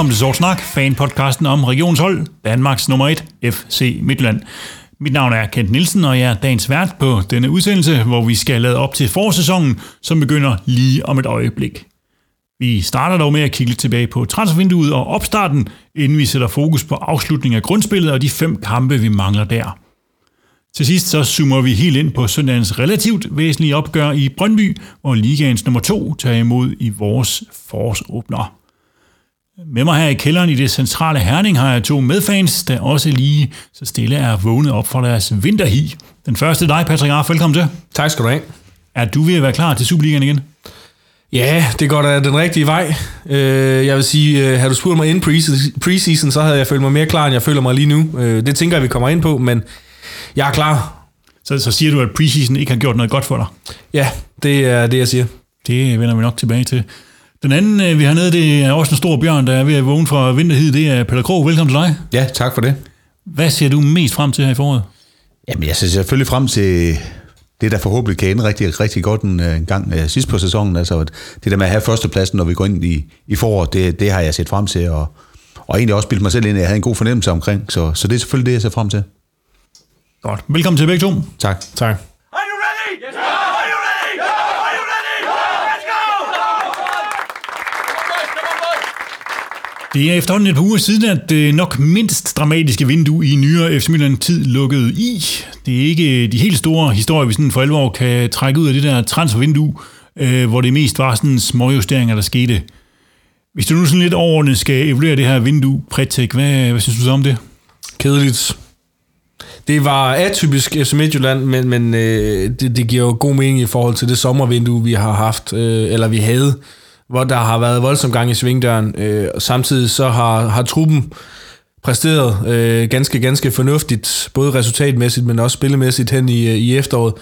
Velkommen til Sort Snak, fanpodcasten om regionshold, Danmarks nummer 1, FC Midtland. Mit navn er Kent Nielsen, og jeg er dagens vært på denne udsendelse, hvor vi skal lade op til forårssæsonen, som begynder lige om et øjeblik. Vi starter dog med at kigge lidt tilbage på transfervinduet og opstarten, inden vi sætter fokus på afslutningen af grundspillet og de fem kampe, vi mangler der. Til sidst så zoomer vi helt ind på søndagens relativt væsentlige opgør i Brøndby, hvor ligaens nummer 2 tager imod i vores forårsåbner. Med mig her i kælderen i det centrale Herning har jeg to medfans, der også lige så stille er vågnet op for deres vinterhi. Den første dig, Patrick Arf. Velkommen til. Tak skal du have. Er du ved at være klar til Superligaen igen? Ja, det går da den rigtige vej. Øh, jeg vil sige, øh, har du spurgt mig inden preseason, så havde jeg følt mig mere klar, end jeg føler mig lige nu. Øh, det tænker jeg, vi kommer ind på, men jeg er klar. Så, så siger du, at preseason ikke har gjort noget godt for dig? Ja, det er det, jeg siger. Det vender vi nok tilbage til. Den anden, vi har nede, det er også en stor bjørn, der er ved at vågne fra vinterhid. Det er Peter Krog. Velkommen til dig. Ja, tak for det. Hvad ser du mest frem til her i foråret? Jamen, jeg ser selvfølgelig frem til det, der forhåbentlig kan ende rigtig, rigtig godt en, en gang uh, sidst på sæsonen. Altså, det der med at have førstepladsen, når vi går ind i, i foråret, det, det har jeg set frem til, og, og egentlig også bildt mig selv ind, at jeg havde en god fornemmelse omkring. Så, så det er selvfølgelig det, jeg ser frem til. Godt. Velkommen til begge to. Tak. Tak. Det er efterhånden et par uger siden, at det nok mindst dramatiske vindue i nyere FC Midtjylland tid lukkede i. Det er ikke øh, de helt store historier, vi sådan for alvor kan trække ud af det der transfervindue, øh, hvor det mest var sådan småjusteringer, der skete. Hvis du nu sådan lidt overordnet skal evaluere det her vindue, Pretek, hvad, hvad synes du så om det? Kedeligt. Det var atypisk FC Midtjylland, men, men øh, det, det giver jo god mening i forhold til det sommervindue, vi har haft, øh, eller vi havde, hvor der har været voldsom gang i svingdøren. Øh, og samtidig så har, har truppen præsteret øh, ganske, ganske fornuftigt, både resultatmæssigt, men også spillemæssigt hen i, i efteråret.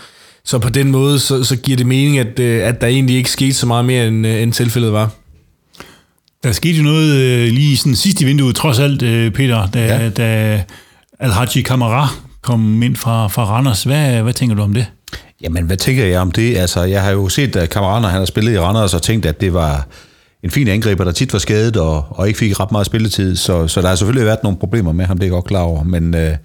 Så på den måde, så, så giver det mening, at, øh, at der egentlig ikke skete så meget mere, end, øh, end tilfældet var. Der skete jo noget øh, lige sådan sidst i vinduet, trods alt, øh, Peter, da. Ja. da Al-Haji Kamara kom ind fra, fra Randers. Hvad, hvad tænker du om det? Jamen, hvad tænker jeg om det? Altså, jeg har jo set, at kammerater, han har spillet i Randers, og tænkt, at det var en fin angriber, der tit var skadet, og, og ikke fik ret meget spilletid, så, så der har selvfølgelig været nogle problemer med ham, det er jeg godt klar over, men, øh,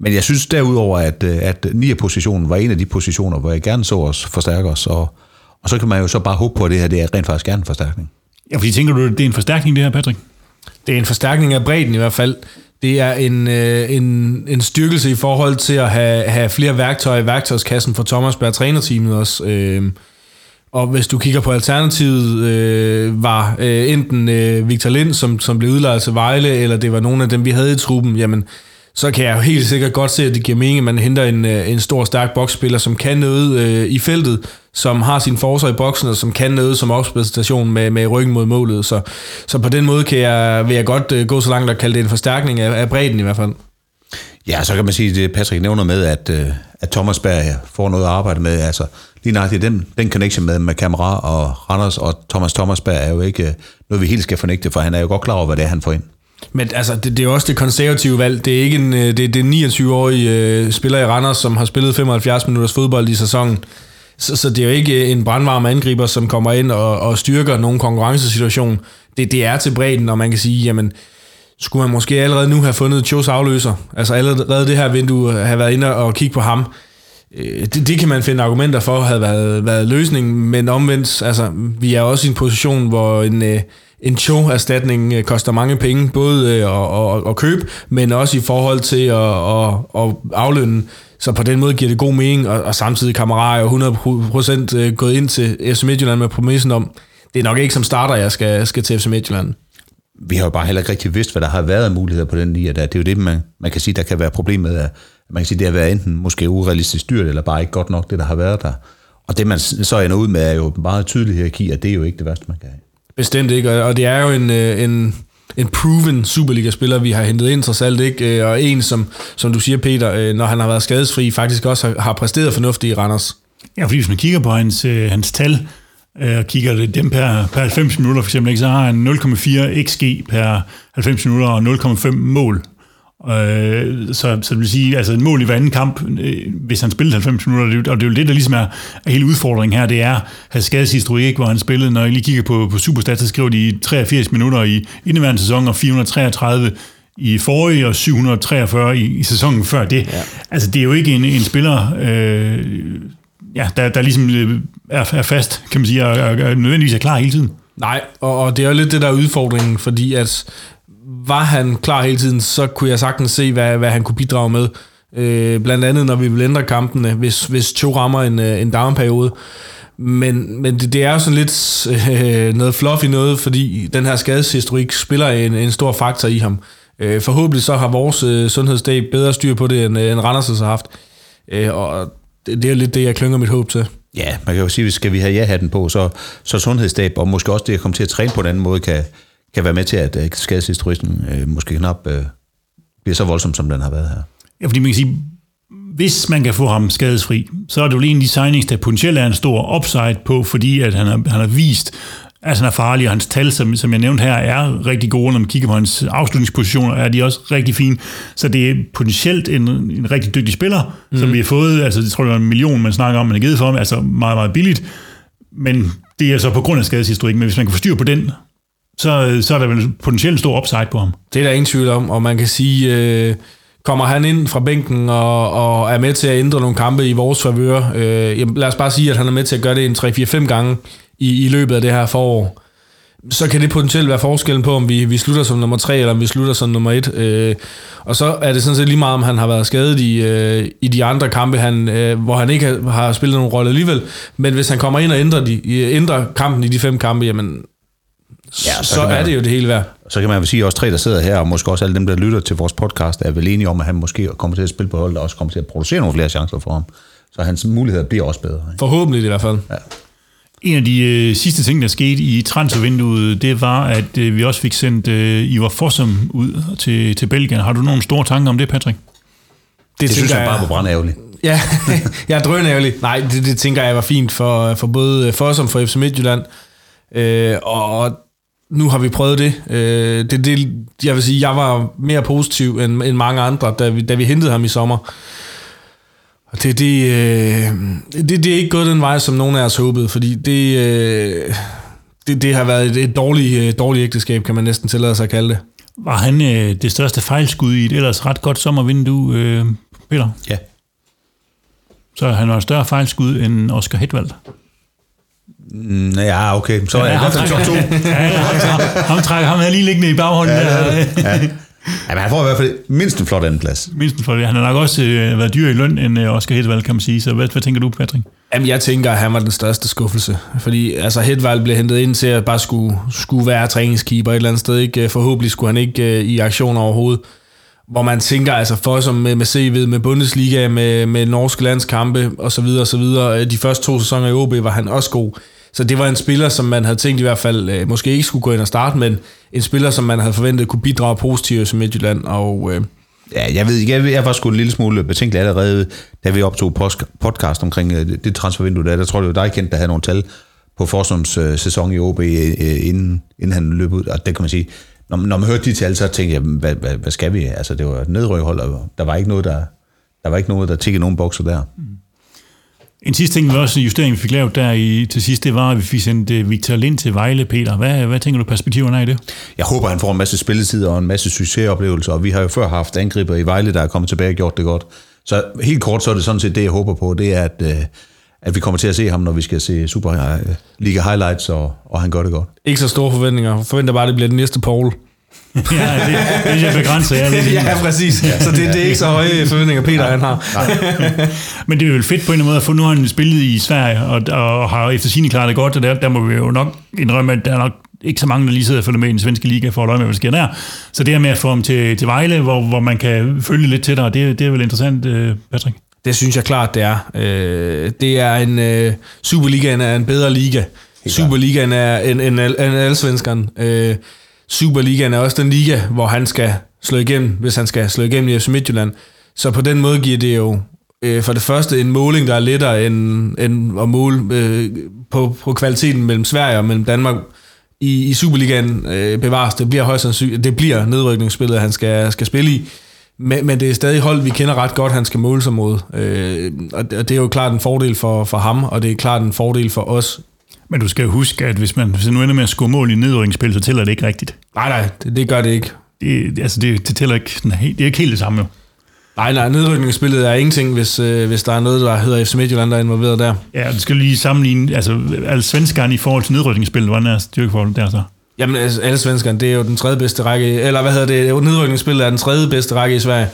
men jeg synes derudover, at, øh, at 9-positionen var en af de positioner, hvor jeg gerne så os forstærke os, og, og så kan man jo så bare håbe på, at det her det er rent faktisk gerne en forstærkning. Ja, fordi tænker du, det er en forstærkning, det her, Patrick? Det er en forstærkning af bredden i hvert fald. Det er en, øh, en, en styrkelse i forhold til at have, have flere værktøjer i værktøjskassen for Thomas Berg trænerteamet også. Øh, og hvis du kigger på alternativet, øh, var øh, enten øh, Victor Lind, som, som blev udlejet til Vejle, eller det var nogle af dem, vi havde i truppen, jamen, så kan jeg jo helt sikkert godt se, at det giver mening, at man henter en, øh, en stor, stærk boksspiller, som kan noget øh, i feltet, som har sin forsvar i boksen, og som kan noget som opspilstation med, med ryggen mod målet. Så, så på den måde kan jeg, vil jeg godt øh, gå så langt og kalde det en forstærkning af, af bredden i hvert fald. Ja, så kan man sige, det Patrick nævner med, at, øh, at Thomas Berg får noget at arbejde med. Altså, lige nøjagtigt den, den connection med, med Kamera og Randers og Thomas Thomas Berg er jo ikke øh, noget, vi helt skal fornægte, for han er jo godt klar over, hvad det er, han får ind. Men altså, det, det er jo også det konservative valg. Det er ikke en, øh, det, det er 29-årige øh, spiller i Randers, som har spillet 75 minutters fodbold i sæsonen. Så, så det er jo ikke øh, en brandvarm angriber, som kommer ind og, og styrker nogen konkurrencesituation. Det, det er til bredden, og man kan sige, jamen, skulle man måske allerede nu have fundet Chos afløser? Altså allerede det her vindue have været inde og kigge på ham. Øh, det, det kan man finde argumenter for, havde været, været løsningen, men omvendt, altså, vi er også i en position, hvor en, en Cho-erstatning øh, koster mange penge, både øh, at, at, at købe, men også i forhold til at, at, at aflønne. Så på den måde giver det god mening, og, og samtidig Kamara er jo 100% øh, gået ind til FC Midtjylland med præmissen om, det er nok ikke som starter, jeg skal, skal til FC Midtjylland. vi har jo bare heller ikke rigtig vidst, hvad der har været af muligheder på den lige, der. Det er jo det, man, man kan sige, der kan være problemet. af, man kan sige, det har været enten måske urealistisk dyrt, eller bare ikke godt nok, det der har været der. Og det man så ender ud med, er jo meget tydelig hierarki, og det er jo ikke det værste, man kan have. Bestemt ikke, og det er jo en, øh, en, en proven Superliga-spiller, vi har hentet ind trods alt, ikke? Øh, og en, som, som du siger, Peter, øh, når han har været skadesfri, faktisk også har, har præsteret fornuftigt i Randers. Ja, fordi hvis man kigger på hans, hans tal, og kigger det dem per, per 90 minutter for eksempel, ikke, så har han 0,4 xg per 90 minutter og 0,5 mål. Øh, så, så det vil sige, altså et mål i hver anden kamp, øh, hvis han spillede 90 minutter, og det er jo det, der ligesom er, er hele udfordringen her, det er hans skadeshistorik, hvor han spillede, når jeg lige kigger på, på Superstat, så skriver de 83 minutter i indeværende sæson, og 433 i forrige, og 743 i, i sæsonen før det. Ja. Altså, det er jo ikke en, en spiller, øh, ja, der, der ligesom øh, er, er fast, kan man sige, og, og, og nødvendigvis er klar hele tiden. Nej, og, og det er jo lidt det der er udfordringen, fordi at var han klar hele tiden, så kunne jeg sagtens se, hvad, hvad han kunne bidrage med. Øh, blandt andet, når vi vil ændre kampene, hvis, hvis to rammer en, øh, en downperiode. Men, men det, det er jo sådan lidt øh, noget fluffy noget, fordi den her skadeshistorik spiller en, en stor faktor i ham. Øh, forhåbentlig så har vores øh, sundhedsdag bedre styr på det, end, øh, end Randers har haft. Øh, og det, det er lidt det, jeg klynger mit håb til. Ja, man kan jo sige, at skal vi have ja-hatten på, så, så sundhedsstab, og måske også det at komme til at træne på en anden måde, kan, kan være med til, at øh, skadeshistoristen øh, måske knap øh, bliver så voldsom, som den har været her. Ja, fordi man kan sige, hvis man kan få ham skadesfri, så er det jo en af de signings, der potentielt er en stor upside på, fordi at han har, han har vist, at han er farlig, og hans tal, som, som jeg nævnte her, er rigtig gode. Når man kigger på hans afslutningspositioner, er de også rigtig fine. Så det er potentielt en, en rigtig dygtig spiller, mm. som vi har fået, altså jeg tror, det var en million, man snakker om, man har givet for ham, altså meget, meget billigt. Men det er så på grund af skadeshistorikken, men hvis man kan få styr på den, så, så er der vel potentielt stor upside på ham. Det er der ingen tvivl om, og man kan sige, øh, kommer han ind fra bænken og, og er med til at ændre nogle kampe i vores favør, øh, jamen, lad os bare sige, at han er med til at gøre det en 3-4-5 gange i, i løbet af det her forår, så kan det potentielt være forskellen på, om vi, vi slutter som nummer 3, eller om vi slutter som nummer 1. Øh, og så er det sådan set lige meget, om han har været skadet i, øh, i de andre kampe, han, øh, hvor han ikke har, har spillet nogen rolle alligevel. Men hvis han kommer ind og ændrer, de, ændrer kampen i de fem kampe, jamen, ja, så, så man, er det jo det hele værd. Så kan man jo sige, at os tre, der sidder her, og måske også alle dem, der lytter til vores podcast, er vel enige om, at han måske kommer til at spille på holdet, og også kommer til at producere nogle flere chancer for ham. Så hans muligheder bliver også bedre. Ikke? Forhåbentlig i hvert fald. Ja. En af de øh, sidste ting, der skete i transfervinduet, det var, at øh, vi også fik sendt øh, Ivar Fossum ud til, til Belgien. Har du nogle store tanker om det, Patrick? Det, det synes jeg bare var brandærgerligt. Ja, jeg er drønærgerlig. Nej, det, det tænker jeg var fint for, for både Fossum for FC Midtjylland, øh, og nu har vi prøvet det. Øh, det, det. Jeg vil sige, jeg var mere positiv end, end mange andre, da vi, da vi hentede ham i sommer. Og det, det, øh, det, det er ikke gået den vej, som nogen af os håbede, fordi det, øh, det, det har været et, et dårligt, øh, dårligt ægteskab, kan man næsten tillade sig at kalde det. Var han øh, det største fejlskud i et ellers ret godt sommervindue, øh, Peter? Ja. Så han var et større fejlskud end Oscar Hedvald? Mm, ja, okay. Så er ja, jeg godt top to. ja, ham, ham trækker ham her lige liggende i baghånden. Ja, ja, ja. Ja, men han får i hvert fald mindst en flot andenplads. Mindst en flot. Han har nok også øh, været dyr i løn end øh, Oscar Hedvald, kan man sige. Så hvad, hvad tænker du, Patrick? Jamen, jeg tænker, at han var den største skuffelse. Fordi altså, Hedvald blev hentet ind til at bare skulle, skulle være træningskeeper et eller andet sted. Ikke? Forhåbentlig skulle han ikke øh, i aktion overhovedet. Hvor man tænker, altså for som med, med CV, med Bundesliga, med, med norske landskampe osv. videre. Øh, de første to sæsoner i OB var han også god. Så det var en spiller, som man havde tænkt i hvert fald, øh, måske ikke skulle gå ind og starte, men en spiller, som man havde forventet kunne bidrage positivt i Midtjylland. Og, øh, Ja, jeg ved ikke, jeg, jeg var sgu en lille smule betænkelig allerede, da vi optog podcast omkring øh, det transfervindue der. Der tror jeg, det var dig kendt, der havde nogle tal på Forsums øh, sæson i OB, øh, inden, inden han løb ud. Og det kan man sige, når, når man hørte de tal, så tænkte jeg, hvad, hvad, hvad skal vi? Altså, det var et nedrykhold, og der var ikke noget, der, der var ikke noget, der tikkede nogen bokser der. Mm. En sidste ting, vi også justering, vi fik lavet der i, til sidst, det var, at vi fik sendt uh, Victor Lind til Vejle, Peter. Hvad, hvad tænker du perspektiverne er i det? Jeg håber, han får en masse spilletid og en masse succesoplevelser, og vi har jo før haft angriber i Vejle, der er kommet tilbage og gjort det godt. Så helt kort, så er det sådan set det, jeg håber på, det er, at, uh, at vi kommer til at se ham, når vi skal se Superliga highlights, og, og han gør det godt. Ikke så store forventninger. Forventer bare, at det bliver den næste Paul. ja, det, det er begrænset. Ja, det, ja, præcis. Så det, det er ikke så høje forventninger, Peter han har. Men det er jo fedt på en eller anden måde at få, nu har han spillet i Sverige, og, og har efter sine klaret det godt, og der, der må vi jo nok indrømme, at der er nok ikke så mange, der lige sidder og følger med i den svenske liga for at øje med, hvad der sker der. Så det her med at få ham til, til Vejle, hvor, hvor man kan følge lidt tættere, det, det er vel interessant, øh, Patrick? Det synes jeg klart, det er. Øh, det er en... Øh, Superligaen er en bedre liga. Superligaen er en, en, en, en allsvenskeren. Øh, Superligaen er også den liga, hvor han skal slå igennem, hvis han skal slå igennem i FC Midtjylland. Så på den måde giver det jo øh, for det første en måling, der er lettere end, end at måle øh, på, på kvaliteten mellem Sverige og mellem Danmark. I, i Superligaen øh, bevares, det bliver højst sandsynligt, det bliver nedrykningsspillet, han skal, skal spille i. Men, men det er stadig hold, vi kender ret godt, han skal måle sig mod. Øh, og det er jo klart en fordel for, for ham, og det er klart en fordel for os. Men du skal huske, at hvis man hvis nu ender med at score mål i nedrykningsspil, så tæller det ikke rigtigt. Nej, nej, det, det gør det ikke. Det, altså det, det tæller ikke helt- det er ikke helt det samme jo. Nej, nej, nedrykningsspillet er ingenting, hvis, øh, hvis der er noget, der hedder FC Midtjylland, der er involveret der. Ja, du skal lige sammenligne, altså alle svenskerne i forhold til nedrykningsspillet, hvordan er styrkeforholdet der så? Jamen, altså, alle svenskerne, det er jo den tredje bedste række, eller hvad hedder det, nedrykningsspillet er den tredje bedste række i Sverige.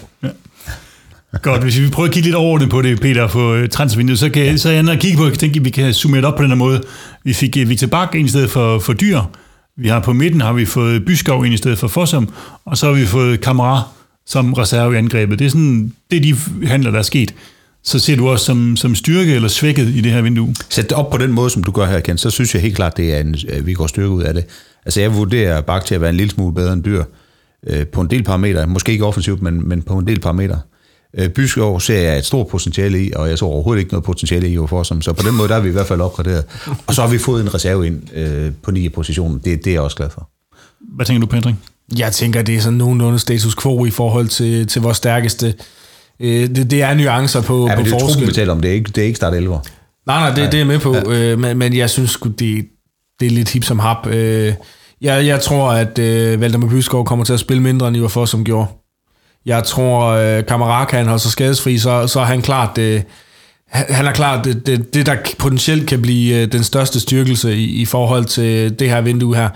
Godt, hvis vi prøver at kigge lidt over det på det, Peter, på øh, transfervinduet, så, kan, så er jeg kigge på, jeg tænker, at vi kan summe det op på den her måde. Vi fik øh, Victor Bak ind i stedet for, for Dyr. Vi har på midten har vi fået Byskov ind i stedet for Fossum, og så har vi fået Kamara som reserve i angrebet. Det er sådan, det er de handler, der er sket. Så ser du også som, som styrke eller svækket i det her vindue? Sæt det op på den måde, som du gør her, Ken, så synes jeg helt klart, det er en, at vi går styrke ud af det. Altså jeg vurderer Bak til at være en lille smule bedre end dyr øh, på en del parametre. Måske ikke offensivt, men, men på en del parametre. Øh, Byskov ser jeg et stort potentiale i, og jeg så overhovedet ikke noget potentiale i for som. Så på den måde, der er vi i hvert fald opgraderet. Og så har vi fået en reserve ind øh, på 9 positionen. Det, det er jeg også glad for. Hvad tænker du, Patrick? Jeg tænker, det er sådan nogenlunde status quo i forhold til, til vores stærkeste. Øh, det, det er nuancer på, Ja, på men det er truppen, vi forskel. taler om. Det er ikke, det er ikke start 11. Nej, nej, det, det er med på, ja. øh, men, men jeg synes det, det er lidt hip som hap. Øh, jeg, jeg tror, at øh, Valdemar Byskov kommer til at spille mindre, end Ivar Foss, som gjorde. Jeg tror, øh, Kamaraka, kan holder sig skadesfri, så, så er han klart... Øh, han han er klart det, det, det, der potentielt kan blive øh, den største styrkelse i, i forhold til det her vindue her.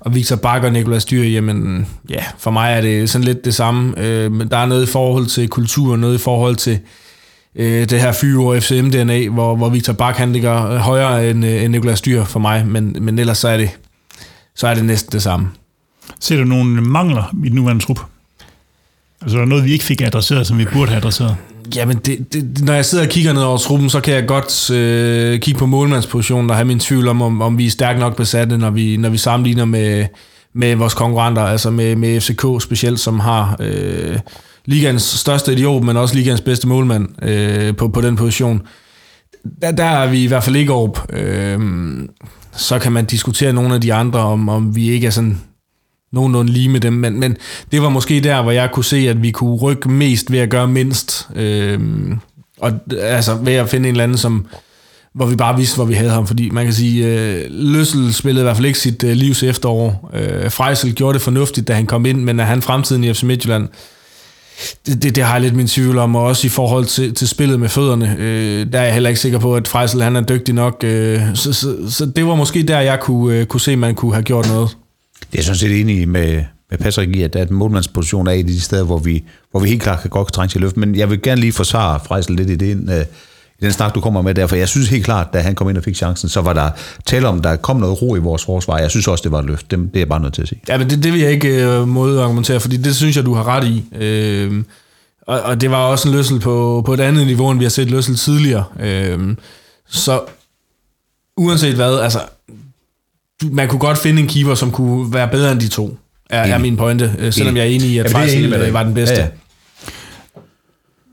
Og Victor Bakker og Nicolas Dyr, jamen ja, for mig er det sådan lidt det samme. Øh, men der er noget i forhold til kultur, noget i forhold til øh, det her fyre FCM-DNA, hvor, hvor Victor Bak han ligger højere end, øh, end Nicolas Dyr for mig, men, men ellers så er det, så er det næsten det samme. Ser du nogle mangler i den nuværende trup? Altså er der noget, vi ikke fik adresseret, som vi burde have adresseret? Jamen, det, det, når jeg sidder og kigger ned over truppen, så kan jeg godt øh, kigge på målmandspositionen og have min tvivl om, om, om vi er stærkt nok besatte, når vi, når vi sammenligner med, med vores konkurrenter, altså med, med FCK specielt, som har øh, ligands største idiot, men også ligands bedste målmand øh, på, på den position. Der, der er vi i hvert fald ikke op. Øh, så kan man diskutere nogle af de andre, om, om vi ikke er sådan nogenlunde lige med dem, men, men det var måske der, hvor jeg kunne se, at vi kunne rykke mest ved at gøre mindst. Øh, og altså ved at finde en eller anden, som, hvor vi bare vidste, hvor vi havde ham. Fordi man kan sige, øh, Løssel spillede i hvert fald ikke sit øh, livs efterår. Øh, Freisel gjorde det fornuftigt, da han kom ind, men er han fremtiden i FC Midtjylland? Det, det, det har jeg lidt min tvivl om, og også i forhold til, til spillet med fødderne. Øh, der er jeg heller ikke sikker på, at Freisel han er dygtig nok. Øh, så, så, så det var måske der, jeg kunne, øh, kunne se, at man kunne have gjort noget. Det er jeg sådan set enig med, med Patrick i, at, at målmandsposition er et af de steder, hvor vi, hvor vi helt klart kan godt trænge til løft. Men jeg vil gerne lige forsvare Freisel lidt i det, øh, i den snak, du kommer med der, for jeg synes helt klart, da han kom ind og fik chancen, så var der tale om, der kom noget ro i vores forsvar. Jeg synes også, det var et løft. Det, det er jeg bare nødt til at sige. Ja, men det, det vil jeg ikke øh, modargumentere, fordi det synes jeg, du har ret i. Øh, og, og det var også en løssel på, på et andet niveau, end vi har set løssel tidligere. Øh, så uanset hvad, altså, man kunne godt finde en keeper, som kunne være bedre end de to, er, er min pointe, øh, selvom jeg er enig i, at i. øh, var den bedste. Ja, ja.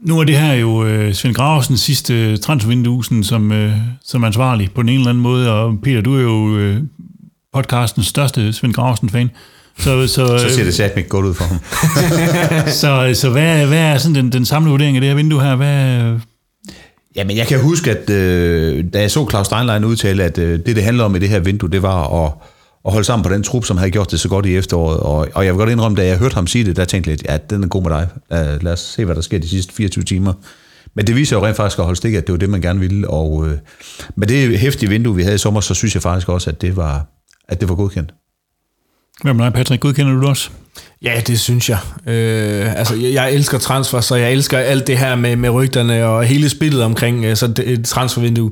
Nu er det her jo øh, Svend Gravesens sidste transfervindue, sådan som, øh, som ansvarlig på den ene eller anden måde, og Peter, du er jo øh, podcastens største Svend Gravesen-fan. Så, så, Så ser det satme ikke godt ud for ham. så, så hvad, hvad er sådan den, den samlede vurdering af det her vindue her? Hvad, Jamen, jeg kan huske, at øh, da jeg så Claus Steinlein udtale, at øh, det, det handler om i det her vindue, det var at, at holde sammen på den trup, som havde gjort det så godt i efteråret. Og, og jeg vil godt indrømme, da jeg hørte ham sige det, der tænkte jeg lidt, ja, den er god med dig. Uh, lad os se, hvad der sker de sidste 24 timer. Men det viser jo rent faktisk at holde stik, at det var det, man gerne ville. Og øh, med det hæftige vindue, vi havde i sommer, så synes jeg faktisk også, at det var, at det var godkendt. hvad med dig, Patrick? Godkender du det også? Ja, det synes jeg. Øh, altså, jeg, jeg elsker transfer, så jeg elsker alt det her med, med rygterne og hele spillet omkring øh, så det, et transfervindue.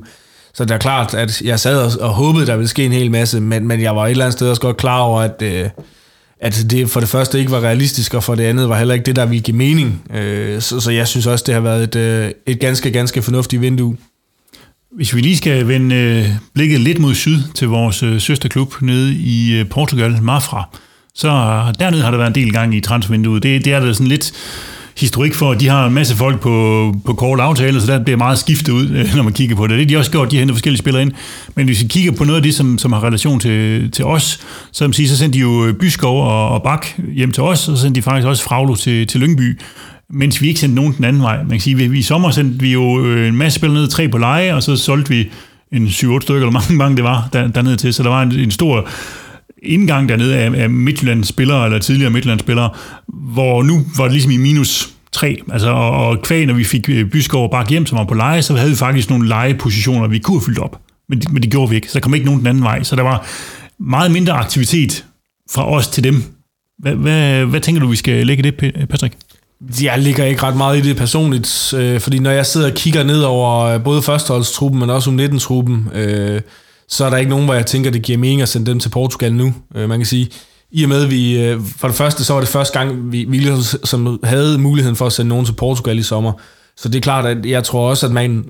Så det er klart, at jeg sad og, og håbede, der ville ske en hel masse, men, men jeg var et eller andet sted også godt klar over, at, øh, at det for det første ikke var realistisk, og for det andet var heller ikke det, der ville give mening. Øh, så, så jeg synes også, det har været et, øh, et ganske, ganske fornuftigt vindue. Hvis vi lige skal vende øh, blikket lidt mod syd til vores øh, søsterklub nede i øh, Portugal, Mafra, så øh, dernede har der været en del gang i transfervinduet. Det, det er der sådan lidt historik for, at de har en masse folk på, på kort aftale, så der bliver meget skiftet ud, når man kigger på det. Det er de også gjort, de henter forskellige spillere ind. Men hvis vi kigger på noget af det, som, som har relation til, til os, så, sige, så sendte de jo øh, Byskov og, og Bak hjem til os, og så sendte de faktisk også Fraglo til, til Lyngby. mens vi ikke sendte nogen den anden vej. Man kan sige, vi, vi i sommer sendte vi jo øh, en masse spillere ned, tre på leje, og så solgte vi en 7-8 stykker, eller mange, mange det var, der, dernede til. Så der var en, en stor indgang dernede af, af Midtjyllands spillere, eller tidligere Midtjyllands spillere, hvor nu var det ligesom i minus 3. Altså, og, og kvæg, når vi fik øh, Byskov og Bak hjem, som var på leje, så havde vi faktisk nogle lejepositioner, vi kunne have fyldt op. Men, men det gjorde vi ikke, så der kom ikke nogen den anden vej. Så der var meget mindre aktivitet fra os til dem. Hvad, hvad, hvad tænker du, vi skal lægge det, Patrick? Jeg ligger ikke ret meget i det personligt, øh, fordi når jeg sidder og kigger ned over øh, både førsteholdstruppen, men også U19-truppen, øh, så er der ikke nogen, hvor jeg tænker, det giver mening at sende dem til Portugal nu. Øh, man kan sige, i og med, at vi, øh, for det første, så var det første gang, vi, vi ligesom som havde muligheden for at sende nogen til Portugal i sommer. Så det er klart, at jeg tror også, at, man,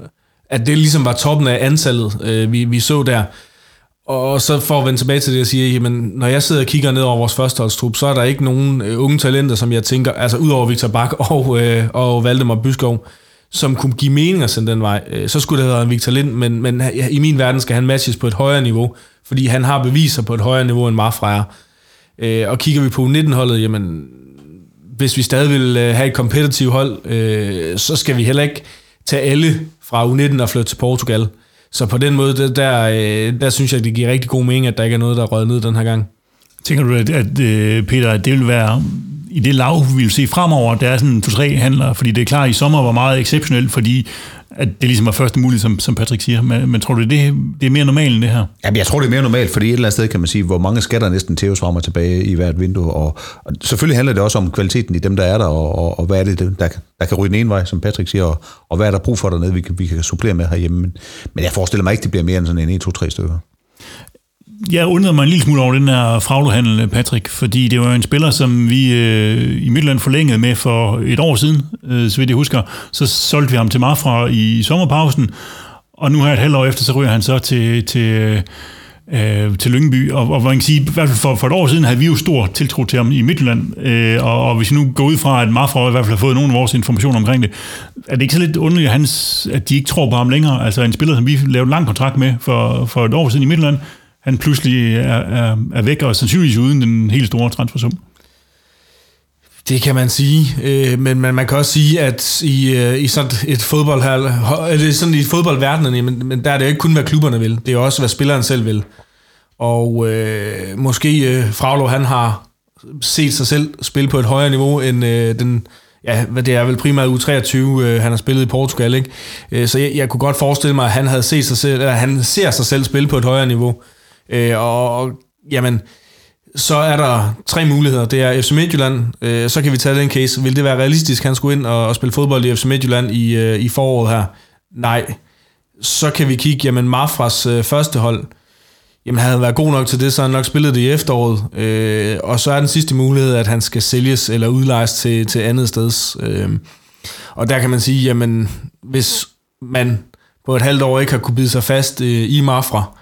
at det ligesom var toppen af antallet, øh, vi, vi så der. Og så for at vende tilbage til det, jeg siger, jamen, når jeg sidder og kigger ned over vores førsteholdstrup, så er der ikke nogen øh, unge talenter, som jeg tænker, altså udover Victor Bak og, øh, og Valdemar Byskov, som kunne give mening at sende den vej. Øh, så skulle det have været Victor Lind, men, men i min verden skal han matches på et højere niveau, fordi han har beviser på et højere niveau end Marfrejer. Øh, og kigger vi på 19-holdet, jamen, hvis vi stadig vil øh, have et competitive hold, øh, så skal vi heller ikke tage alle fra U19 og flytte til Portugal. Så på den måde, der, der, der synes jeg, det giver rigtig god mening, at der ikke er noget, der er røget ned den her gang. Tænker du, at, at Peter, at det vil være i det lav, vi vil se fremover, der er sådan to-tre handler, fordi det er klart, at i sommer var meget exceptionelt, fordi at det ligesom var første muligt, som, som Patrick siger. Men, men tror du, det, det er mere normalt end det her? Jamen, jeg tror, det er mere normalt, fordi et eller andet sted kan man sige, hvor mange skatter næsten tæves frem og tilbage i hvert vindue. Og, og selvfølgelig handler det også om kvaliteten i dem, der er der, og, og, og hvad er det, der, der kan ryge den ene vej, som Patrick siger, og, og hvad er der brug for dernede, vi kan, vi kan supplere med herhjemme. Men, men jeg forestiller mig ikke, det bliver mere end sådan en 1, 2, 3 stykker jeg undrede mig en lille smule over den her fraglohandel, Patrick, fordi det var en spiller, som vi øh, i Midtland forlængede med for et år siden, øh, så vidt jeg husker. Så solgte vi ham til Mafra i sommerpausen, og nu her et halvt år efter, så ryger han så til, til, øh, til Lyngby. Og, og man kan sige, i hvert fald for, for et år siden havde vi jo stor tiltro til ham i Midtland. Øh, og, og hvis vi nu går ud fra, at Mafra i hvert fald har fået nogle af vores informationer omkring det, er det ikke så lidt underligt, at, hans, at de ikke tror på ham længere? Altså en spiller, som vi lavede en lang kontrakt med for, for et år siden i Midtland, han pludselig er, er, er væk, og sandsynligvis uden den helt store transfersum. Det kan man sige, øh, men man, man kan også sige, at i, øh, i sådan et fodbold her, eller sådan i fodboldverdenen, men, men der er det ikke kun, hvad klubberne vil, det er også, hvad spilleren selv vil. Og øh, måske øh, Fraglo, han har set sig selv spille på et højere niveau end øh, den, ja, hvad det er vel primært U23, øh, han har spillet i Portugal, ikke? Øh, så jeg, jeg kunne godt forestille mig, at han havde set sig selv, eller han ser sig selv spille på et højere niveau. Øh, Øh, og, og jamen, så er der tre muligheder. Det er FC Midtjylland, øh, så kan vi tage den case. Vil det være realistisk, at han skulle ind og, og spille fodbold i FC Midtjylland i, øh, i foråret her? Nej. Så kan vi kigge, jamen Mafras øh, første hold, jamen han havde været god nok til det, så han nok spillet det i efteråret. Øh, og så er den sidste mulighed, at han skal sælges eller udlejes til, til andet sted. Øh, og der kan man sige, jamen hvis man på et halvt år ikke har kunne bide sig fast øh, i Mafra,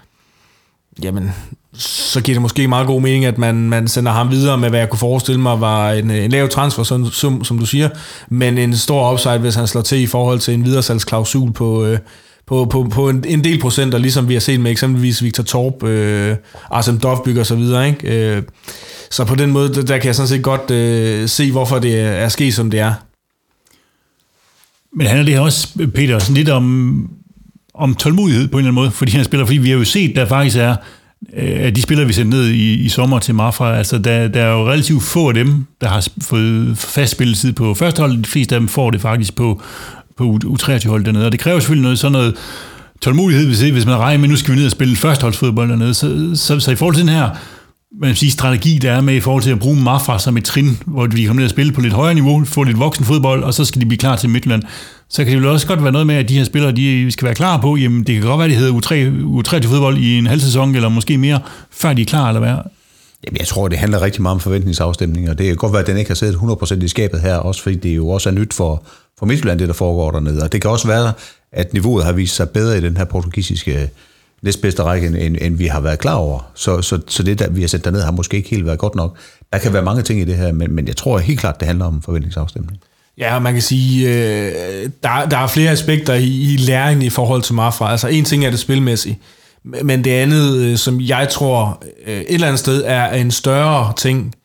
jamen, så giver det måske meget god mening, at man, man sender ham videre med, hvad jeg kunne forestille mig var en, en lav transfer, som, som, som du siger, men en stor upside, hvis han slår til i forhold til en videresalgsklausul på, øh, på, på, på en, en del procenter, ligesom vi har set med eksempelvis Victor Torp, øh, Arsene Dovbyg og så videre. Ikke? Øh, så på den måde, der, der kan jeg sådan set godt øh, se, hvorfor det er sket, som det er. Men handler det her også, Peter, sådan lidt om om tålmodighed på en eller anden måde, fordi han spiller, fordi vi har jo set, der faktisk er, øh, at de spillere, vi sendte ned i, i sommer til Mafra, altså der, der er jo relativt få af dem, der har fået fast spilletid på første hold. De fleste af dem får det faktisk på, på U23-hold dernede, og det kræver selvfølgelig noget, sådan noget tålmodighed, hvis, hvis man regner med, nu skal vi ned og spille førsteholdsfodbold dernede. Så, så, så i forhold til den her man sige, strategi, der er med i forhold til at bruge Mafra som et trin, hvor de kommer ned og spille på lidt højere niveau, få lidt voksen fodbold, og så skal de blive klar til Midtland så kan det vel også godt være noget med, at de her spillere, de skal være klar på, jamen det kan godt være, at de hedder U3, U3 til fodbold i en halv sæson, eller måske mere, før de er klar, eller hvad? Jamen, jeg tror, det handler rigtig meget om forventningsafstemning, og det kan godt være, at den ikke har siddet 100% i skabet her, også fordi det jo også er nyt for, for Midtjylland, det der foregår dernede. Og det kan også være, at niveauet har vist sig bedre i den her portugisiske næstbedste række, end, end vi har været klar over. Så, så, så det, der vi har sat derned, har måske ikke helt været godt nok. Der kan være mange ting i det her, men, men jeg tror helt klart, det handler om forventningsafstemning. Ja, man kan sige, øh, der, der er flere aspekter i, i læringen i forhold til Mafra. Altså en ting er det spilmæssige, men det andet, øh, som jeg tror øh, et eller andet sted er en større ting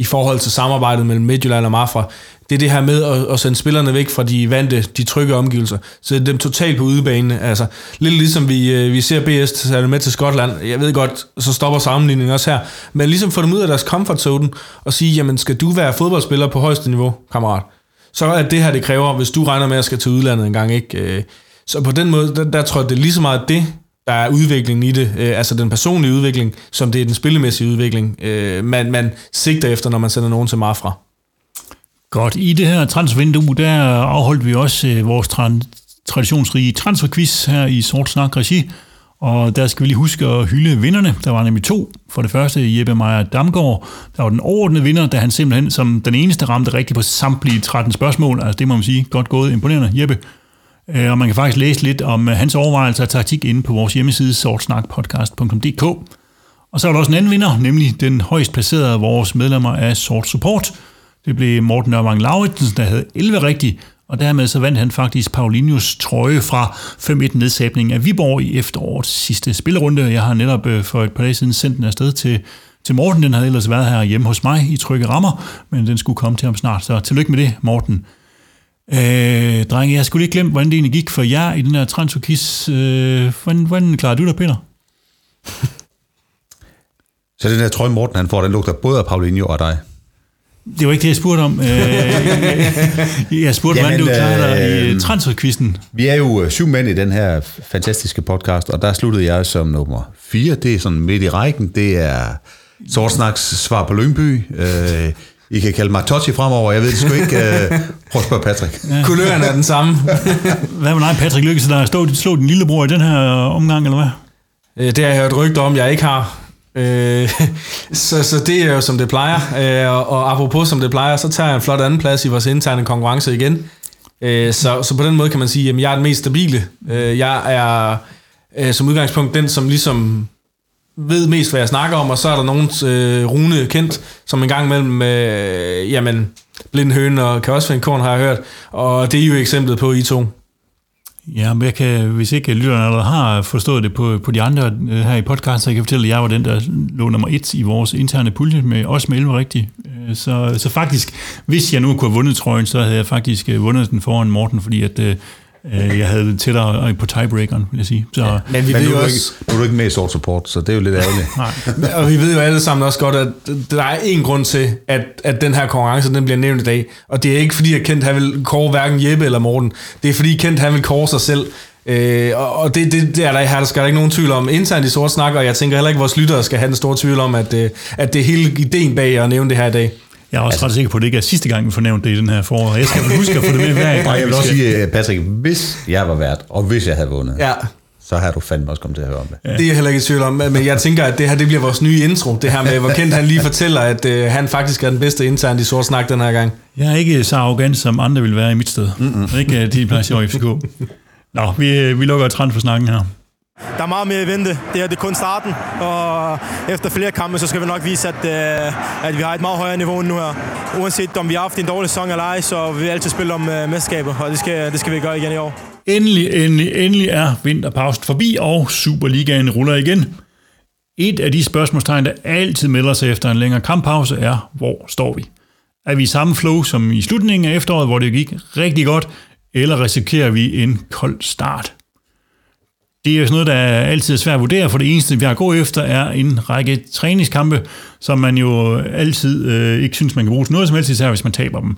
i forhold til samarbejdet mellem Midtjylland og Mafra, det er det her med at, at sende spillerne væk fra de vante, de trygge omgivelser. Så dem totalt på udebane. Altså, lidt ligesom vi, øh, vi ser BS tage med til Skotland. Jeg ved godt, så stopper sammenligningen også her. Men ligesom få dem ud af deres comfort zone og sige, jamen skal du være fodboldspiller på højeste niveau, kammerat? Så er det her, det kræver, hvis du regner med at skal til udlandet en gang, ikke? Øh, så på den måde, der, der tror jeg, det er lige så meget det, der er udviklingen i det, øh, altså den personlige udvikling, som det er den spillemæssige udvikling, øh, man, man sigter efter, når man sender nogen til Mafra. Godt. I det her transfervindue, der afholdt vi også øh, vores tra- traditionsrige transferquiz her i Sort Snak Regi. Og der skal vi lige huske at hylde vinderne. Der var nemlig to. For det første Jeppe Meyer Damgaard, der var den overordnede vinder, da han simpelthen som den eneste ramte rigtigt på samtlige 13 spørgsmål. Altså det må man sige, godt gået, imponerende Jeppe. Øh, Og man kan faktisk læse lidt om øh, hans overvejelser og taktik inde på vores hjemmeside sortsnakpodcast.dk. Og så var der også en anden vinder, nemlig den højst placerede af vores medlemmer af Sort Support. Det blev Morten Ørvang Lauritsen, der havde 11 rigtigt, og dermed så vandt han faktisk Paulinius trøje fra 5-1 nedsabning af Viborg i efterårets sidste spillerunde. Jeg har netop øh, for et par dage siden sendt den afsted til, til Morten. Den havde ellers været her hjemme hos mig i trygge rammer, men den skulle komme til ham snart. Så tillykke med det, Morten. Øh, drenge, jeg skulle lige glemme, hvordan det egentlig gik for jer i den her transferquiz. Øh, hvordan, hvordan klarer du dig, Peter? Så den der trøje, Morten han får, den lugter både af Paulinho og dig. Det var ikke det, jeg spurgte om. Øh, jeg spurgte, hvordan Jamen, du klarer dig i øh, transferquizzen. Vi er jo øh, syv mænd i den her fantastiske podcast, og der sluttede jeg som nummer fire. Det er sådan midt i rækken. Det er Sortsnaks svar på Lyngby. Øh, I kan kalde mig Totti fremover. Jeg ved det sgu ikke. Øh, prøv at spørge Patrick. Ja. Kuløren er den samme. Hvad med dig, Patrick Lykkes, der slå, slå din lillebror i den her omgang, eller hvad? Øh, Det har jeg hørt rygter om, jeg ikke har. Øh, så, så det er jo som det plejer. Øh, og- Og apropos som det plejer, så tager jeg en flot anden plads i vores interne konkurrence igen. Øh, Så, så på den måde kan man sige, at jeg er den mest stabile. Øh, Jeg er øh, som udgangspunkt den, som ligesom ved mest, hvad jeg snakker om, og så er der nogen øh, Rune kendt, som en gang imellem, øh, jamen, blind høne og kan også finde korn, har jeg hørt. Og det er jo eksemplet på I to. Ja, men jeg kan, hvis ikke lytterne allerede har forstået det på, på de andre øh, her i podcasten, så jeg kan fortælle, at jeg var den, der lå nummer et i vores interne pulje, med, også med 11 rigtigt. Øh, så, så faktisk, hvis jeg nu kunne have vundet trøjen, så havde jeg faktisk øh, vundet den foran Morten, fordi at, øh, jeg havde det tættere på tiebreakeren, vil jeg sige. Så, ja. Men vi Men ved nu jo er, også... ikke, nu er du ikke med i Sort Support, så det er jo lidt ærgerligt. Og vi ved jo alle sammen også godt, at der er en grund til, at, at den her konkurrence den bliver nævnt i dag. Og det er ikke fordi, at Kent han vil kåre hverken Jeppe eller Morten. Det er fordi, Kent han vil kåre sig selv. Øh, og og det, det, det er der, her der skal der ikke nogen tvivl om. Internt i sort snak, og jeg tænker heller ikke, at vores lyttere skal have den store tvivl om, at, øh, at det er hele ideen bag at nævne det her i dag. Jeg er også altså, ret sikker på, at det ikke er sidste gang, vi får nævnt det i den her forår. Jeg skal huske at få det med hver gang. Og jeg vil vi også sige, øh, Patrick, hvis jeg var vært, og hvis jeg havde vundet, Ja, så har du fandme også kommet til at høre om det. det er jeg heller ikke i tvivl om. Men jeg tænker, at det her det bliver vores nye intro. Det her med, hvor Kent han lige fortæller, at øh, han faktisk er den bedste internt i sort snak den her gang. Jeg er ikke så arrogant, som andre vil være i mit sted. Mm-mm. Ikke øh, de plads i FCK. Nå, vi, øh, vi lukker transfersnakken her. Der er meget mere i vente. Det her det er kun starten, og efter flere kampe, så skal vi nok vise, at, øh, at vi har et meget højere niveau nu her. Uanset om vi har haft en dårlig sæson eller ej, så vil vi altid spille om øh, mesterskabet, mesterskaber, og det skal, det skal vi gøre igen i år. Endelig, endelig, endelig er vinterpausen forbi, og Superligaen ruller igen. Et af de spørgsmålstegn, der altid melder sig efter en længere kamppause, er, hvor står vi? Er vi i samme flow som i slutningen af efteråret, hvor det gik rigtig godt, eller risikerer vi en kold start? Det er jo sådan noget, der altid er svært at vurdere, for det eneste, vi har gået efter, er en række træningskampe, som man jo altid øh, ikke synes, man kan bruge til noget som helst, især hvis man taber dem.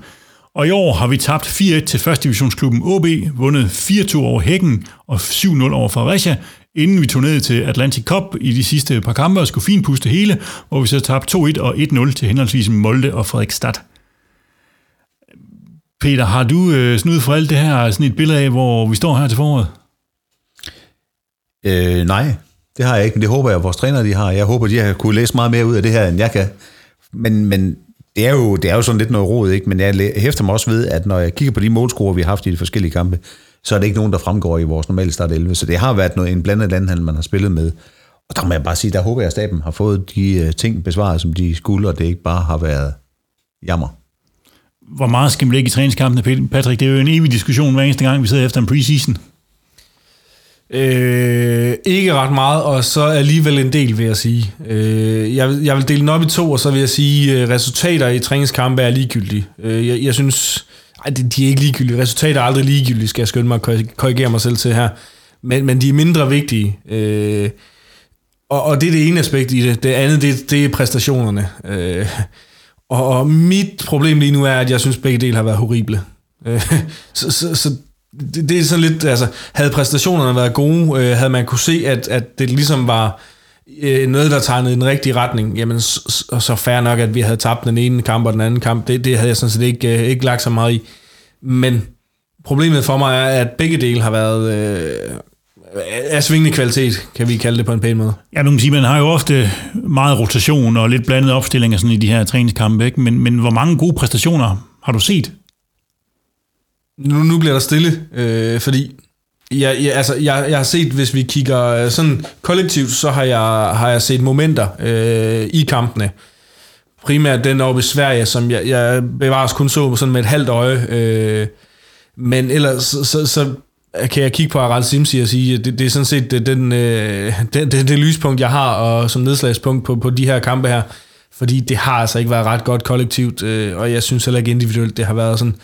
Og i år har vi tabt 4-1 til 1. divisionsklubben OB, vundet 4-2 over Hækken og 7-0 over Fredericia, inden vi tog ned til Atlantic Cup i de sidste par kampe og skulle finpuste hele, hvor vi så tabte 2-1 og 1-0 til henholdsvis Molde og Fredrikstad. Peter, har du øh, snudt for alt det her sådan et billede af, hvor vi står her til foråret? Øh, nej, det har jeg ikke, men det håber jeg, at vores træner de har. Jeg håber, de har kunne læse meget mere ud af det her, end jeg kan. Men, men det, er jo, det er jo sådan lidt noget rod, ikke? men jeg hæfter mig også ved, at når jeg kigger på de målscorer, vi har haft i de forskellige kampe, så er det ikke nogen, der fremgår i vores normale start 11. Så det har været noget, en blandet landhandel, man har spillet med. Og der må jeg bare sige, der håber jeg, at staben har fået de øh, ting besvaret, som de skulle, og det ikke bare har været jammer. Hvor meget skal man lægge i træningskampene, Patrick? Det er jo en evig diskussion hver eneste gang, vi sidder efter en preseason. Øh, ikke ret meget, og så alligevel en del, vil jeg sige. Øh, jeg, jeg vil dele den op i to, og så vil jeg sige, at resultater i træningskampe er ligegyldige. Øh, jeg, jeg synes, ej, de, de er ikke ligegyldige. Resultater er aldrig ligegyldige, skal jeg skynde mig at korrigere mig selv til her. Men, men de er mindre vigtige. Øh, og, og det er det ene aspekt i det. Det andet, det, det er præstationerne. Øh, og, og mit problem lige nu er, at jeg synes, begge dele har været horrible. Øh, så, så, så det, det er sådan lidt, altså, havde præstationerne været gode, øh, havde man kunne se, at, at det ligesom var øh, noget, der tegnede i den rigtige retning, jamen så, så- så fair nok, at vi havde tabt den ene kamp og den anden kamp, det, det havde jeg sådan set ikke, øh, ikke lagt så meget i. Men problemet for mig er, at begge dele har været øh, af svingende kvalitet, kan vi kalde det på en pæn måde. Ja, nu kan man sige, man har jo ofte meget rotation og lidt blandet opstillinger sådan i de her træningskampe, ikke? Men, men hvor mange gode præstationer har du set? Nu, nu bliver der stille, øh, fordi jeg, jeg, altså, jeg, jeg har set, hvis vi kigger øh, sådan kollektivt, så har jeg, har jeg set momenter øh, i kampene. Primært den oppe i Sverige, som jeg, jeg bevares kun så sådan med et halvt øje. Øh, men ellers så, så, så kan jeg kigge på Aral Simsi og sige, at det, det er sådan set det, den, øh, det, det, det lyspunkt, jeg har og som nedslagspunkt på, på de her kampe her. Fordi det har altså ikke været ret godt kollektivt, øh, og jeg synes heller ikke individuelt, det har været sådan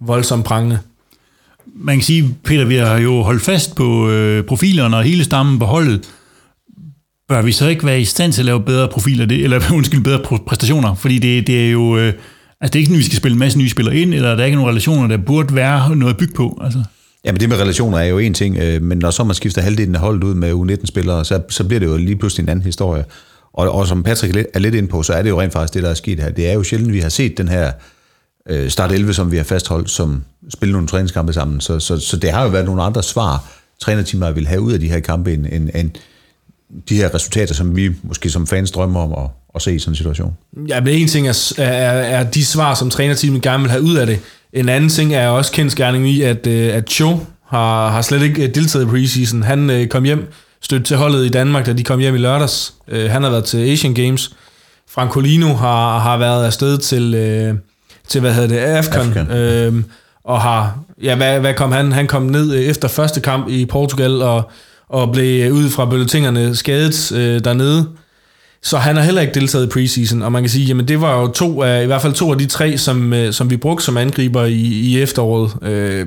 voldsomt prangende. Man kan sige, Peter, vi har jo holdt fast på øh, profilerne og hele stammen på holdet. Bør vi så ikke være i stand til at lave bedre profiler, det, eller undskyld, bedre præ- præstationer? Fordi det, det er jo... Øh, altså, det er ikke sådan, vi skal spille en masse nye spillere ind, eller der er ikke nogen relationer, der burde være noget at bygge på. Altså. Jamen det med relationer er jo en ting, øh, men når så man skifter halvdelen af holdet ud med U19-spillere, så, så bliver det jo lige pludselig en anden historie. Og, og som Patrick lidt- er lidt inde på, så er det jo rent faktisk det, der er sket her. Det er jo sjældent, vi har set den her øh, start 11, som vi har fastholdt, som spiller nogle træningskampe sammen. Så, så, så det har jo været nogle andre svar, trænerteamer vil have ud af de her kampe, end, end, end de her resultater, som vi måske som fans drømmer om at, at se i sådan en situation. Ja, men en ting er, er, er de svar, som trænerteamet gerne vil have ud af det. En anden ting er også kendskærningen i, at, øh, at Cho har, har slet ikke øh, deltaget i preseason. Han øh, kom hjem, stødt til holdet i Danmark, da de kom hjem i lørdags. Øh, Han har været til Asian Games. Francolino har, har været afsted til, øh, til hvad hedder det, Afcon. Afcon. Øhm, og har, ja, hvad, hvad kom han? Han kom ned øh, efter første kamp i Portugal og, og blev ud fra bulletinerne skadet øh, dernede. Så han har heller ikke deltaget i preseason, og man kan sige, jamen det var jo to af, i hvert fald to af de tre, som, øh, som vi brugte som angriber i, i efteråret. Øh,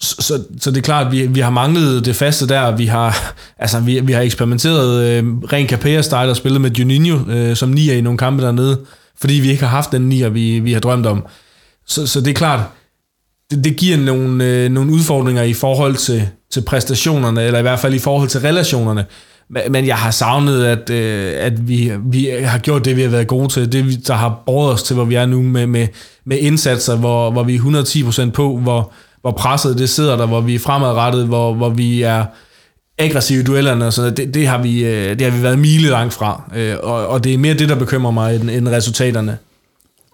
så, så, så det er klart, at vi, vi har manglet det faste der. Vi har, altså, vi, vi har eksperimenteret øh, ren Capella style og spillet med Juninho øh, som nier i nogle kampe dernede, fordi vi ikke har haft den nier, vi, vi har drømt om. Så, så det er klart, det, det giver nogle, øh, nogle udfordringer i forhold til, til præstationerne, eller i hvert fald i forhold til relationerne. Men, jeg har savnet, at, øh, at vi, vi har gjort det, vi har været gode til. Det, vi- der har båret os til, hvor vi er nu med, med, med indsatser, hvor, hvor vi er 110% på, hvor, hvor presset det sidder der, hvor vi er fremadrettet, hvor, hvor vi er aggressive duellerne og sådan noget. det, det, har vi, øh, det har vi været mile langt fra. Øh, Og, og det er mere det, der bekymrer mig, end, end resultaterne.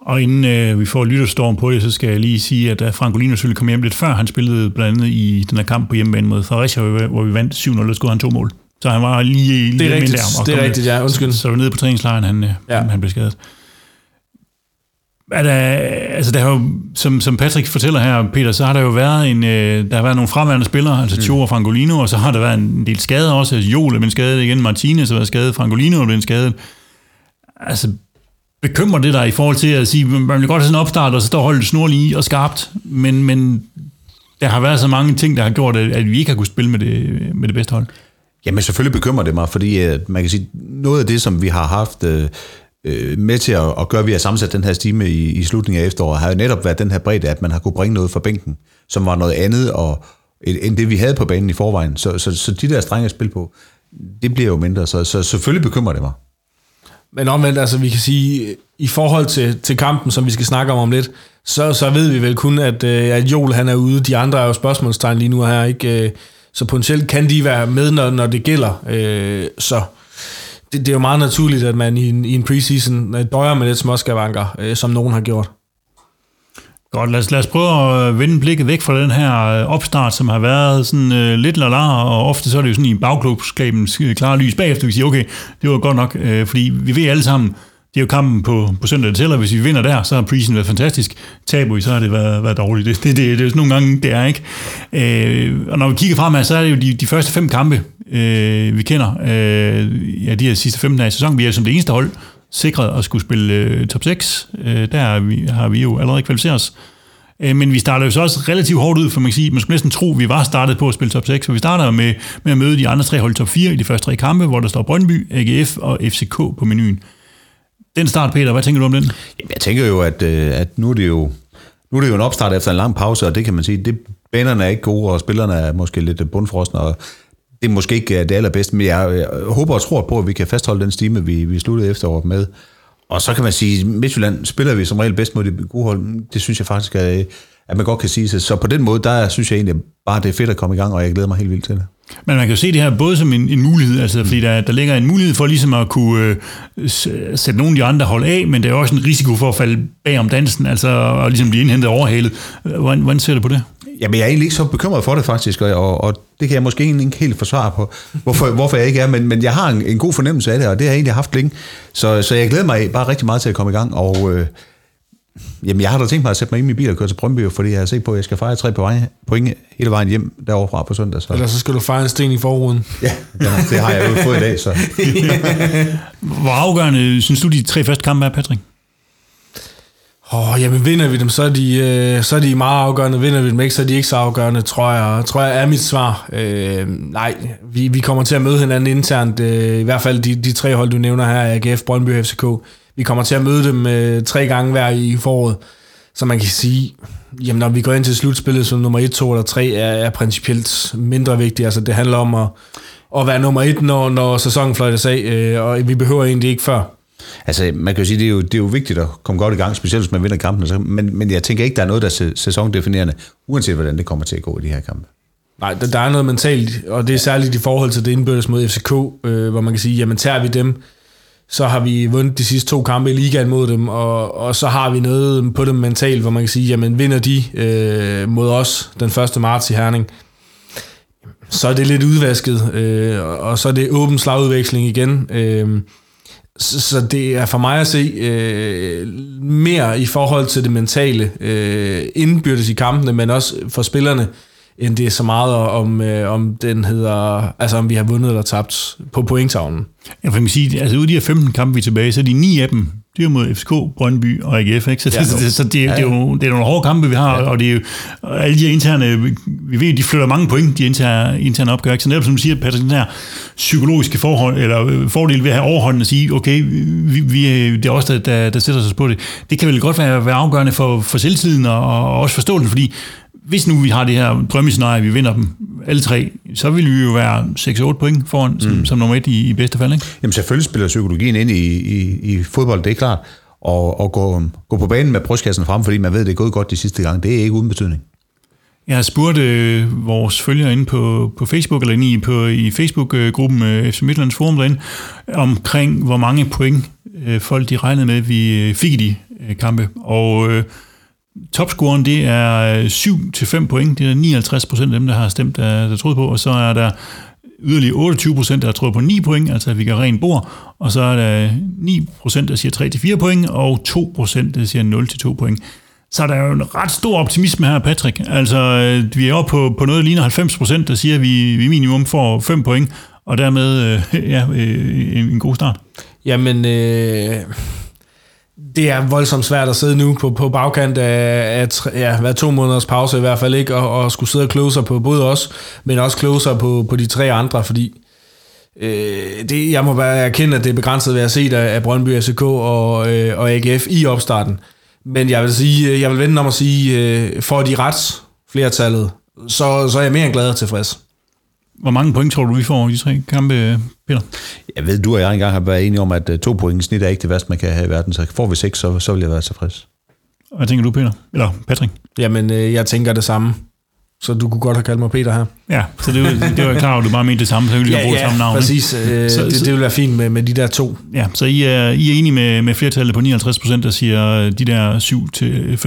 Og inden øh, vi får lytterstorm på det, så skal jeg lige sige, at øh, Francolino selvfølgelig kom hjem lidt før. Han spillede blandt andet i den her kamp på hjemmebane mod Fredericia, hvor vi- vandt 7-0, og scorede han to mål. Så han var lige lidt rigtigt. mindre om at Det er rigtigt, ja. Undskyld. Så, så var nede på træningslejren, han. Ja. han blev skadet. Der, altså der har jo, som, som Patrick fortæller her, Peter, så har der jo været, en, øh, der har været nogle fremværende spillere, altså Tjo og Frangolino, og så har der været en del skader også. Altså, Joel er blevet skadet igen, Martinez har været skadet, Frangolino er blevet skadet. Altså, bekymrer det dig i forhold til at sige, man vil godt have sådan en opstart, og så står holdet snorlige og skarpt, men, men der har været så mange ting, der har gjort, at, at vi ikke har kunnet spille med det, med det bedste hold. Jamen selvfølgelig bekymrer det mig, fordi at man kan sige, noget af det, som vi har haft øh, øh, med til at, at gøre, at vi har sammensat den her stime i, i slutningen af efteråret, har jo netop været den her bredde, at man har kunne bringe noget fra bænken, som var noget andet og, end det, vi havde på banen i forvejen. Så, så, så de der strenge at spille på, det bliver jo mindre, så, så selvfølgelig bekymrer det mig. Men omvendt, altså vi kan sige, i forhold til, til kampen, som vi skal snakke om om lidt, så, så ved vi vel kun, at, øh, at Joel han er ude. De andre er jo spørgsmålstegn lige nu her, ikke? Øh, så potentielt kan de være med, når, når det gælder. Øh, Så det, det er jo meget naturligt, at man i en, i en preseason øh, døjer med lidt småskavanker, øh, som nogen har gjort. Godt, lad os, lad os prøve at øh, vende blikket væk fra den her øh, opstart, som har været sådan øh, lidt lala, og ofte så er det jo sådan i bagklubskabens klare lys bagefter, vi siger, okay, det var godt nok, øh, fordi vi ved alle sammen, det er jo kampen på, på søndag, det tæller. Hvis vi vinder der, så har prisen været fantastisk. Taber vi, så har det været, været dårligt. Det, det, det, det er sådan nogle gange, det er ikke. Øh, og når vi kigger fremad, så er det jo de, de første fem kampe, øh, vi kender. Øh, ja, de her sidste 15 af sæsonen. Vi er som det eneste hold sikret at skulle spille øh, top 6. Øh, der har vi, har vi jo allerede kvalificeret os. Øh, men vi starter jo så også relativt hårdt ud, for man kan sige, man skulle næsten tro, at vi var startet på at spille top 6, for vi starter med, med at møde de andre tre hold top 4 i de første tre kampe, hvor der står Brøndby, AGF og FCK på menuen. Den start, Peter, hvad tænker du om den? Jamen, jeg tænker jo, at, øh, at nu er det jo nu er det jo en opstart efter en lang pause, og det kan man sige, det, banerne er ikke gode, og spillerne er måske lidt bundfrosne, og det er måske ikke øh, det allerbedste, men jeg, jeg håber og tror på, at vi kan fastholde den stime, vi, vi sluttede efteråret med. Og så kan man sige, at Midtjylland spiller vi som regel bedst mod de gode hold. Det synes jeg faktisk, at, at man godt kan sige sig. Så på den måde, der synes jeg egentlig bare, det er fedt at komme i gang, og jeg glæder mig helt vildt til det. Men man kan jo se det her både som en, en mulighed, altså fordi der, der ligger en mulighed for ligesom at kunne øh, øh sætte nogle af de andre hold af, men der er også en risiko for at falde bag om dansen, altså og ligesom blive indhentet overhalet. Hvordan, hvordan ser du på det? Jamen, jeg er egentlig ikke så bekymret for det faktisk, og, og, og det kan jeg måske ikke helt forsvare på, hvorfor, hvorfor jeg ikke er, men, men jeg har en, en god fornemmelse af det, og det har jeg egentlig haft længe. Så, så jeg glæder mig bare rigtig meget til at komme i gang, og øh, jamen, jeg har da tænkt mig at sætte mig ind i min bil og køre til Brøndby, fordi jeg har set på, at jeg skal fejre tre point hele vejen hjem derovre fra på søndag. Så. Eller så skal du fejre en sten i forruden. Ja, ja det har jeg jo fået i dag. Så. Hvor afgørende synes du, de tre første kampe er, Patrick? Åh, oh, jamen vinder vi dem, så er, de, øh, så er de meget afgørende. Vinder vi dem ikke, så er de ikke så afgørende, tror jeg. Tror jeg er mit svar. Øh, nej, vi, vi kommer til at møde hinanden internt. Øh, I hvert fald de, de tre hold, du nævner her, AGF, Brøndby og FCK. Vi kommer til at møde dem øh, tre gange hver i foråret. Så man kan sige, jamen når vi går ind til slutspillet som nummer 1, 2 eller 3, er, er principielt mindre vigtigt. Altså det handler om at, at være nummer 1, når, når sæsonen fløjtes af, øh, og vi behøver egentlig ikke før. Altså, man kan jo sige, det er jo, det er jo vigtigt at komme godt i gang, specielt hvis man vinder kampen. Men, men jeg tænker ikke, der er noget, der er sæsondefinerende, uanset hvordan det kommer til at gå i de her kampe. Nej, der, der er noget mentalt, og det er særligt i forhold til det indbyrdes mod FCK, øh, hvor man kan sige, jamen tager vi dem, så har vi vundet de sidste to kampe i ligaen mod dem, og, og så har vi noget på dem mentalt, hvor man kan sige, jamen vinder de øh, mod os den 1. marts i Herning, så er det lidt udvasket, øh, og så er det åben slagudveksling igen. Øh, så, så det er for mig at se øh, mere i forhold til det mentale øh, indbyrdes i kampene, men også for spillerne, end det er så meget om, øh, om den hedder, altså om vi har vundet eller tabt på pointtavlen. Ja, for man sige, altså ude af de her 15 kampe, vi er tilbage, så er de ni af dem, det er mod FCK, Brøndby og AGF, ikke? Så, ja, så, så det, ja, ja. det, er jo, det er nogle hårde kampe, vi har, ja. og det er jo, og alle de her interne, vi ved, de flytter mange point, de interne, interne opgør, ikke? Så netop som du siger, Patrick, den her psykologiske forhold, eller øh, fordel ved at have overhånden og sige, okay, vi, vi, det er os, der, der, der sætter sig på det. Det kan vel godt være, være afgørende for, for selvtiden og, og også forståelsen, fordi hvis nu vi har det her drømmescenarie, vi vinder dem alle tre, så vil vi jo være 6-8 point foran som, mm. som nummer et i, i bedste fald. Ikke? Jamen selvfølgelig spiller psykologien ind i, i, i fodbold, det er klart. Og, og gå, gå på banen med brystkassen frem, fordi man ved, det er gået godt de sidste gange, det er ikke uden betydning. Jeg har spurgt øh, vores følgere inde på, på Facebook, eller inde i, på, i Facebook-gruppen øh, FC Midtlands Forum derinde, omkring hvor mange point øh, folk de regnede med, vi øh, fik i de øh, kampe. Og øh, Topscoren, det er øh, 7-5 point. Det er 59 procent af dem, der har stemt, der, der troede på. Og så er der yderligere 28 procent, der har troet på 9 point, altså at vi kan rent bord. Og så er der øh, 9 procent, der siger 3-4 point, og 2 procent, der siger 0-2 point. Så der er jo en ret stor optimisme her, Patrick. Altså, vi er oppe på, på noget, der ligner 90 procent, der siger, at vi, vi minimum får 5 point, og dermed ja, en god start. Jamen, øh, det er voldsomt svært at sidde nu på, på bagkant af, at ja, hvad to måneders pause i hvert fald ikke, og, og skulle sidde og kloge sig på både os, men også kloge sig på, på de tre andre, fordi øh, det, jeg må bare erkende, at det er begrænset ved at se af, af Brøndby, FCK og, øh, og AGF i opstarten. Men jeg vil sige, øh, jeg vil vente om at sige, øh, for de rets flertallet, så, så er jeg mere end glad og tilfreds. Hvor mange point tror du, vi får i de tre kampe, Peter? Jeg ved, du og jeg engang har været enige om, at øh, to point snit er ikke det værste, man kan have i verden. Så får vi seks, så, så vil jeg være tilfreds. Hvad tænker du, Peter? Eller Patrick? Jamen, øh, jeg tænker det samme. Så du kunne godt have kaldt mig Peter her. Ja, så det, det var klar at du bare mente det samme, så vi ja, bruge ja, samme navn. præcis. Øh, så, det, det vil være fint med, med de der to. Ja, så I er, I er enige med, med flertallet på 59 procent, der siger de der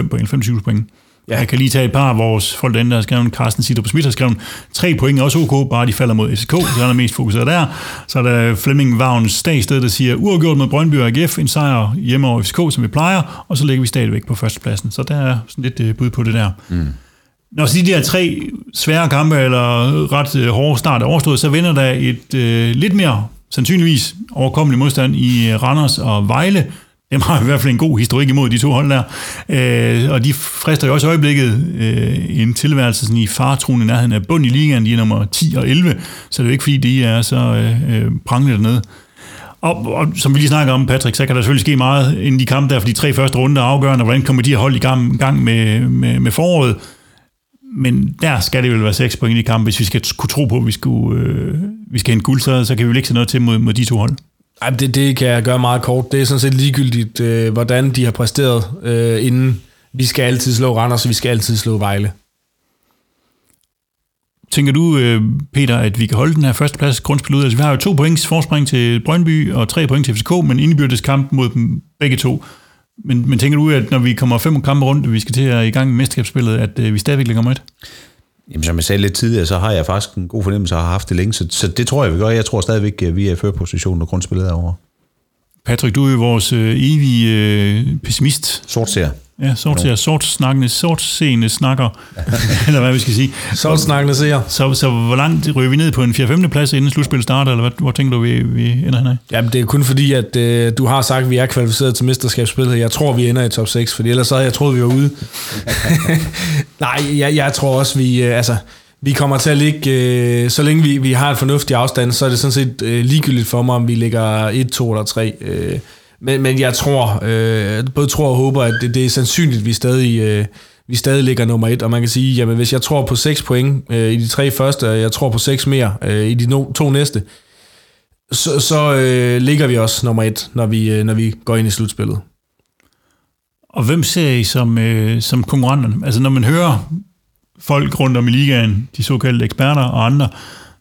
7-5 point, 5-7 point. Ja. Jeg kan lige tage et par af vores folk derinde, der har skrevet, Carsten på Smith har skrevet, tre point er også ok, bare de falder mod FCK, så er der mest fokuseret der. Så er der Flemming Vagns Stagsted, der siger, uafgjort med Brøndby og AGF, en sejr hjemme over FCK, som vi plejer, og så ligger vi stadigvæk på førstepladsen. Så der er sådan lidt øh, bud på det der. Mm. Når så de der tre svære kampe, eller ret øh, hårde start er overstået, så vinder der et øh, lidt mere sandsynligvis overkommelig modstand i øh, Randers og Vejle, dem har i hvert fald en god historik imod de to hold der. Øh, og de frister jo også i øjeblikket øh, en tilværelse sådan i fartroen i nærheden af bund i ligaen. De er nummer 10 og 11, så det er jo ikke fordi, de er så øh, øh, prangende dernede. Og, og som vi lige snakker om, Patrick, så kan der selvfølgelig ske meget inden de kampe der, for de tre første runder er afgørende, hvordan kommer de at holde i gang, gang med, med, med foråret. Men der skal det vel være 6 point i kamp, hvis vi skal kunne tro på, at vi, skulle, øh, vi skal hente guld, så, så kan vi vel ikke se noget til mod, mod de to hold. Ej, det, det kan jeg gøre meget kort. Det er sådan set ligegyldigt, øh, hvordan de har præsteret øh, inden. Vi skal altid slå Randers, så vi skal altid slå Vejle. Tænker du, øh, Peter, at vi kan holde den her førsteplads grundspil ud? Altså, vi har jo to points forspring til Brøndby og tre point til FCK, men indbyrdes kamp mod dem begge to. Men, men tænker du, at når vi kommer fem kampe rundt, og vi skal til at i gang med mesterskabsspillet, at øh, vi stadigvæk ligger med et? Jamen, som jeg sagde lidt tidligere, så har jeg faktisk en god fornemmelse og har haft det længe, så, så det tror jeg, vi gør. Jeg tror stadigvæk, at vi er i førerpositionen, når grundspillet er over. Patrick, du er jo vores øh, evige øh, pessimist. Sort ser. Ja, sort ser, sort snakkende, sort seende snakker, eller hvad vi skal sige. Sort snakkende ser. Så, så hvor langt ryger vi ned på en 4-5. plads, inden slutspillet starter, eller hvad, hvor tænker du, vi, vi ender henad? Jamen, det er kun fordi, at øh, du har sagt, at vi er kvalificeret til mesterskabsspillet. Jeg tror, vi ender i top 6, for ellers så havde jeg troet, vi var ude. Nej, jeg, jeg tror også, vi... Øh, altså, vi kommer til at ligge, øh, så længe vi, vi har en fornuftig afstand, så er det sådan set øh, ligegyldigt for mig, om vi ligger 1, 2 eller 3. Øh, men, men jeg tror, øh, både tror og håber, at det, det er sandsynligt, at vi stadig, øh, vi stadig ligger nummer 1. Og man kan sige, jamen hvis jeg tror på 6 point øh, i de tre første, og jeg tror på 6 mere øh, i de no, to næste, så, så øh, ligger vi også nummer 1, når vi, øh, når vi går ind i slutspillet. Og hvem ser I som, øh, som konkurrenterne? Altså når man hører folk rundt om i ligaen, de såkaldte eksperter og andre,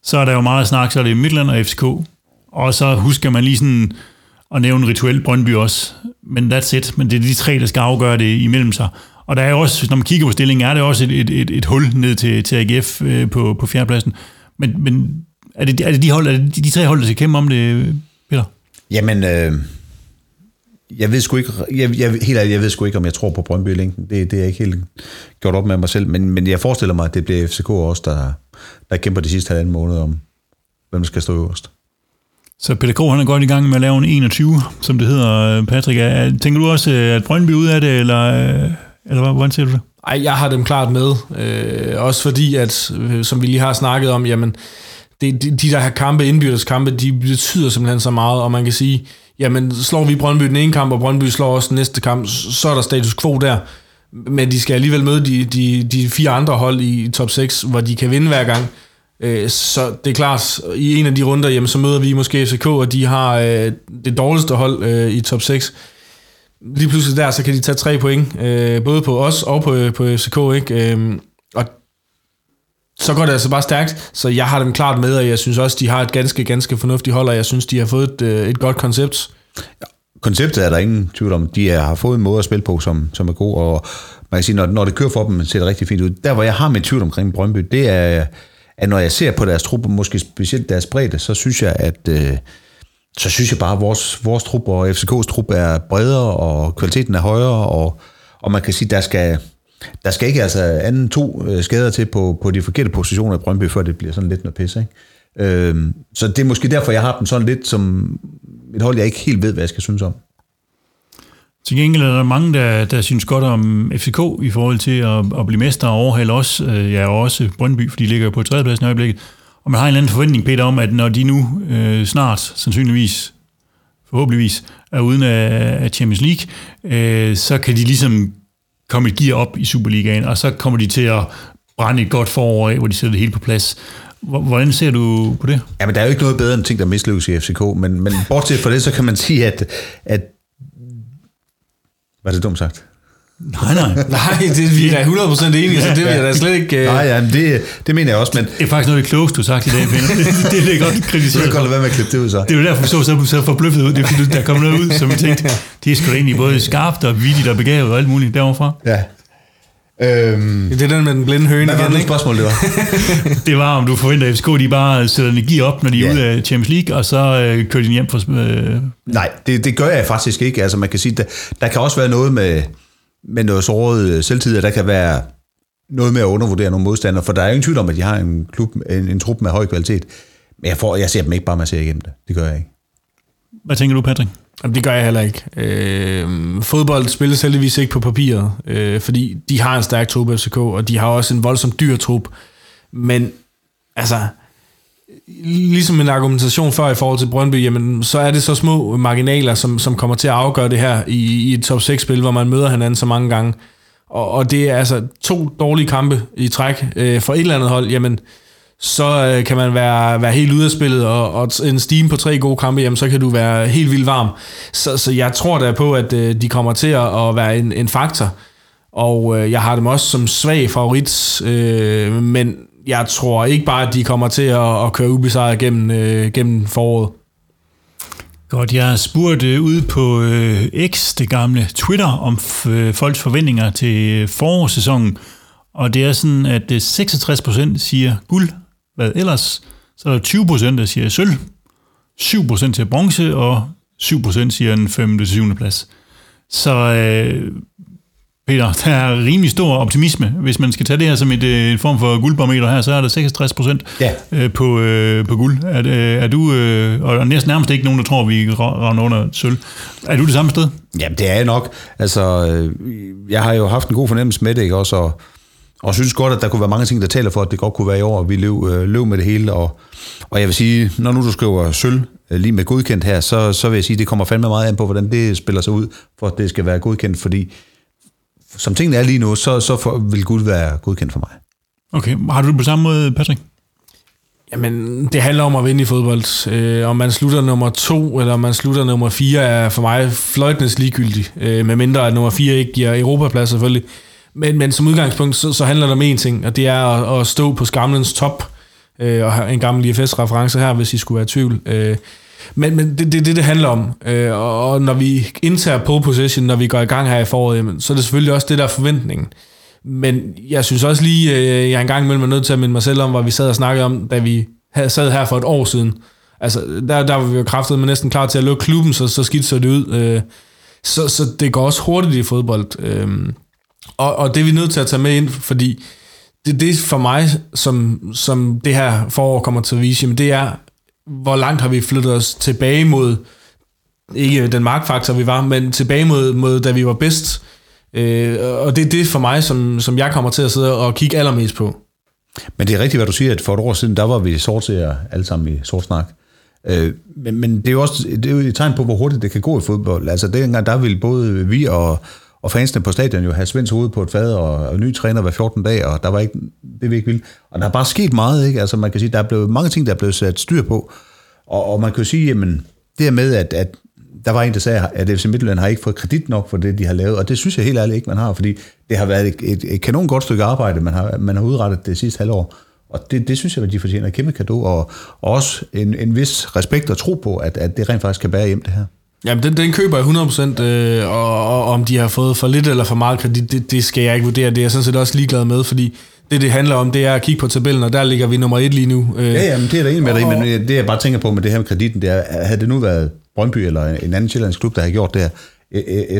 så er der jo meget snak, så er det Midtland og FCK. Og så husker man lige sådan og nævne rituelt Brøndby også. Men that's it. Men det er de tre, der skal afgøre det imellem sig. Og der er også, når man kigger på stillingen, er det også et, et, et, et hul ned til, til AGF øh, på, på fjerdepladsen. Men, men er, det, er det de hold, er det de, de tre hold, der skal kæmpe om det, Peter? Jamen, øh, jeg ved sgu ikke, jeg, jeg, helt ærligt, jeg ved sgu ikke, om jeg tror på Brøndby i længden. Det, det er jeg ikke helt gjort op med mig selv. Men, men jeg forestiller mig, at det bliver FCK også, der, der kæmper de sidste halvanden måned om, hvem der skal stå øverst. Så Peter Krog, han er godt i gang med at lave en 21, som det hedder, øh, Patrick. Tænker du også, øh, at Brøndby ud af det, eller, øh, eller hvordan ser du det? Ej, jeg har dem klart med. Øh, også fordi, at som vi lige har snakket om, jamen, det, de, de der her kampe, indbyrdes kampe, de betyder simpelthen så meget, og man kan sige, jamen slår vi Brøndby den ene kamp, og Brøndby slår også den næste kamp, så er der status quo der. Men de skal alligevel møde de, de, de fire andre hold i top 6, hvor de kan vinde hver gang. Øh, så det er klart, i en af de runder, jamen, så møder vi måske FCK, og de har øh, det dårligste hold øh, i top 6. Lige pludselig der, så kan de tage tre point, øh, både på os og på, på FCK. Ikke? Øhm, og så går det altså bare stærkt, så jeg har dem klart med, og jeg synes også, de har et ganske, ganske fornuftigt hold, og jeg synes, de har fået et, øh, et godt koncept. Ja, konceptet er der ingen tvivl om. De har fået en måde at spille på, som, som er god, og man kan sige, når, når det kører for dem, ser det rigtig fint ud. Der, hvor jeg har mit tvivl omkring Brøndby, det er, at når jeg ser på deres trup, måske specielt deres bredde, så synes jeg, at øh, så synes jeg bare, at vores, vores truppe og FCK's truppe er bredere, og kvaliteten er højere, og, og man kan sige, der skal, der skal ikke altså anden to øh, skader til på, på de forkerte positioner i Brøndby, før det bliver sådan lidt noget pisse. Ikke? Øh, så det er måske derfor, jeg har dem sådan lidt som et hold, jeg ikke helt ved, hvad jeg skal synes om. Til gengæld er der mange, der, der synes godt om FCK i forhold til at, at blive mester og overhale også, øh, Ja, ja, også Brøndby, for de ligger på tredjepladsen i øjeblikket. Og man har en eller anden forventning, Peter, om, at når de nu øh, snart, sandsynligvis, forhåbentligvis, er uden af, af Champions League, øh, så kan de ligesom komme et gear op i Superligaen, og så kommer de til at brænde et godt forår af, hvor de sætter det hele på plads. Hvordan ser du på det? Jamen, der er jo ikke noget bedre end ting, der mislykkes i FCK, men, men bortset fra det, så kan man sige, at, at var det dumt sagt? Nej, nej. nej, det, vi er 100% enige, så det vil jeg da slet ikke... Uh... Nej, ja, det, det mener jeg også, men... Det er faktisk noget af det klogeste, du har sagt i dag, Peter. Det, det, det er godt kritiseret. Så kan du være med at klippe det ud, så. Det er jo derfor, vi så, så, så forbløffet ud. Det er fordi, der kom noget ud, som vi tænkte, det er sgu da egentlig både skarpt og vidigt og begavet og alt muligt derovre Ja. Øhm, Det er den med den blinde høne hvad var det spørgsmål, det var? Det var, om du forventer, at FCK de bare sætter energi op, når de er Ja. ude af Champions League, og så øh, kører de hjem for... Øh, Nej, det, det gør jeg faktisk ikke. Altså man kan sige, der, der kan også være noget med, med noget såret øh, selvtid, der kan være noget med at undervurdere nogle modstandere, for der er jo ingen tvivl om, at de har en, klub, en, en trup med høj kvalitet. Men jeg, får, jeg ser dem ikke bare med at se igennem det. Det gør jeg ikke. hvad tænker du, Patrick? Jamen, det gør jeg heller ikke. Øh, fodbold spilles heldigvis ikke på papiret, øh, fordi de har en stærk trup FCK, og de har også en voldsomt dyr trup. Men altså, ligesom en argumentation før i forhold til Brøndby, jamen, så er det så små marginaler, som, som kommer til at afgøre det her i, i et top 6-spil, hvor man møder hinanden så mange gange. Og, og det er altså to dårlige kampe i træk øh, for et eller andet hold, jamen, så øh, kan man være, være helt ude af spillet, og, og en steam på tre gode kampe, jamen, så kan du være helt vildt varm. Så, så jeg tror da på, at øh, de kommer til at, at være en, en faktor, og øh, jeg har dem også som svag favorit, øh, men jeg tror ikke bare, at de kommer til at, at køre ubesejret gennem, øh, gennem foråret. Godt, jeg har spurgt øh, ude på øh, X, det gamle Twitter, om f- øh, folks forventninger til øh, forårssæsonen, og det er sådan, at øh, 66% siger guld, hvad ellers, så er der 20% der siger sølv, 7% siger bronze, og 7% siger en 5. til 7. plads. Så øh, Peter, der er rimelig stor optimisme. Hvis man skal tage det her som et, øh, en form for guldbarometer her, så er der 66 procent Ja. øh, på, øh, på guld. Er, øh, er du, øh, og næsten nærmest ikke nogen, der tror, vi render under sølv. Er du det samme sted? Jamen, det er jeg nok. Altså, øh, jeg har jo haft en god fornemmelse med det, ikke også? Og, og synes godt, at der kunne være mange ting, der taler for, at det godt kunne være i år, at vi løb, øh, løb med det hele. Og, og jeg vil sige, når nu du skriver sølv øh, lige med godkendt her, så, så vil jeg sige, at det kommer fandme meget an på, hvordan det spiller sig ud, for at det skal være godkendt, fordi som tingene er lige nu, så, så for, vil Gud være godkendt for mig. Okay, har du det på samme måde, Patrick? Jamen, det handler om at vinde i fodbold. Øh, om man slutter nummer to, eller om man slutter nummer fire, er for mig fløjtens ligegyldigt. Øh, med mindre at nummer fire ikke giver Europaplads selvfølgelig. Men, men som udgangspunkt, så, så handler det om én ting, og det er at, at stå på skamlens top. Øh, og have en gammel IFS-reference her, hvis I skulle være i tvivl. Øh, men, men det er det, det, det handler om. Øh, og, og når vi indtager pole position, når vi går i gang her i foråret, jamen, så er det selvfølgelig også det, der er forventningen. Men jeg synes også lige, øh, jeg engang imellem er nødt til at minde mig selv om, hvad vi sad og snakkede om, da vi havde, sad her for et år siden. Altså, der, der var vi jo kraftet med næsten klar til at lukke klubben, så, så skidt så det ud. Øh, så, så det går også hurtigt i fodbold. Øh, og, og det er vi nødt til at tage med ind, fordi det, det for mig, som, som det her forår kommer til at vise, jamen det er, hvor langt har vi flyttet os tilbage mod, ikke den markfaktor vi var, men tilbage mod, mod da vi var bedst. Øh, og det er det for mig, som, som jeg kommer til at sidde og kigge allermest på. Men det er rigtigt, hvad du siger, at for et år siden, der var vi sortseere alle sammen i sort snak. Øh, men, men det er jo også det er jo et tegn på, hvor hurtigt det kan gå i fodbold. Altså dengang, der ville både vi og, og fansene på stadion jo have Svends hoved på et fad og, og ny træner hver 14 dage, og der var ikke, det vi ikke ville. Og der er bare sket meget, ikke? Altså man kan sige, der er blevet mange ting, der er blevet sat styr på. Og, og man kan jo sige, jamen, det her med, at, at der var en, der sagde, at FC Midtjylland har ikke fået kredit nok for det, de har lavet, og det synes jeg helt ærligt ikke, man har, fordi det har været et, et, et kanon godt stykke arbejde, man har, man har udrettet det sidste halvår. Og det, det synes jeg, at de fortjener et kæmpe kado, og, og også en, en vis respekt og tro på, at, at det rent faktisk kan bære hjem det her. Jamen, den, den køber jeg 100%, øh, og, og om de har fået for lidt eller for meget kredit, det, det skal jeg ikke vurdere. Det er jeg sådan set også ligeglad med, fordi det, det handler om, det er at kigge på tabellen, og der ligger vi nummer et lige nu. Øh, Ja, ja, men det er der enig med dig, men det jeg bare tænker på med det her med kreditten, det er, havde det nu været Brøndby eller en anden sjællandsk klub, der havde gjort det her,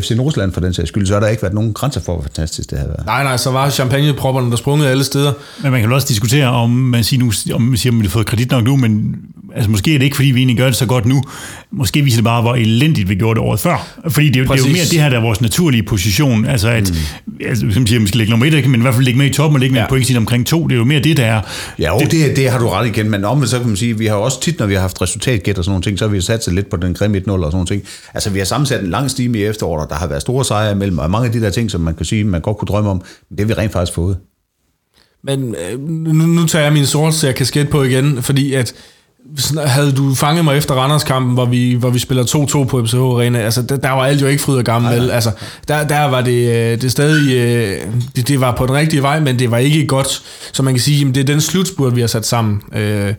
FC Nordsjælland for den sags skyld, så har der ikke været nogen grænser for, hvor fantastisk det havde været. Nej, nej, så var champagnepropperne der sprunget alle steder. Men man kan jo også diskutere, om man siger, nu, om man siger, om vi har fået kredit nok nu, men altså, måske er det ikke, fordi vi egentlig gør det så godt nu. Måske viser det bare, hvor elendigt vi gjorde det året før. Fordi det, er jo- det er jo mere det her, der er vores naturlige position. Altså, at, mm. altså, som siger, man skal ligge nummer et, men i hvert fald ligge med i toppen og ligge med Ja. ja. en point omkring to. Det er jo mere det, der er. Ja, jo, det, det har du ret igen, men omvendt så kan man sige, vi har også tit, når vi har haft resultatgæt og sådan nogle ting, så har vi sat sig lidt på den grimme 1-0 og sådan nogle ting. Altså, vi har sammensat en lang stime i efteråret, og der har været store sejre imellem, og mange af de der ting, som man kan sige, man godt kunne drømme om, det har vi rent faktisk fået. Men øh, nu, nu tager jeg min sortserie kasket på igen, fordi at havde du fanget mig efter Randers-kampen, hvor vi, hvor vi spiller 2-2 på FCH Arena, altså der, der var alt jo ikke fryd og gammel, vel? Altså, der, der var det, øh, det stadig, øh, det, det var på den rigtige vej, men det var ikke godt, så man kan sige, jamen, det er den slutspurt, vi har sat sammen. Øh,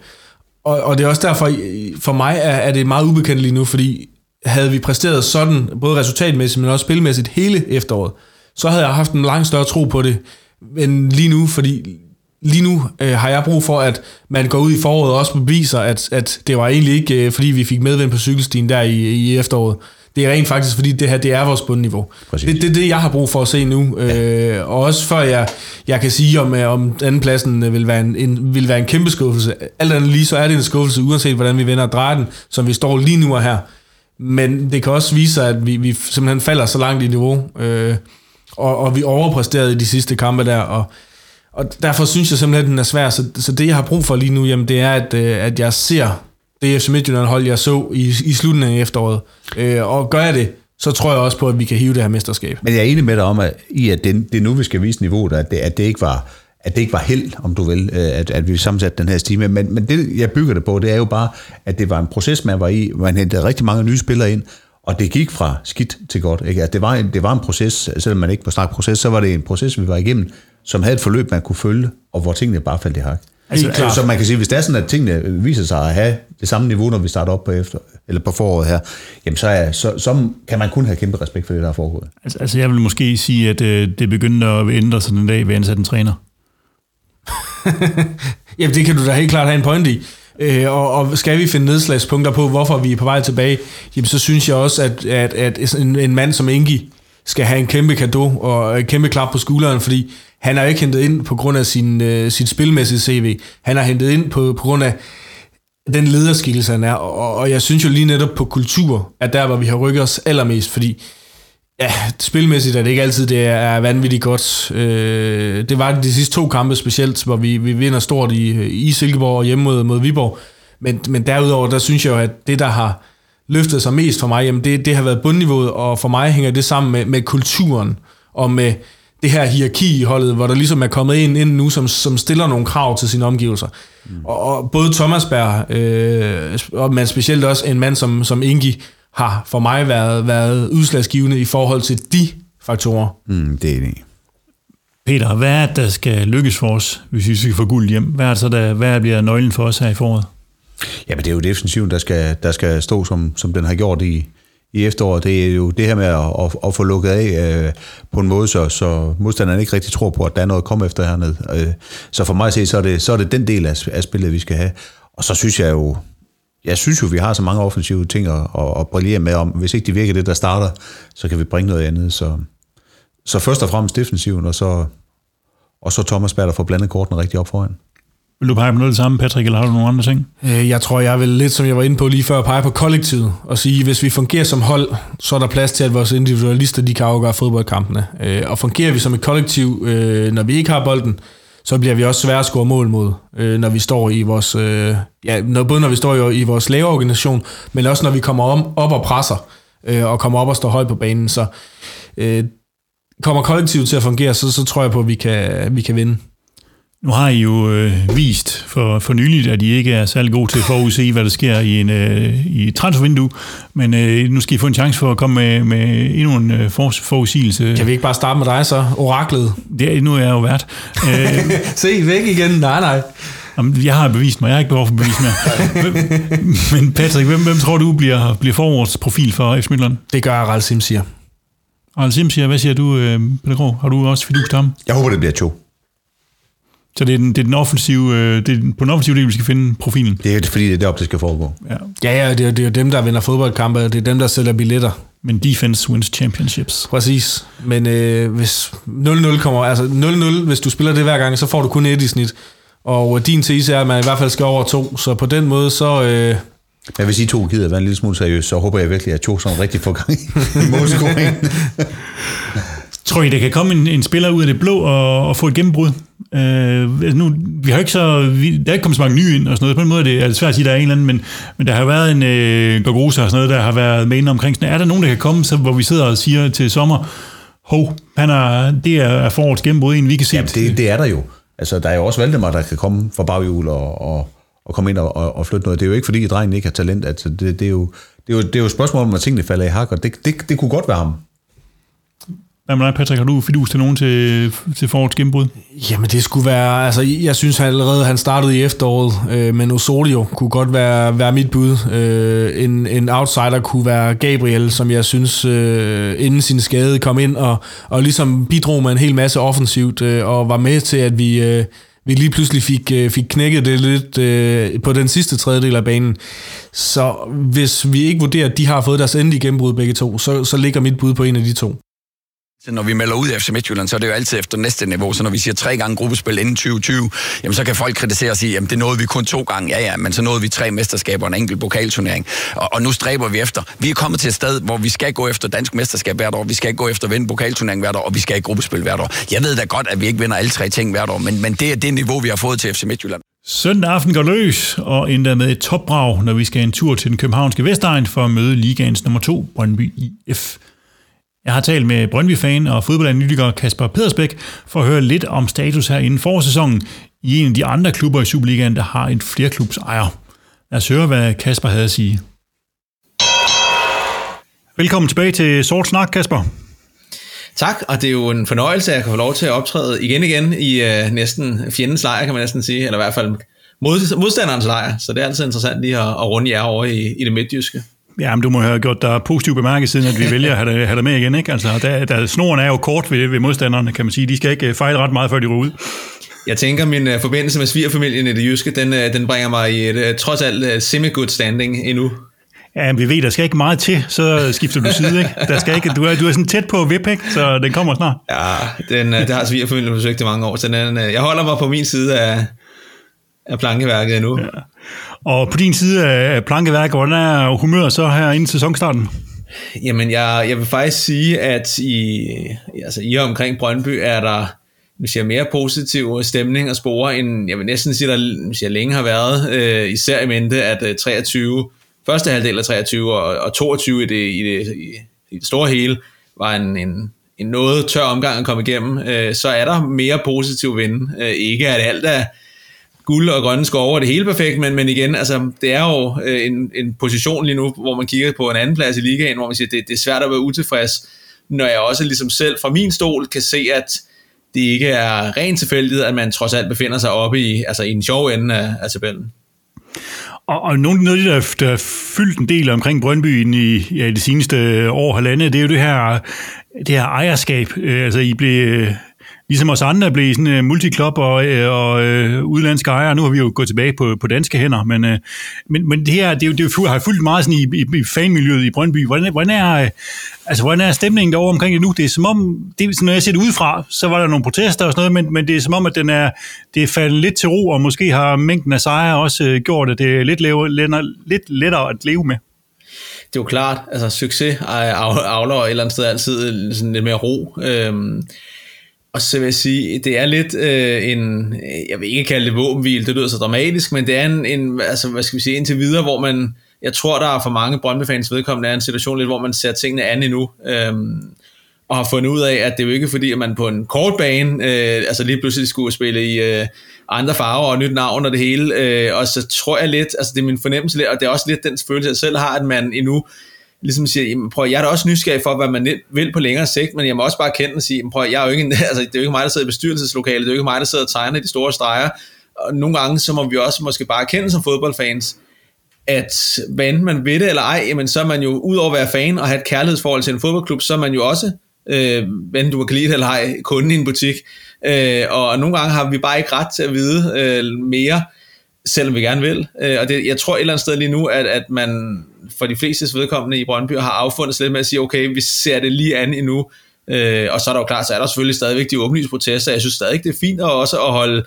og, og det er også derfor, for mig er, er det meget ubekendt lige nu, fordi havde vi præsteret sådan, både resultatmæssigt, men også spilmæssigt hele efteråret, så havde jeg haft en langt større tro på det. Men lige nu, fordi lige nu øh, har jeg brug for, at man går ud i foråret og også beviser, at, at det var egentlig ikke, øh, fordi vi fik medvind på cykelstien der i, i efteråret. Det er rent faktisk, fordi det her det er vores bundniveau. Præcis. Det er det, det, jeg har brug for at se nu. Ja. Øh, og også før jeg, jeg kan sige, om, øh, om andenpladsen øh, vil være en, en, vil være en kæmpe skuffelse. Alt andet lige, så er det en skuffelse, uanset hvordan vi vender og drejer den, som vi står lige nu og her. Men det kan også vise sig, at vi, vi simpelthen falder så langt i niveau, øh, og, og vi overpræsterede i de sidste kampe der, og, og derfor synes jeg simpelthen, at den er svær. Så, så det, jeg har brug for lige nu, jamen, det er, at, øh, at jeg ser det FC Midtjylland hold, jeg så i, i slutningen af efteråret. Øh, og gør jeg det, så tror jeg også på, at vi kan hive det her mesterskab. Men jeg er enig med dig om, at, i at det, det er nu, vi skal vise niveauet, at det, at det ikke var at det ikke var held, om du vil, øh, at, at vi sammensatte den her stime. Men, men det, jeg bygger det på, det er jo bare, at det var en proces, man var i. Man hentede rigtig mange nye spillere ind, og det gik fra skidt til godt. Ikke? At det, var en, det var en proces, selvom man ikke må snakke proces, så var det en proces, vi var igennem, som havde et forløb, man kunne følge, og hvor tingene bare faldt i hak. Altså, Altså, så man kan sige, hvis det er sådan, at tingene viser sig at have det samme niveau, når vi starter op på, efter, eller på foråret her, jamen så, er, så, så kan man kun have kæmpe respekt for det, der er foregået. Altså, altså jeg vil måske sige, at øh, det begyndte at ændre sig den dag, vi ansatte en træner. Jamen, det kan du da helt klart have en point i. Øh, og, og skal vi finde nedslagspunkter på, hvorfor vi er på vej tilbage, jamen, så synes jeg også, at, at, at en, en mand som Ingi skal have en kæmpe gave og en kæmpe klap på skulderen, fordi han er ikke hentet ind på grund af sin, øh, sit spilmæssige CV. Han er hentet ind på, på grund af den lederskikkelse, han er. Og, og jeg synes jo lige netop på kultur, at der, hvor vi har rykket os allermest, fordi Ja, spilmæssigt er det ikke altid, det er vanvittigt godt. Øh, det var de sidste to kampe specielt, hvor vi, vi vinder stort i, i Silkeborg og hjemme mod, mod Viborg. Men, men derudover, der synes jeg jo, at det, der har løftet sig mest for mig, jamen det, det har været bundniveauet, og for mig hænger det sammen med, med kulturen og med det her hierarki i holdet, hvor der ligesom er kommet en ind nu, som, som stiller nogle krav til sine omgivelser. Mm. Og, og både Thomas Berg, øh, og, men specielt også en mand som, som Ingi, har for mig været, været udslagsgivende i forhold til de faktorer. Mm, det er det. Peter, hvad er det, der skal lykkes for os, hvis vi skal få guld hjem? Hvad er det så, der, hvad bliver nøglen for os her i foråret? Jamen det er jo defensiven, der skal, der skal stå, som, som den har gjort i, i efteråret. Det er jo det her med at, at, at få lukket af øh, på en måde, så, så modstanderen ikke rigtig tror på, at der er noget at komme efter hernede. Øh, så for mig at se, så er det, så er det den del af, af spillet, vi skal have. Og så synes jeg jo, jeg synes jo, vi har så mange offensive ting at, at, at brillere med om. Hvis ikke de virker det, der starter, så kan vi bringe noget andet. Så, så først og fremmest defensiven, og så, og så Thomas Berg, der får blandet kortene rigtig op foran. Vil du pege på noget af det samme, Patrick, eller har du nogle andre ting? Øh, jeg tror, jeg vil lidt, som jeg var inde på lige før, pege på kollektivet og sige, hvis vi fungerer som hold, så er der plads til, at vores individualister de kan afgøre fodboldkampene. Øh, og fungerer vi som et kollektiv, øh, når vi ikke har bolden, så bliver vi også svære at score mål mod, øh, når vi står i vores, øh, ja, når, både når vi står i, i vores lave organisation, men også når vi kommer om, op og presser, øh, og kommer op og står højt på banen. Så øh, kommer kollektivet til at fungere, så, så tror jeg på, at vi kan, vi kan vinde. Nu har I jo øh, vist for, for nyligt, at I ikke er særlig gode til at forudse, hvad der sker i, en, øh, i et transfervindue, men øh, nu skal I få en chance for at komme med, med endnu en øh, for, forudsigelse. Kan vi ikke bare starte med dig så, oraklet? Det, nu er jeg jo vært. Øh, Se, væk igen. Nej, nej. Jamen, Jeg har bevist mig, jeg har ikke behov for bevis mere. Men Patrick, hvem, hvem tror du bliver, bliver forårets profil for FC Midtjylland? Det gør Ralf Sim siger. Arne Sim siger, hvad siger du, øh, Peter Grov? Har du også fidus til ham? Jeg håber, det bliver to. Så det er, den, det er, den offensive, øh, det er på den offensive del, vi skal finde profilen. Det er fordi, det er deroppe, det skal foregå. Ja. Ja, ja, det er, det er dem, der vinder fodboldkampe, det er dem, der sælger billetter. Men defense wins championships. Præcis. Men øh, hvis 0-0 kommer, altså 0-0, hvis du spiller det hver gang, så får du kun et i snit. Og din tese er, at man i hvert fald skal over to. Så på den måde, så... Øh, Men hvis I to gider være en lille smule seriøse, så håber jeg virkelig, at to sådan rigtig får gang i, i målscoring. Tror I, der kan komme en, en spiller ud af det blå og, og få et gennembrud? Øh, altså nu, vi har ikke så, vi, der er ikke kommet så mange nye ind og sådan noget. På en måde er det, er det svært at sige, at der er en eller anden, men, men der har været en øh, Gorgosa og sådan noget, der har været med omkring. Sådan, er der nogen, der kan komme, så, hvor vi sidder og siger til sommer, hov, han er, det er, er forårets gennembrud, en vi kan se. Jamen, det, det er der jo. Altså, der er jo også Valdemar, der kan komme fra baghjul og, og, og komme ind og, og, og flytte noget. Det er jo ikke, fordi drengen ikke har talent. Altså, det, det, er jo, det, er jo, det er jo et spørgsmål om, at tingene falder i hak, og det, det, det kunne godt være ham. Hvad med dig, Patrick? Har du fidus til nogen til, til forårets gennembrud? Jamen det skulle være, altså jeg synes han allerede, han startede i efteråret, øh, men Osorio kunne godt være, være mit bud. Øh, en, en outsider kunne være Gabriel, som jeg synes øh, inden sin skade kom ind og, og ligesom bidrog med en hel masse offensivt øh, og var med til, at vi, øh, vi lige pludselig fik, øh, fik knækket det lidt øh, på den sidste tredjedel af banen. Så hvis vi ikke vurderer, at de har fået deres endelige gennembrud begge to, så, så ligger mit bud på en af de to. Så når vi melder ud af FC Midtjylland, så er det jo altid efter næste niveau. Så når vi siger tre gange gruppespil inden 2020, jamen så kan folk kritisere og sige, jamen det nåede vi kun to gange. Ja, ja, men så nåede vi tre mesterskaber og en enkelt pokalturnering. Og, og nu stræber vi efter. Vi er kommet til et sted, hvor vi skal gå efter dansk mesterskab hvert år, vi skal gå efter at vinde pokalturnering hvert år, og vi skal i gruppespil hvert år. Jeg ved da godt, at vi ikke vinder alle tre ting hvert år, men, men det er det niveau, vi har fået til FC Midtjylland. Søndag aften går løs, og endda med et topbrag, når vi skal en tur til den københavnske Vestegn for at møde ligaens nummer 2, Brøndby IF. Jeg har talt med Brøndby-fan og fodboldanalytiker Kasper Pedersbæk for at høre lidt om status her inden forårssæsonen i en af de andre klubber i Superligaen, der har en flerklubs ejer. Lad os høre, hvad Kasper havde at sige. Velkommen tilbage til Sort Snak, Kasper. Tak, og det er jo en fornøjelse, at jeg kan få lov til at optræde igen igen i øh, næsten fjendens lejr, kan man næsten sige, eller i hvert fald mod, modstanderens lejr, så det er altid interessant lige at, at runde jer over i, i det midtjyske. Ja, men du må have gjort dig positivt bemærket, siden at vi vælger at have dig, have dig med igen. Ikke? Altså, der, der, snoren er jo kort ved, ved modstanderne, kan man sige. De skal ikke fejle ret meget, før de ryger ud. Jeg tænker, min uh, forbindelse med svigerfamilien i det jyske, den, uh, den bringer mig i et uh, trods alt semi-good standing endnu. Ja, vi ved, der skal ikke meget til, så skifter du side, ikke? Der skal ikke, du, er, du er sådan tæt på vip, ikke? Så den kommer snart. Ja, den, det har svigerfamilien forsøgt i mange år, så den, jeg holder mig på min side af, af plankeværket endnu. Ja. Og på din side af plankeværket, hvordan er humøret så her inden sæsonstarten? Jamen, jeg, jeg vil faktisk sige, at i, altså, i og omkring Brøndby er der hvis jeg, mere positiv stemning og spore, end jeg vil næsten sige, der hvis jeg længe har været, øh, især i mente, at øh, 23, første halvdel af 23 og, og 22 i det, i, det, i, i det store hele, var en, en, en noget tør omgang at komme igennem, øh, så er der mere positiv vind. Øh, ikke at alt er guld og grønne skove og det hele perfekt, men, men igen, altså, det er jo øh, en, en position lige nu, hvor man kigger på en anden plads i ligaen, hvor man siger, det, det er svært at være utilfreds, når jeg også ligesom selv fra min stol kan se, at det ikke er rent tilfældigt, at man trods alt befinder sig oppe i, altså i en sjov ende af, af tabellen. Og, og noget af det, der, der er fyldt en del omkring Brøndby i ja, det seneste år halvandet, det er jo det her, det her ejerskab. Øh, altså, I blev øh, ligesom os andre blev sådan uh, multiklub og, uh, og øh, uh, udlandske ejere. Nu har vi jo gået tilbage på, på danske hænder, men, uh, men, men det her det, det, det har fulgt meget sådan i, i, i fanmiljøet i Brøndby. Hvordan, hvordan, er, uh, altså, hvordan er stemningen derovre omkring det nu? Det er som om, det, når jeg ser det udefra, så var der nogle protester og sådan noget, men, men det er som om, at den er, det er faldet lidt til ro, og måske har mængden af sejre også uh, gjort, at det er lidt, lave, lidt lettere at leve med det er jo klart, altså succes afler et eller andet sted altid sådan lidt mere ro. Øhm, og så vil jeg sige, det er lidt øh, en, jeg vil ikke kalde det våbenhvil, det lyder så dramatisk, men det er en, en altså, hvad skal vi sige, indtil videre, hvor man, jeg tror, der er for mange Brøndby-fans vedkommende, er en situation lidt, hvor man ser tingene an endnu, Øh, og har fundet ud af, at det er jo ikke fordi, at man på en kort bane, øh, altså lige pludselig skulle spille i øh, andre farver og nyt navn og det hele, øh, og så tror jeg lidt, altså det er min fornemmelse lidt, og det er også lidt den følelse, jeg selv har, at man endnu ligesom siger, jamen, prøv, jeg er da også nysgerrig for, hvad man vil på længere sigt, men jeg må også bare kende og sige, prøv, jeg er jo ikke, altså, det er jo ikke mig, der sidder i bestyrelseslokalet, det er jo ikke mig, der sidder og tegner de store streger, og nogle gange, så må vi også måske bare kende som fodboldfans, at hvad enten man ved det eller ej, jamen, så er man jo, ud over at være fan og have et kærlighedsforhold til en fodboldklub, så er man jo også, øh, enten du kan lide det eller ej, kunden i en butik. Øh, og nogle gange har vi bare ikke ret til at vide øh, mere, selvom vi gerne vil. Øh, og det, jeg tror et eller andet sted lige nu, at, at man for de fleste vedkommende i Brøndby har affundet sig lidt med at sige, okay, vi ser det lige an endnu. Øh, og så er der jo klart, så er der selvfølgelig stadigvæk de åbenlysprotester. Jeg synes stadig, det er fint at også at holde,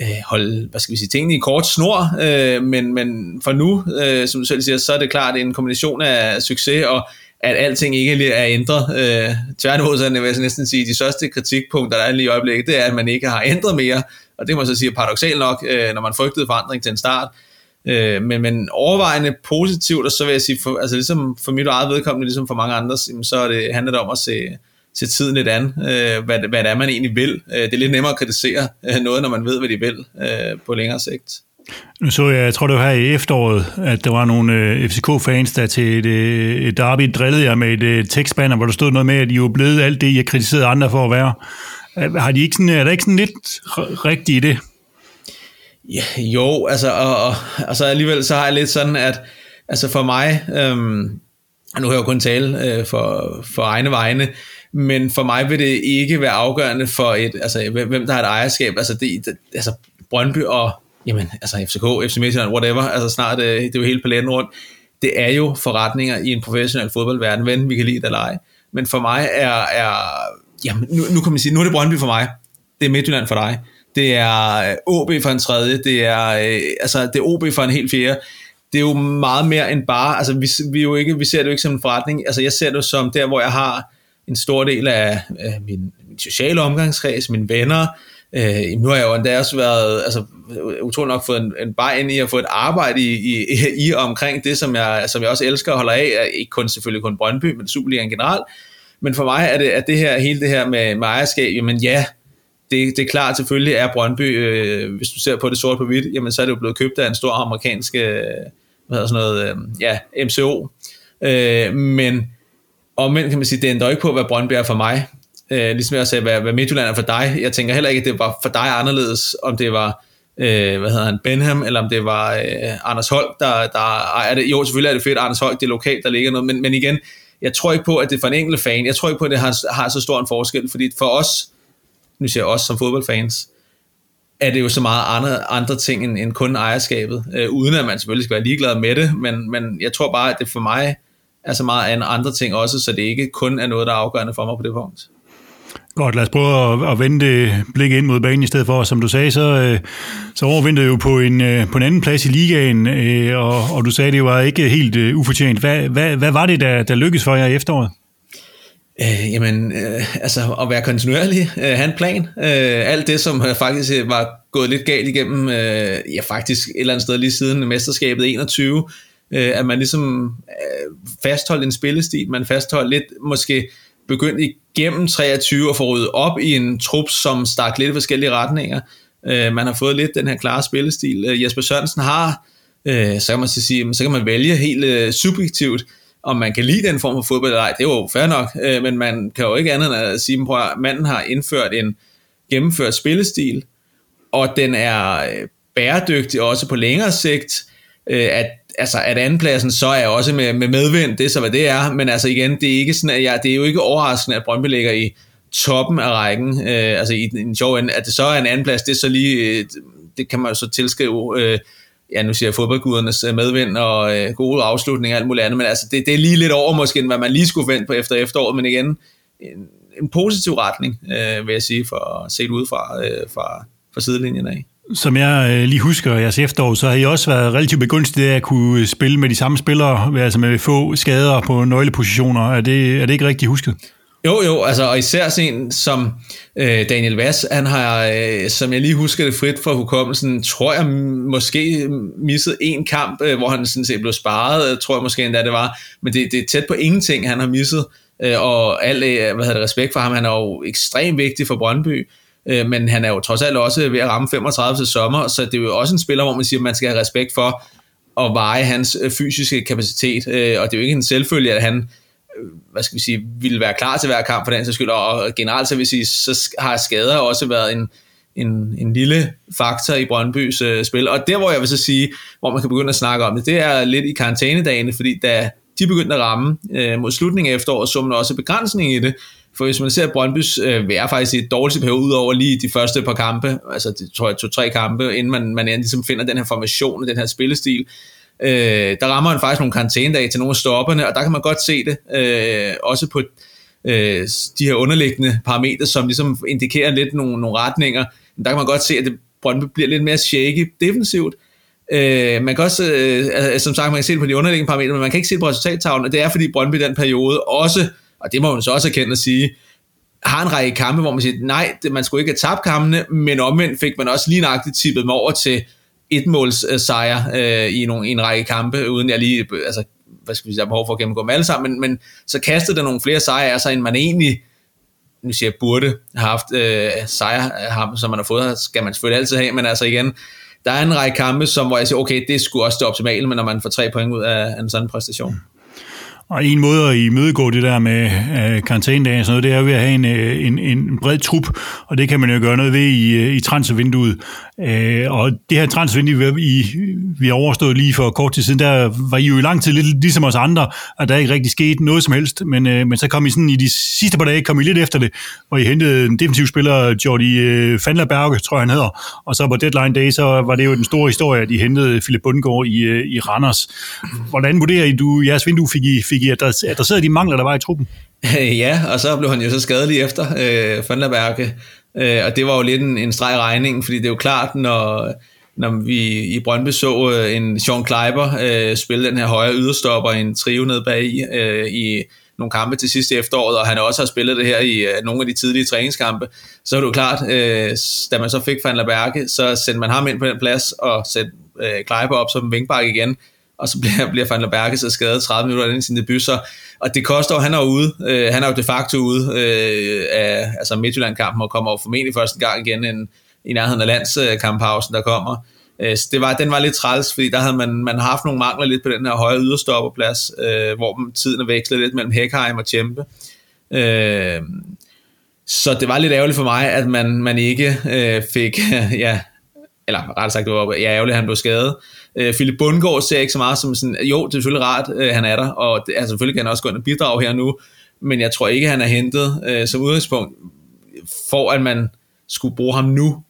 øh, holde hvad skal vi sige, tingene i kort snor, øh, men, men for nu, øh, som du selv siger, så er det klart en kombination af succes og at alting ikke er ændret. Øh, tværtimod, så vil jeg næsten sige, at de største kritikpunkter, der er lige i øjeblikket, det er, at man ikke har ændret mere, og det må man så sige paradoxalt nok, øh, når man frygtede forandring til en start. Øh, men, men overvejende positivt, og så vil jeg sige, for, altså ligesom for mit eget vedkommende, ligesom for mange andre, så er det, handler det om at se, se tiden lidt an, øh, hvad, hvad det er, man egentlig vil. Øh, det er lidt nemmere at kritisere øh, noget, når man ved, hvad de vil øh, på længere sigt. Nu så jeg, jeg tror det var her i efteråret, at der var nogle øh, FCK-fans, der til et, øh, et derby drillede jer med et øh, tekstbanner, hvor der stod noget med, at I var blevet alt det, I har kritiseret andre for at være. Er, har de ikke sådan, er der ikke sådan lidt rigtigt i det? Ja, jo, altså, og, og, og så alligevel så har jeg lidt sådan, at altså for mig, øhm, nu har jeg jo kun tale øh, for, for egne vegne, men for mig vil det ikke være afgørende for et, altså, hvem der har et ejerskab. Altså, det, det, altså Brøndby og jamen, altså FCK, FC Midtjylland, whatever, altså snart, øh, det er jo hele paletten rundt. Det er jo forretninger i en professionel fodboldverden, hvem vi kan lide det eller ej. Men for mig er, er jamen, nu, nu kan man sige, nu er det Brøndby for mig, det er Midtjylland for dig, det er øh, OB for en tredje, det er, øh, altså, det er OB for en helt fjerde, det er jo meget mere end bare, altså vi, vi, jo ikke, vi ser det jo ikke som en forretning, altså jeg ser det som der, hvor jeg har en stor del af, af min, min sociale omgangskreds, mine venner, øh, nu har jeg jo endda også været, altså utrolig nok fået en, en bare ind i at få et arbejde i, i, i omkring det, som jeg, som jeg også elsker og holder af, ikke kun selvfølgelig kun Brøndby, men Superligaen generelt, men for mig er det, at det her, hele det her med, med ejerskab, jamen ja, det, det er klart, selvfølgelig er Brøndby, øh, hvis du ser på det sort på hvidt, jamen så er det jo blevet købt af en stor amerikansk, øh, hvad hedder sådan noget, øh, ja, MCO. Øh, men omvendt kan man sige, det ændrer ikke på, hvad Brøndby er for mig. Øh, ligesom jeg sagde, hvad, hvad Midtjylland er for dig. Jeg tænker heller ikke, at det var for dig anderledes, om det var øh, hvad hedder han, Benham, eller om det var øh, Anders Holk, der, der ejer det. Jo, selvfølgelig er det fedt, Anders Holk, det er lokalt, der ligger noget, men, men igen, jeg tror ikke på, at det er for en enkelt fan. Jeg tror ikke på, at det har, har så stor en forskel, fordi for os, nu siger jeg os som fodboldfans, er det jo så meget andre, andre ting end, end kun ejerskabet, øh, uden at man selvfølgelig skal være ligeglad med det, men, men jeg tror bare, at det for mig er så meget af andre ting også, så det ikke kun er noget, der er afgørende for mig på det punkt. Godt, lad os prøve at, at vende blikket ind mod banen i stedet for. Som du sagde, så, øh, så overvintede jo på en, øh, på en anden plads i ligaen, øh, og, og du sagde, det var ikke helt ufortjent. Hvad, hvad, hvad var det, der, der lykkedes for jer i efteråret? Øh, jamen, øh, altså at være kontinuerlig, øh, have en plan. Øh, alt det, som faktisk var gået lidt galt igennem, øh, ja faktisk et eller andet sted lige siden mesterskabet 21, øh, at man ligesom øh, fastholdt en spillestil, man fastholdt lidt måske begyndt igennem 23 at få ryddet op i en trup, som stak lidt i forskellige retninger. Øh, man har fået lidt den her klare spillestil. Øh, Jesper Sørensen har, øh, så kan man sige, så kan man vælge helt øh, subjektivt, om man kan lide den form for fodbold eller ej, det er jo fair nok, øh, men man kan jo ikke andet end at sige, at manden har indført en gennemført spillestil, og den er øh, bæredygtig også på længere sigt, øh, at altså at andenpladsen så er også med, med medvind, det er så hvad det er, men altså igen, det er ikke sådan, at jeg, det er jo ikke overraskende, at Brøndby ligger i toppen af rækken, øh, altså i en sjov ende, at det så er en andenplads, det er så lige, øh, det kan man jo så tilskrive, øh, ja nu siger jeg fodboldgudernes øh, medvind og øh, gode afslutninger og alt muligt andet, men altså det, det er lige lidt over måske, end hvad man lige skulle vente på efter efteråret, men igen, en, en positiv retning, øh, vil jeg sige, for set ud fra, øh, fra, fra sidelinjen af. Som jeg øh, lige husker jeres efterår, så har I også været relativt begunstiget af at kunne spille med de samme spillere, altså med få skader på nøglepositioner. Er det, er det ikke rigtigt husket? Jo, jo, altså, og især sen som øh, Daniel Vass, han har, øh, som jeg lige husker det frit fra hukommelsen, tror jeg måske misset en kamp, øh, hvor han sådan set blev sparet, øh, tror jeg måske endda det var, men det, det er tæt på ingenting, han har misset, øh, og alt, øh, hvad hedder det, respekt for ham, han er jo ekstremt vigtig for Brøndby, øh, men han er jo trods alt også ved at ramme 35 til sommer, så det er jo også en spiller, hvor man siger, at man skal have respekt for at veje hans øh, fysiske kapacitet, øh, og det er jo ikke en selvfølge, at han øh, hvad skal vi sige, ville være klar til hver kamp for den sags skyld, og generelt så vil sige, så har skader også været en, en, en lille faktor i Brøndbys øh, spil, og der hvor jeg vil så sige, hvor man kan begynde at snakke om det, det er lidt i karantænedagene, fordi da de begyndte at ramme øh, mod slutningen af efteråret, så man også begrænsning i det, for hvis man ser Brøndbys øh, er faktisk i et dårligt periode ud over lige de første par kampe, altså det tror jeg to-tre kampe, inden man, man ligesom finder den her formation og den her spillestil, øh, der rammer han faktisk nogle karantænedage til nogle af stopperne, og der kan man godt se det, øh, også på øh, de her underliggende parametre, som ligesom indikerer lidt nogle, nogle retninger. Der kan man godt se, at det, Brøndby bliver lidt mere shaky defensivt, Øh, man kan også, øh, altså, som sagt, man kan se det på de underliggende parametre, men man kan ikke se det på resultattavlen, og det er fordi Brøndby i den periode også og det må man så også erkende at sige, har en række kampe, hvor man siger, nej, det, man skulle ikke have tabt kampene, men omvendt fik man også lige nøjagtigt tippet mig over til et måls øh, sejr øh, i, nogle, i en række kampe, uden jeg lige, øh, altså, hvad skal vi sige, behov for at gennemgå dem alle sammen, men, men så kastede der nogle flere sejre af sig, end man egentlig, nu siger jeg, burde have haft øh, sejre øh, ham, som man har fået, skal man selvfølgelig altid have, men altså igen, der er en række kampe, som, hvor jeg siger, okay, det skulle også det optimale, men når man får tre point ud af en sådan præstation. Mm. Og en måde at imødegå det der med øh, og sådan noget, det er ved at have en, øh, en, en bred trup, og det kan man jo gøre noget ved i, øh, i transfervinduet. Øh, og det her transfervindue, vi, vi har overstået lige for kort tid siden, der var I jo i lang tid lidt ligesom os andre, at der ikke rigtig skete noget som helst, men, øh, men så kom I sådan i de sidste par dage, kom I lidt efter det, hvor I hentede en defensiv spiller, Jordi øh, Fandlerberge, tror jeg han hedder, og så på deadline day, så var det jo den store historie, at I hentede Philip Bundgaard i, øh, i Randers. Hvordan vurderer I, du jeres vindue fik I, fik I adresseret de mangler, der var i truppen? ja, og så blev han jo så skadelig efter øh, Fandlerberge, øh, og det var jo lidt en, en streg regning, fordi det er jo klart, når, når vi i Brøndby så øh, en Sean Kleiber øh, spille den her højre yderstopper, en trio ned bag i, øh, i nogle kampe til sidste efteråret, og han også har spillet det her i øh, nogle af de tidlige træningskampe, så er det jo klart, øh, da man så fik Van Berge, så sendte man ham ind på den plads og sætte øh, Kleiber op som vinkbak igen, og så bliver, bliver Van Berge så skadet 30 minutter inden sin debut, så, og det koster han er ude, øh, han er jo de facto ude øh, af altså Midtjylland-kampen, og kommer jo formentlig første gang igen en, i nærheden af landskamppausen, der kommer. Øh, så det var, den var lidt træls, fordi der havde man, man haft nogle mangler lidt på den her høje yderstopperplads, øh, hvor tiden er vekslet lidt mellem Hekheim og Tjempe. Øh, så det var lidt ærgerligt for mig, at man, man ikke øh, fik, ja, eller rettere sagt, det var ja, ærgerligt, at han blev skadet. Øh, Philip Bundgaard ser ikke så meget som sådan, jo, det er selvfølgelig rart, øh, han er der, og det, altså, selvfølgelig kan han også gå ind og bidrage her nu, men jeg tror ikke, han er hentet øh, som udgangspunkt, for at man skulle bruge ham nu.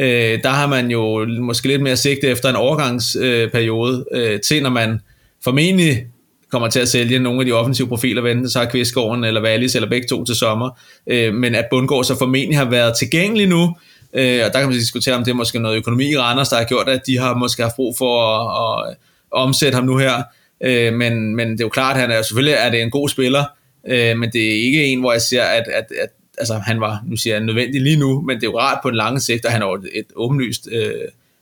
Øh, der har man jo måske lidt mere sigte efter en overgangsperiode øh, til, når man formentlig kommer til at sælge nogle af de offensive profiler, vente så har Kvistgården eller Wallis eller begge to til sommer, øh, men at Bundgaard så formentlig har været tilgængelig nu, Øh, og der kan man diskutere, om det er måske noget økonomi i Randers, der har gjort, at de har måske haft brug for at, at, omsætte ham nu her. Øh, men, men det er jo klart, at han er selvfølgelig er det en god spiller, øh, men det er ikke en, hvor jeg siger, at, at, at altså, han var nu siger jeg, nødvendig lige nu, men det er jo rart på den lange sigt, og han er jo et, et åbenlyst øh,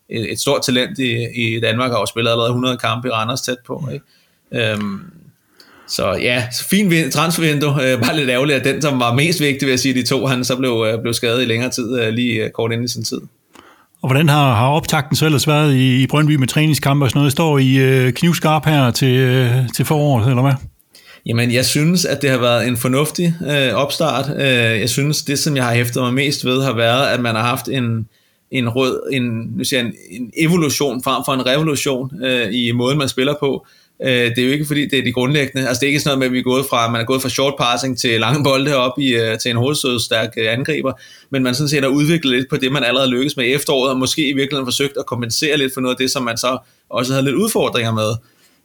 et, et stort talent i, i Danmark, og har spillet allerede 100 kampe i Randers tæt på. Ikke? Øhm, så ja, så fin transfervindue. Øh, bare lidt ærgerligt, at den, som var mest vigtig, vil jeg sige, de to, han så blev, øh, blev skadet i længere tid, øh, lige kort inden i sin tid. Og hvordan har, har optakten så ellers været i, i Brøndby med træningskampe og sådan noget? Står I øh, knivskarp her til, øh, til foråret, eller hvad? Jamen, jeg synes, at det har været en fornuftig øh, opstart. Øh, jeg synes, det, som jeg har hæftet mig mest ved, har været, at man har haft en, en rød, en, nu siger jeg, en, en evolution frem for en revolution øh, i måden, man spiller på. Øh, det er jo ikke fordi, det er de grundlæggende. Altså det er ikke sådan noget med, at vi er gået fra, man er gået fra short passing til lange bolde op i, øh, til en hovedstødstærk øh, angriber, men man sådan set har udviklet lidt på det, man allerede lykkes med i efteråret, og måske i virkeligheden forsøgt at kompensere lidt for noget af det, som man så også havde lidt udfordringer med.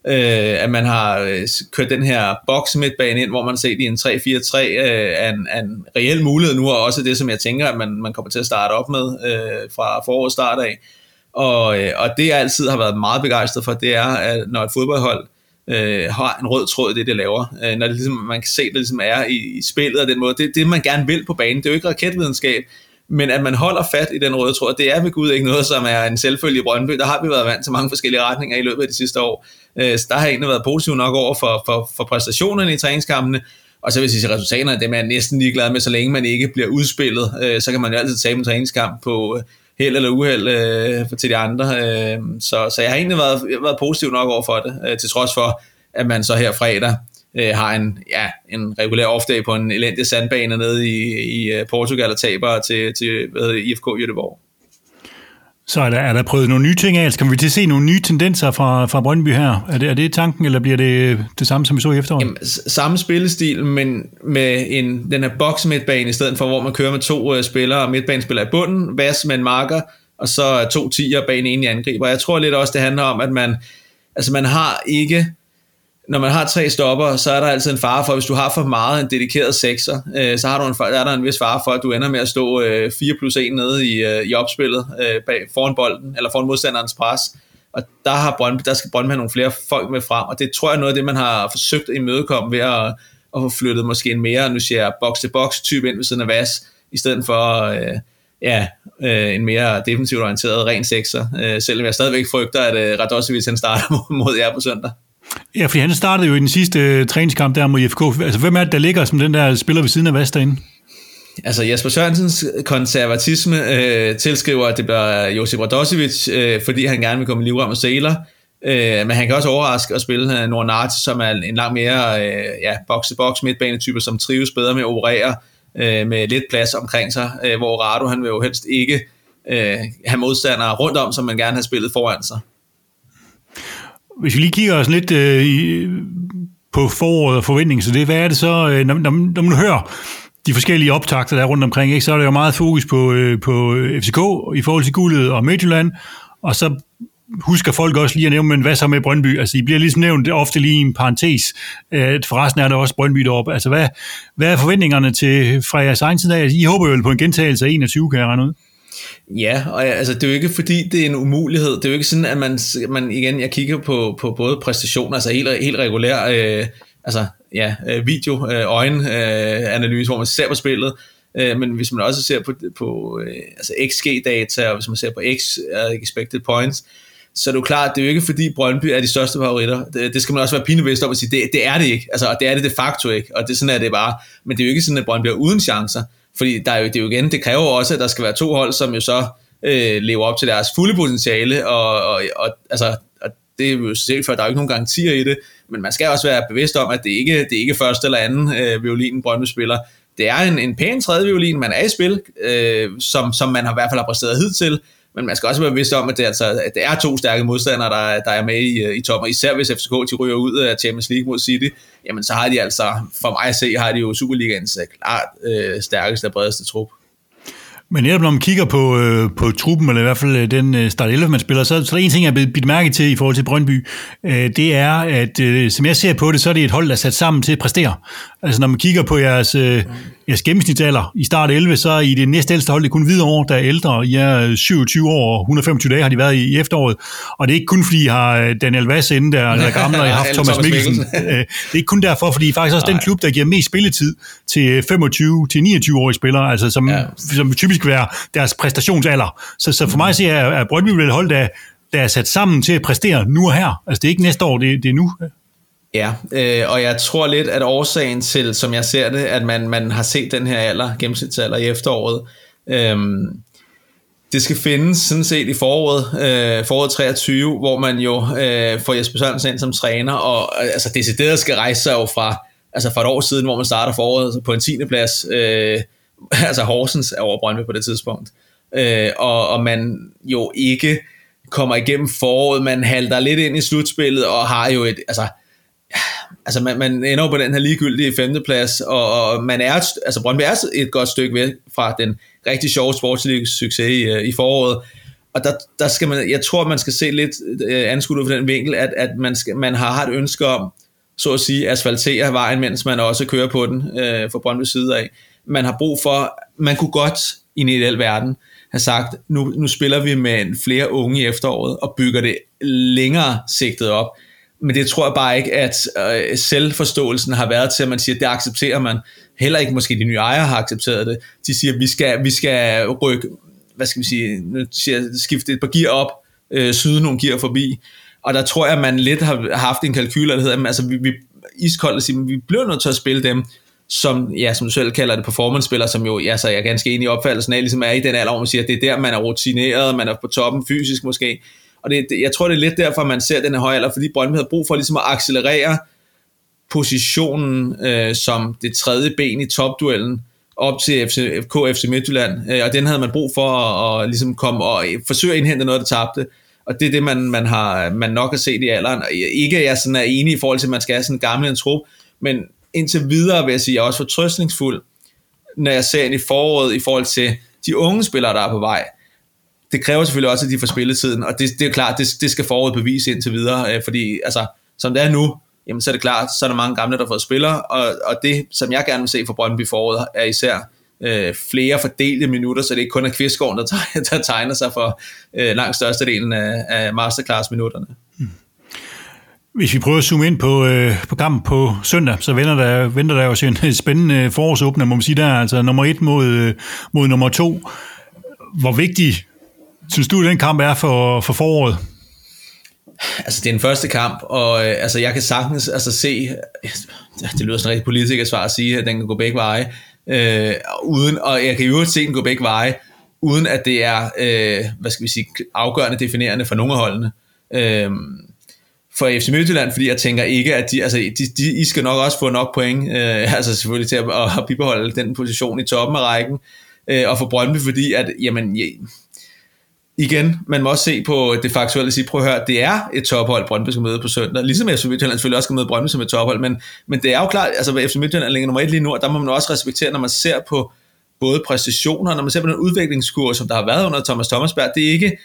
Øh, at man har øh, kørt den her boks midtbane ind, hvor man set i en 3-4-3 øh, er, en, er en reel mulighed nu, og også det, som jeg tænker, at man, man kommer til at starte op med øh, fra forårets start af. Og, øh, og det jeg altid har været meget begejstret for, det er, at når et fodboldhold øh, har en rød tråd i det, det laver, øh, når det ligesom, man kan se, det ligesom er i, i spillet og den måde, det det, man gerne vil på banen. Det er jo ikke raketvidenskab, men at man holder fat i den røde tråd, det er ved Gud ikke noget, som er en selvfølge i Brøndby. Der har vi været vant til mange forskellige retninger i løbet af de sidste år. Øh, så der har egentlig været positiv nok over for, for, for præstationerne i træningskampene, og så vil jeg sige, at resultaterne, dem er jeg næsten ligeglad med, så længe man ikke bliver udspillet, øh, så kan man jo altid tage en træningskamp på, øh, held eller uheld øh, til de andre. Øh, så, så jeg har egentlig været, jeg har været positiv nok over for det, øh, til trods for, at man så her fredag øh, har en, ja, en regulær off-day på en elendig sandbane nede i, i øh, Portugal og taber til, til hvad hedder, IFK Göteborg. Så er der, er der prøvet nogle nye ting af? Altså, Skal vi til at se nogle nye tendenser fra, fra Brøndby her? Er det, er det tanken, eller bliver det det samme, som vi så i efteråret? Jamen, samme spillestil, men med en, den her box midtbane i stedet for, hvor man kører med to uh, spillere, midtbanespillere i bunden, Vas med en marker, og så to tiger bag en enig angriber. Jeg tror lidt også, det handler om, at man, altså man har ikke når man har tre stopper, så er der altid en fare for, hvis du har for meget en dedikeret sekser, øh, så har du en, er der en vis fare for, at du ender med at stå øh, 4 plus 1 nede i, øh, i opspillet øh, bag, foran bolden, eller foran modstanderens pres. Og der, har Brøndby, der skal Brøndby have nogle flere folk med frem, og det tror jeg er noget af det, man har forsøgt at imødekomme ved at, at få flyttet måske en mere, nu siger jeg, box-to-box type ind ved siden af Vas, i stedet for øh, ja, øh, en mere defensivt orienteret ren sekser, øh, selvom jeg stadigvæk frygter, at øh, Radosevic han starter mod, mod jer på søndag. Ja, fordi han startede jo i den sidste øh, træningskamp der mod IFK. Altså, hvem er det, der ligger som den der spiller ved siden af Vast derinde? Altså Jesper Sørensens konservatisme øh, tilskriver, at det bliver Josip Radosevic, øh, fordi han gerne vil komme i livrem og sæler. Øh, men han kan også overraske at spille øh, Nordnart, som er en langt mere øh, ja, box-to-box midtbanetype, som trives bedre med at operere øh, med lidt plads omkring sig, øh, hvor Rado han vil jo helst ikke øh, have modstandere rundt om, som man gerne har spillet foran sig. Hvis vi lige kigger os lidt øh, i, på foråret og forventning, så det, hvad er det så, øh, når, når, når man hører de forskellige optagter, der er rundt omkring, ikke, så er der jo meget fokus på, øh, på FCK i forhold til guldet og Midtjylland, og så husker folk også lige at nævne, men hvad så med Brøndby? Altså, I bliver ligesom nævnt ofte lige i en parentes. Øh, forresten er der også Brøndby deroppe. Altså, hvad, hvad er forventningerne til fra jeres egen side af? I håber jo på en gentagelse af 21, kan jeg regne ud. Ja, og altså, det er jo ikke fordi, det er en umulighed. Det er jo ikke sådan, at man, man igen, jeg kigger på, på både præstationer, altså helt, helt regulær, øh, altså ja, øh, video, øh, øjenanalyse, øh, hvor man ser på spillet, øh, men hvis man også ser på, på øh, altså XG-data, og hvis man ser på X, øh, expected points, så er det jo klart, det er jo ikke fordi Brøndby er de største favoritter. Det, det skal man også være pinevist om at sige, det, det er det ikke. Altså, og det er det de facto ikke, og det sådan er det bare. Men det er jo ikke sådan, at Brøndby er uden chancer. Fordi der er jo, det er jo igen, det kræver også, at der skal være to hold, som jo så øh, lever op til deres fulde potentiale, og, og, og, altså, og det er jo selv for, der er jo ikke nogen garantier i det, men man skal også være bevidst om, at det ikke det er ikke første eller anden øh, violin, Brøndby spiller. Det er en, en pæn tredje violin, man er i spil, øh, som, som man har i hvert fald har præsteret hidtil, men man skal også være bevidst om, at det, altså, at det er to stærke modstandere, der, der er med i, øh, i toppen, især hvis FCK de ryger ud af Champions League mod City, jamen så har de altså, for mig at se, har de jo Superligaens øh, klart øh, stærkeste og bredeste trup. Men netop når man kigger på, øh, på truppen, eller i hvert fald øh, den øh, start 11, man spiller, så, så er der en ting, jeg er blevet mærke til i forhold til Brøndby. Øh, det er, at øh, som jeg ser på det, så er det et hold, der er sat sammen til at præstere. Altså når man kigger på jeres, øh, jeres gennemsnitsalder i start 11, så er I det næste ældste hold, det er kun år, der er ældre. I er 27 år og 125 dage har de været i, i efteråret. Og det er ikke kun fordi, I har øh, Daniel Vass inde der, der er gamle, og I har haft Thomas Mikkelsen. Øh, det er ikke kun derfor, fordi I faktisk også Nej. den klub, der giver mest spilletid til 25 til 29-årige spillere, altså som, ja. som typisk skal være deres præstationsalder. Så, så for mig ser jeg, at Brøndby vil hold, der, der er sat sammen til at præstere nu og her. Altså det er ikke næste år, det, det er nu. Ja, øh, og jeg tror lidt, at årsagen til, som jeg ser det, at man, man har set den her alder, gennemsnitsalder i efteråret, øh, det skal findes sådan set i foråret, øh, foråret 23, hvor man jo øh, får Jesper Sørensen ind som træner, og øh, altså decideret skal rejse sig jo fra, altså fra et år siden, hvor man starter foråret altså, på en 10. plads, øh, altså Horsens er over Brøndby på det tidspunkt, øh, og, og man jo ikke kommer igennem foråret, man halter lidt ind i slutspillet, og har jo et, altså altså man, man ender jo på den her ligegyldige femteplads, og, og man er, altså Brøndby er et godt stykke væk fra den rigtig sjove sportslige succes i, øh, i foråret, og der, der skal man, jeg tror, man skal se lidt øh, anskudt fra den vinkel, at, at man, skal, man har, har et ønske om, så at sige, asfaltere vejen, mens man også kører på den øh, fra Brøndby side af. Man har brug for, man kunne godt i en ideel verden have sagt, nu, nu spiller vi med flere unge i efteråret, og bygger det længere sigtet op men det tror jeg bare ikke, at øh, selvforståelsen har været til, at man siger, at det accepterer man. Heller ikke måske de nye ejere har accepteret det. De siger, at vi skal, vi skal rykke, hvad skal vi sige, nu siger, skifte et par gear op, øh, syde nogle gear forbi. Og der tror jeg, at man lidt har haft en kalkyl, der hedder, altså vi, vi iskoldt at sige, at vi bliver nødt til at spille dem, som, ja, som du selv kalder det, performance-spiller, som jo, ja, så jeg er ganske enig i opfattelsen af, ligesom er i den alder, hvor man siger, at det er der, man er rutineret, man er på toppen fysisk måske, og det, det, jeg tror, det er lidt derfor, man ser den her høje alder, fordi Brøndby havde brug for ligesom at accelerere positionen øh, som det tredje ben i topduellen op til FC, FK FC Midtjylland, øh, og den havde man brug for at, at ligesom komme og forsøge at indhente noget, der tabte. Og det er det, man, man, har, man nok har set i alderen. Ikke at jeg sådan er enig i forhold til, at man skal have sådan en gammel en trup, men indtil videre vil jeg sige, jeg er også fortrøstningsfuld, når jeg ser ind i foråret i forhold til de unge spillere, der er på vej det kræver selvfølgelig også, at de får spilletiden, og det, det er klart, det, det skal foråret bevise indtil videre, øh, fordi altså, som det er nu, jamen så er det klart, så er der mange gamle, der har fået spillere, og, og det, som jeg gerne vil se for Brøndby foråret, er især øh, flere fordelte minutter, så det ikke kun er Kvistgården, der, der tegner sig for øh, langt størstedelen af, af masterclass-minutterne. Hmm. Hvis vi prøver at zoome ind på, øh, på kampen på søndag, så venter der, venter der jo en spændende forårsåbner, må man sige der, altså nummer et mod, øh, mod nummer to. Hvor vigtig synes du, den kamp er for, for foråret? Altså, det er den første kamp, og øh, altså, jeg kan sagtens altså, se, det lyder sådan rigtig svar at sige, at den kan gå begge veje, øh, uden, og jeg kan jo se den gå begge veje, uden at det er, øh, hvad skal vi sige, afgørende definerende for nogle af holdene. Øh, for FC Midtjylland, fordi jeg tænker ikke, at de, altså, de, de, I skal nok også få nok point, øh, altså selvfølgelig til at, at bibeholde den position i toppen af rækken, øh, og for Brøndby, fordi at, jamen, ja, igen, man må også se på det faktuelle og sige, prøv at høre, det er et tophold, Brøndby skal møde på søndag, ligesom FC Midtjylland selvfølgelig også skal møde Brøndby som et tophold, men, men det er jo klart, altså FC Midtjylland ligger nummer et lige nu, og der må man også respektere, når man ser på både præstationer, når man ser på den udviklingskur, som der har været under Thomas Thomasberg, det er ikke,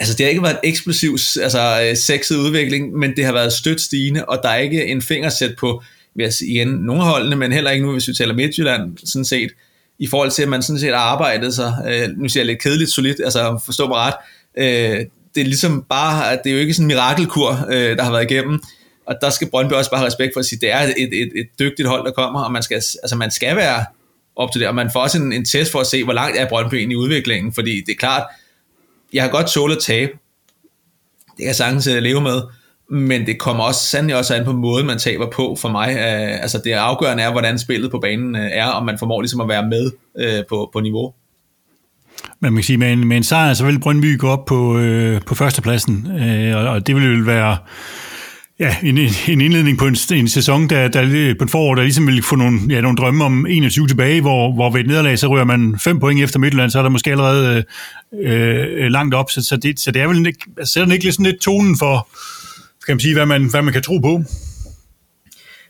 altså det har ikke været en eksplosiv, altså øh, sexet udvikling, men det har været stødt stigende, og der er ikke en fingersæt på, vil jeg sige, igen, nogle holdene, men heller ikke nu, hvis vi taler Midtjylland, sådan set, i forhold til, at man sådan set har arbejdet sig, øh, nu siger jeg lidt kedeligt solidt, altså forstå mig ret, øh, det er ligesom bare, at det er jo ikke sådan en mirakelkur, øh, der har været igennem, og der skal Brøndby også bare have respekt for at sige, at det er et, et, et dygtigt hold, der kommer, og man skal, altså man skal være op til det, og man får også en, en test for at se, hvor langt er Brøndby egentlig i udviklingen, fordi det er klart, jeg har godt tålet at tabe, det kan jeg sagtens øh, leve med, men det kommer også sandelig også an på måden, man taber på for mig. Øh, altså det afgørende er, hvordan spillet på banen øh, er, om man formår ligesom at være med øh, på, på niveau. Men man kan sige, med en, med en sejr, så vil Brøndby gå op på, øh, på førstepladsen, øh, og, og det vil jo være ja, en, en indledning på en, en sæson, der, der, på et forår, der ligesom vil få nogle, ja, nogle drømme om 21 tilbage, hvor, hvor ved et nederlag, så rører man fem point efter Midtjylland, så er der måske allerede øh, øh langt op, så, så, det, så det er vel ikke, altså, sætter den ikke sådan lidt tonen for, kan man sige, hvad man, hvad man kan tro på?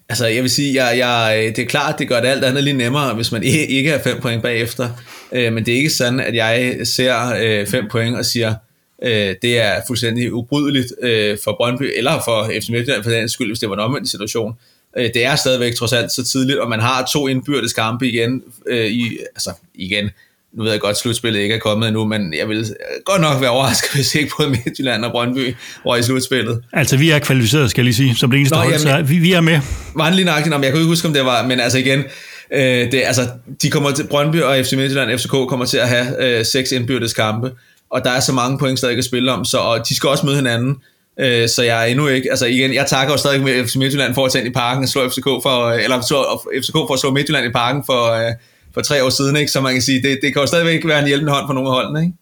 Altså, jeg vil sige, jeg, jeg, det er klart, det gør det alt andet lige nemmere, hvis man ikke, er fem point bagefter. Øh, men det er ikke sådan, at jeg ser øh, fem point og siger, øh, det er fuldstændig ubrydeligt øh, for Brøndby, eller for FC Midtjylland for den skyld, hvis det var en omvendt situation. Øh, det er stadigvæk trods alt så tidligt, og man har to indbyrdes kampe igen, øh, i, altså igen, nu ved jeg godt, at slutspillet ikke er kommet endnu, men jeg vil godt nok være overrasket, hvis ikke både Midtjylland og Brøndby var i slutspillet. Altså, vi er kvalificeret, skal jeg lige sige, som det eneste Nå, hold, jamen, så vi, vi er med. Var lige nøjagtigt, jeg kan ikke huske, om det var, men altså igen, øh, det, altså, de kommer til, Brøndby og FC Midtjylland FCK kommer til at have øh, seks indbyrdes kampe, og der er så mange point stadig at spille om, så og de skal også møde hinanden, øh, så jeg er endnu ikke, altså igen, jeg takker jo stadig med FC Midtjylland for at tage ind i parken og slå FCK for, eller slå, FCK for at slå Midtjylland i parken for, øh, for tre år siden, ikke? så man kan sige, det, det kan jo stadigvæk være en hjælpende hånd for nogle af holdene, ikke?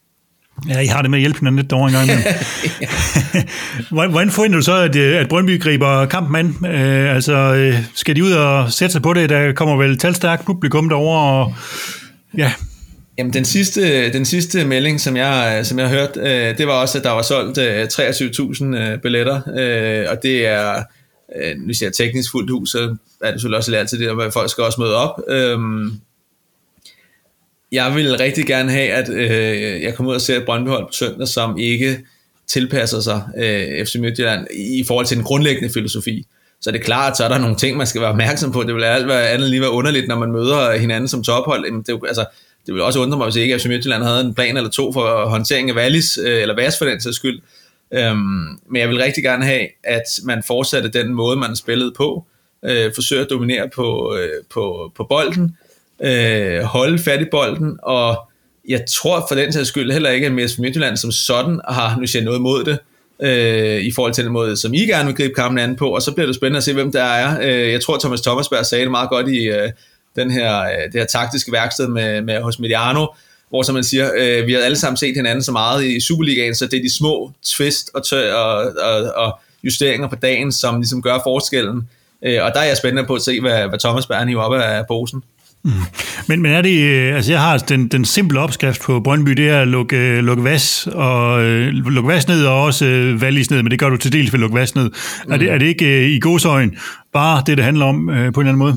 Ja, I har det med at hjælpe hinanden lidt derovre engang. Hvordan forventer du så, at, øh, at Brøndby griber kampen an? Øh, altså, øh, skal de ud og sætte sig på det? Der kommer vel talstærkt publikum derovre, og ja... Jamen, den sidste, den sidste melding, som jeg, som jeg hørte, øh, det var også, at der var solgt øh, 23.000 øh, billetter, øh, og det er, øh, hvis jeg er teknisk fuldt hus, så er det selvfølgelig også lært til det, at folk skal også møde op. Øh, jeg vil rigtig gerne have, at øh, jeg kommer ud og ser et Brøndby på søndag, som ikke tilpasser sig øh, FC Midtjylland i forhold til den grundlæggende filosofi. Så det er klart, så er der nogle ting, man skal være opmærksom på. Det vil alt være andet lige være underligt, når man møder hinanden som tophold. Jamen, det, altså, det ville også undre mig, hvis ikke FC Midtjylland havde en plan eller to for håndtering af Wallis, øh, eller Vas for den sags skyld. Øhm, men jeg vil rigtig gerne have, at man fortsatte den måde, man spillede på. Øh, forsøger at dominere på, øh, på, på bolden øh, holde fat i bolden, og jeg tror for den sags skyld heller ikke, at Mæs Midtjylland som sådan har, nu siger noget mod det, øh, i forhold til den måde, som I gerne vil gribe kampen an på, og så bliver det spændende at se, hvem der er. Øh, jeg tror, Thomas Thomasberg sagde det meget godt i øh, den her, øh, det her taktiske værksted med, med hos Mediano, hvor som man siger, øh, vi har alle sammen set hinanden så meget i Superligaen, så det er de små twist og, tø- og, og, og justeringer på dagen, som ligesom gør forskellen. Øh, og der er jeg spændende på at se, hvad, hvad Thomas Bern hiver op af posen. Mm. Men, men er det, øh, altså jeg har den, den simple opskrift på Brøndby, det er at lukke, øh, lukke vas, og øh, lukke vas ned, og også øh, valgis ned, men det gør du til dels ved at lukke vas ned. Mm. Er, det, er det ikke øh, i godsøjen bare det, det handler om øh, på en eller anden måde?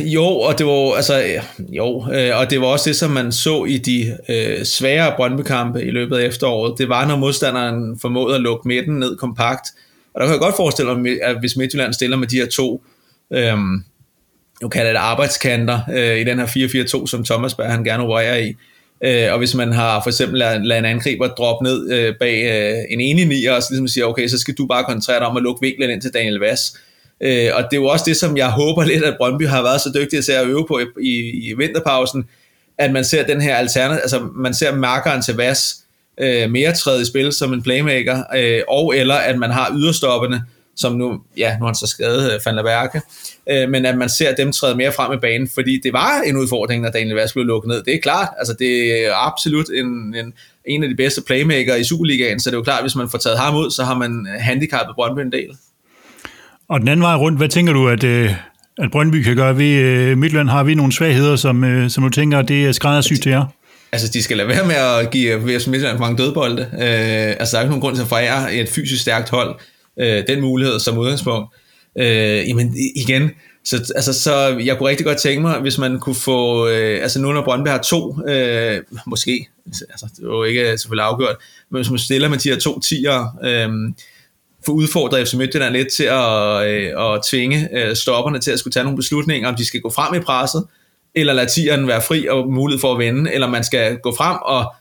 Jo, og det var altså jo, øh, og det var også det, som man så i de øh, svære brøndbekampe i løbet af efteråret. Det var, når modstanderen formåede at lukke midten ned kompakt. Og der kan jeg godt forestille mig, at hvis Midtjylland stiller med de her to øh, nu kalder det arbejdskanter øh, i den her 4-4-2, som Thomas Berg, han gerne opererer i. Øh, og hvis man har for eksempel ladet lad en angriber droppe ned øh, bag øh, en enig nier, og så ligesom siger, okay, så skal du bare koncentrere dig om at lukke vinklen ind til Daniel Vass. Øh, og det er jo også det, som jeg håber lidt, at Brøndby har været så dygtig til at øve på i, i, i vinterpausen, at man ser den her alternativ, altså man ser markeren til Vas øh, mere træde i spil som en playmaker, øh, og eller at man har yderstopperne, som nu, ja, nu har han så skadet, øh, Van der Værke, øh, men at man ser dem træde mere frem i banen, fordi det var en udfordring, når Daniel Vass blev lukket ned. Det er klart, altså det er absolut en, en, en af de bedste playmaker i Superligaen, så det er jo klart, at hvis man får taget ham ud, så har man handicappet Brøndby en del. Og den anden vej rundt, hvad tænker du, at, øh, at Brøndby kan gøre ved øh, Midtland? Har vi nogle svagheder, som, øh, som du tænker, det er skræddersygt til jer? Altså, de skal lade være med at give VS Midtjylland mange dødbolde. Øh, altså, der er ikke nogen grund til at forære et fysisk stærkt hold øh, den mulighed som udgangspunkt. Øh, jamen, igen, så, altså, så jeg kunne rigtig godt tænke mig, hvis man kunne få, øh, altså nu når Brøndby har to, øh, måske, altså det er jo ikke selvfølgelig afgjort, men hvis man stiller med de her to tiger, øh, få udfordret FC Midtjylland lidt til at, øh, at tvinge øh, stopperne til at skulle tage nogle beslutninger, om de skal gå frem i presset, eller lade tieren være fri og mulighed for at vende, eller man skal gå frem og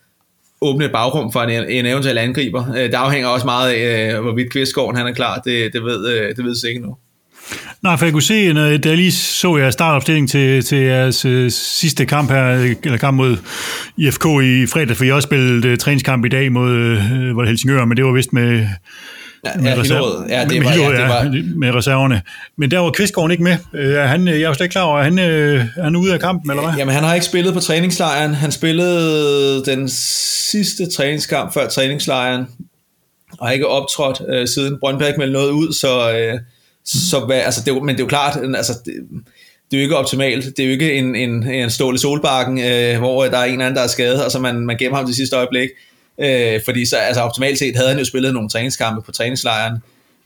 åbne et bagrum for en, en eventuel angriber. Øh, det afhænger også meget af, øh, hvorvidt Kvistgården han er klar. Det, det ved øh, det ved sig ikke nu. Nej, for jeg kunne se, når da jeg lige så jeg startopstilling til, til jeres øh, sidste kamp her, eller kamp mod IFK i fredag, for I også spillet uh, træningskamp i dag mod uh, var det Helsingør, men det var vist med Ja, med, ja, reserv- ja, det med, var, Hillerød, ja, det var... med reserverne. Men der var Kvistgården ikke med. Er han, jeg er jo slet ikke klar over, er han, er han ude af kampen, eller hvad? Jamen, han har ikke spillet på træningslejren. Han spillede den sidste træningskamp før træningslejren, og har ikke optrådt øh, siden. Brøndby har ikke meldt noget ud, så, øh, så hvad, altså, det, men det er jo klart, altså, det, det er jo ikke optimalt. Det er jo ikke en, en, en ståle solbakken, øh, hvor der er en anden, der er skadet, og så man, man gemmer ham til sidste øjeblik. Øh, fordi så, altså, optimalt set havde han jo spillet nogle træningskampe på træningslejren.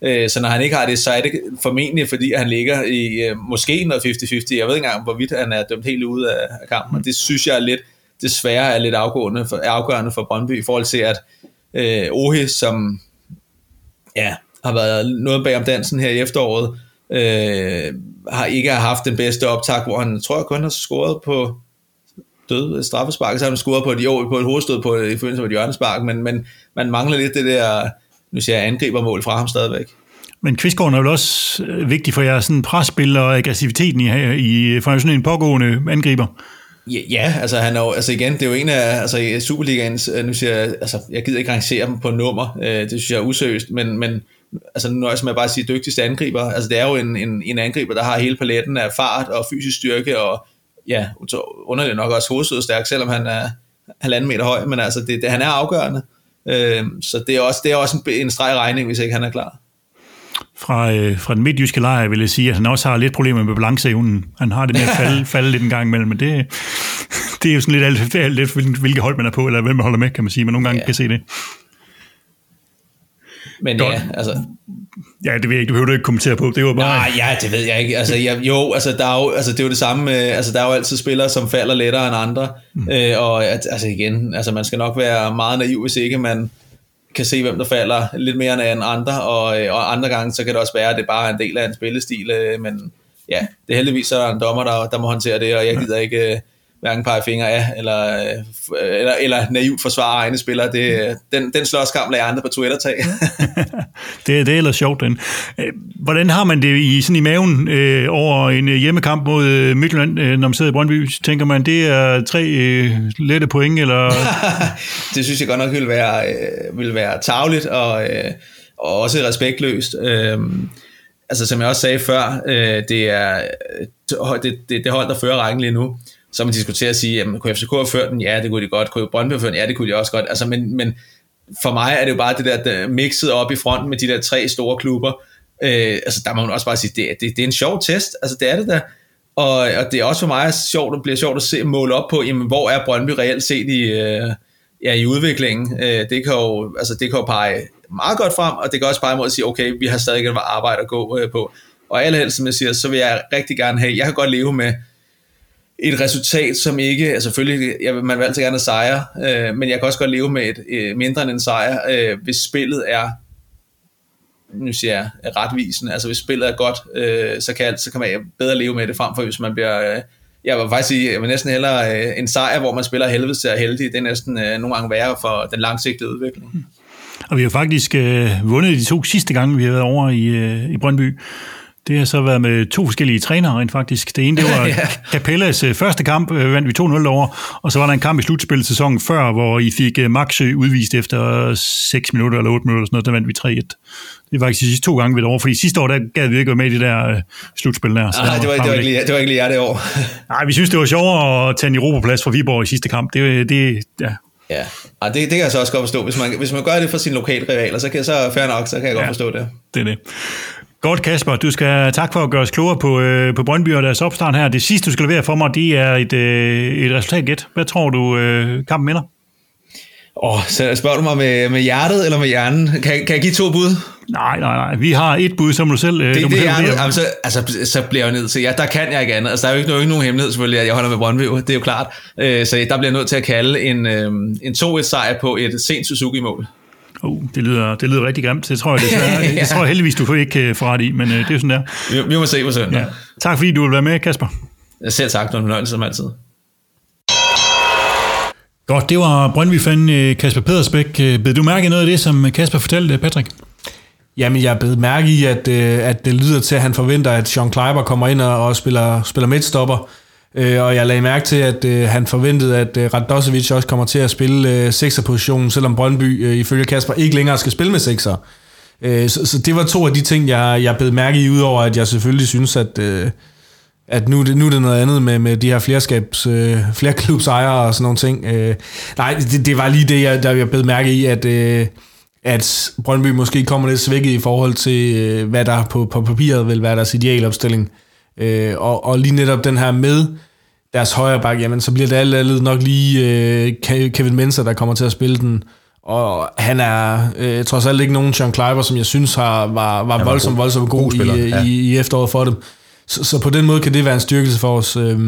Øh, så når han ikke har det, så er det formentlig, fordi han ligger i øh, måske noget 50-50. Jeg ved ikke engang, hvorvidt han er dømt helt ude af, af kampen. Og det synes jeg er lidt, desværre er lidt afgørende for, afgørende for Brøndby i forhold til, at øh, Ohi, som ja, har været noget bag om dansen her i efteråret, øh, har ikke haft den bedste optag, hvor han tror jeg kun har scoret på død straffespark, så har han scoret på et, jo, på et hovedstød på, i forbindelse med et hjørnespark, men, men man mangler lidt det der, nu siger jeg, angribermål fra ham stadigvæk. Men Kvistgården er jo også øh, vigtig for jeres presspil og aggressiviteten i, i for sådan en pågående angriber. Ja, ja, altså han er jo, altså igen, det er jo en af, altså Superligaens, øh, nu siger jeg, altså jeg gider ikke rangere dem på nummer, øh, det synes jeg er useriøst, men, men altså nu nøjes med bare at sige dygtigste angriber, altså det er jo en, en, en angriber, der har hele paletten af fart og fysisk styrke og ja, underligt nok også hovedstødstærk, selvom han er halvanden meter høj, men altså det, det, han er afgørende, øh, så det er også, det er også en, en streg regning, hvis ikke han er klar fra, øh, fra den midtjyske lejr, vil jeg sige, at han også har lidt problemer med balanceevnen. Han har det med at falde, falde lidt en gang imellem, men det, det er jo sådan lidt alt, alt lidt, hvilket hold man er på, eller hvem man holder med, kan man sige, men nogle gange ja. kan se det. Men Godt. ja, altså... Ja, det ved jeg ikke, du behøver ikke kommentere på, det var bare... Nej, ja, det ved jeg ikke. Altså, jeg, jo, altså, der er jo, altså, det er jo det samme, med, altså, der er jo altid spillere, som falder lettere end andre, mm. øh, og altså igen, altså, man skal nok være meget naiv, hvis ikke man kan se, hvem der falder lidt mere end andre, og, øh, og andre gange, så kan det også være, at det bare er en del af en spillestil, øh, men ja, det er heldigvis så er en dommer, der, der må håndtere det, og jeg gider ikke øh, hverken pege fingre af, eller, eller, eller naivt forsvare egne spillere. Det, den, den slåskamp lader andre på Twitter tage. det, det er ellers sjovt, den. Hvordan har man det i, sådan i maven øh, over en hjemmekamp mod Midtjylland, øh, når man sidder i Brøndby? Tænker man, det er tre øh, lette point, eller... det synes jeg godt nok ville være, øh, ville være tavligt, og, øh, og også respektløst. Øh, altså som jeg også sagde før, øh, det er det, det, det hold, der fører rækken lige nu så man diskuterer og sige, jamen, kunne FCK have ført den? Ja, det kunne de godt. Kunne Brøndby have ført den? Ja, det kunne de også godt. Altså, men, men for mig er det jo bare det der, der mixet op i fronten med de der tre store klubber. Øh, altså, der må man også bare sige, det, det, det er en sjov test. Altså, det er det der. Og, og det er også for mig sjovt, det bliver sjovt at se, måle op på, jamen, hvor er Brøndby reelt set i, øh, ja, i udviklingen. Øh, det, kan jo, altså, det kan jo pege meget godt frem, og det kan også pege mod at sige, okay, vi har stadig et arbejde at gå øh, på. Og allerhelst, som jeg siger, så vil jeg rigtig gerne have, jeg kan godt leve med et resultat, som ikke, altså selvfølgelig, jeg, man vil altid gerne sejre, øh, men jeg kan også godt leve med et øh, mindre end en sejr, øh, hvis spillet er, nu siger jeg, retvisende, altså hvis spillet er godt, øh, så, kan, så kan man bedre leve med det, frem for hvis man bliver, øh, jeg vil faktisk sige, jeg vil næsten hellere øh, en sejr, hvor man spiller helvede til at heldig, det er næsten øh, nogle gange værre for den langsigtede udvikling. Og vi har faktisk øh, vundet de to sidste gange, vi har været over i, øh, i Brøndby. Det har så været med to forskellige trænere rent faktisk. Det ene, det var ja. Capellas øh, første kamp, øh, vandt vi 2-0 over, og så var der en kamp i slutspillet sæsonen før, hvor I fik øh, Maxø udvist efter 6 minutter eller 8 minutter, sådan noget, der vandt vi 3-1. Det var faktisk de sidste to gange ved det over, fordi sidste år, der gad vi ikke være med i det der slutspil der. Nej, det var, det, var ikke lige, det var ikke lige jer det år. Nej, vi synes, det var sjovere at tage en Europaplads for Viborg i sidste kamp. Det, det, ja, Ja, Ej, det, det kan jeg så også godt forstå. Hvis man, hvis man gør det for sine lokale rivaler, så kan så fair nok, så kan jeg ja, godt forstå det. Det er det. Godt, Kasper. Du skal tak for at gøre os klogere på, øh, på Brøndby og deres opstart her. Det sidste, du skal levere for mig, det er et, øh, et resultatgæt. Hvad tror du, øh, kampen minder? Åh, oh, så spørger du mig med, med hjertet eller med hjernen? Kan, kan jeg give to bud? Nej, nej, nej. Vi har et bud, som du selv... Det, du det er vurderer. altså, altså, så bliver jeg nødt til... Ja, der kan jeg ikke andet. Altså, der er jo ikke, nogen, ikke nogen hemmelighed selvfølgelig, at jeg holder med Brøndby. Det er jo klart. Øh, så der bliver jeg nødt til at kalde en, øh, en 2-1-sejr på et sent Suzuki-mål. Oh, det, lyder, det lyder rigtig grimt. Det tror jeg, desværre, Ja. det tror jeg heldigvis, du ikke kan få ret i, men øh, det er jo sådan der. Vi, vi må se på søndag. Ja. Tak fordi du vil være med, Kasper. Selv sagt, det var en fornøjelse som altid. Godt, det var Brøndby-fan øh, Kasper Pedersbæk. Øh, Bed du mærke noget af det, som Kasper fortalte, Patrick? Jamen, jeg er blevet mærke i, at, øh, at det lyder til, at han forventer, at Sean Kleiber kommer ind og, og spiller, spiller midtstopper. Øh, og jeg lagde mærke til, at øh, han forventede, at øh, Radosevic også kommer til at spille øh, sekserpositionen, selvom Brøndby øh, ifølge Kasper ikke længere skal spille med sekser. Øh, så, så det var to af de ting, jeg, jeg blev mærke i, udover at jeg selvfølgelig synes, at, øh, at nu, det, nu er det noget andet med, med de her flerskabs, øh, flerklubsejere og sådan nogle ting. Øh, nej, det, det var lige det, jeg, der jeg blev mærke i, at... Øh, at Brøndby måske kommer lidt svækket i forhold til, øh, hvad der på, på papiret vil være deres idealopstilling. Øh, og, og lige netop den her med deres højre bak, jamen så bliver det alt andet nok lige øh, Ke- Kevin Menser, der kommer til at spille den. Og han er øh, trods alt ikke nogen Sean Kleiber, som jeg synes har, var, var var voldsomt, god. voldsomt god, God spiller, i, ja. i, i efteråret for dem. Så, så på den måde kan det være en styrkelse for os. Øh,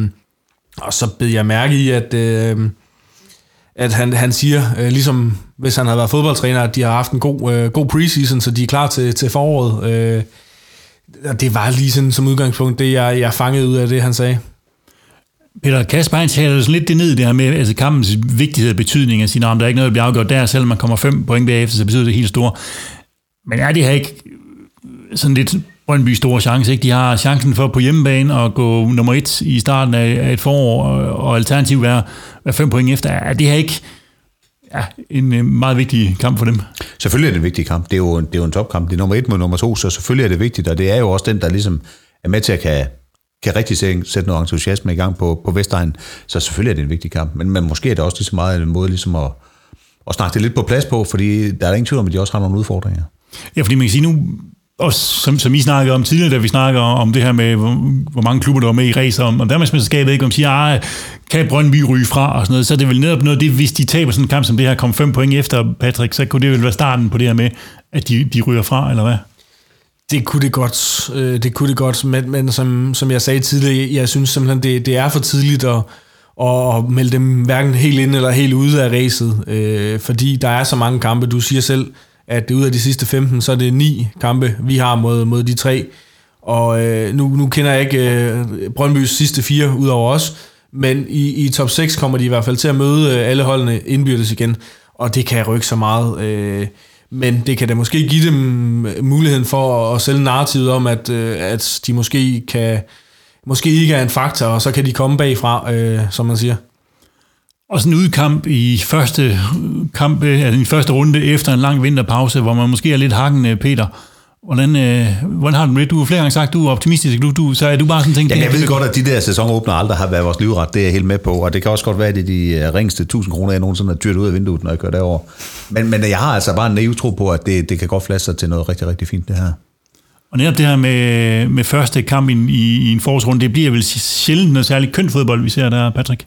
og så bed jeg mærke i, at... Øh, at han, han siger, øh, ligesom hvis han havde været fodboldtræner, at de har haft en god, øh, god preseason, så de er klar til, til foråret. Øh, og det var lige sådan som udgangspunkt, det jeg, jeg fangede ud af det, han sagde. Peter Kasper, han taler sådan lidt det ned, det her med altså kampens vigtighed og betydning af sin arm. Der er ikke noget, der bliver afgjort der, selvom man kommer fem point bagefter, så betyder det helt store. Men er det her ikke sådan lidt Brøndby store chance, ikke? De har chancen for på hjemmebane at gå nummer et i starten af et forår, og, og alternativt være, være fem point efter. Er det her ikke ja, en øh, meget vigtig kamp for dem? Selvfølgelig er det en vigtig kamp. Det er jo en, det er jo en topkamp. Det er nummer et mod nummer to, så selvfølgelig er det vigtigt, og det er jo også den, der ligesom er med til at kan, kan rigtig sætte noget entusiasme i gang på, på Vestegn. Så selvfølgelig er det en vigtig kamp. Men, men måske er det også lige så meget en måde ligesom at, at snakke det lidt på plads på, fordi der er ingen tvivl om, at de også har nogle udfordringer. Ja, fordi man kan sige nu, og som, som I snakkede om tidligere, da vi snakker om det her med, hvor, hvor mange klubber, der var med i racer om, om Danmarksmesterskabet, ikke? om siger, ah, kan Brøndby ryge fra og sådan noget, så er det vel netop noget det, hvis de taber sådan en kamp som det her, kom fem point efter Patrick, så kunne det vel være starten på det her med, at de, de ryger fra, eller hvad? Det kunne det godt, øh, det kunne det godt, men, men som, som jeg sagde tidligere, jeg synes simpelthen, det, det er for tidligt at, at melde dem hverken helt ind eller helt ude af racet, øh, fordi der er så mange kampe. Du siger selv, at ud af de sidste 15, så er det ni kampe, vi har mod, mod de tre. Og øh, nu, nu kender jeg ikke øh, Brøndbys sidste fire ud over os, men i, i top 6 kommer de i hvert fald til at møde øh, alle holdene indbyrdes igen, og det kan rykke så meget. Øh, men det kan da måske give dem øh, muligheden for at sælge narrativet om, at, øh, at de måske kan måske ikke er en faktor, og så kan de komme bagfra, øh, som man siger. Og sådan en udkamp i første kamp, øh, altså i første runde efter en lang vinterpause, hvor man måske er lidt hakken, Peter. Hvordan, øh, hvordan har du det? Du har flere gange sagt, du er optimistisk. Du, du, så er du bare sådan tænkt... Jamen, jeg ved godt, at de der sæsonåbner aldrig har været vores livret. Det er jeg helt med på. Og det kan også godt være, at det er de øh, ringeste 1000 kroner, jeg nogensinde har dyrt ud af vinduet, når jeg kører derover. Men, men jeg har altså bare en naiv tro på, at det, det kan godt flaske sig til noget rigtig, rigtig fint, det her. Og netop det her med, med første kamp i, i, i en forårsrunde, det bliver vel sjældent noget særligt kønt fodbold, vi ser der, Patrick.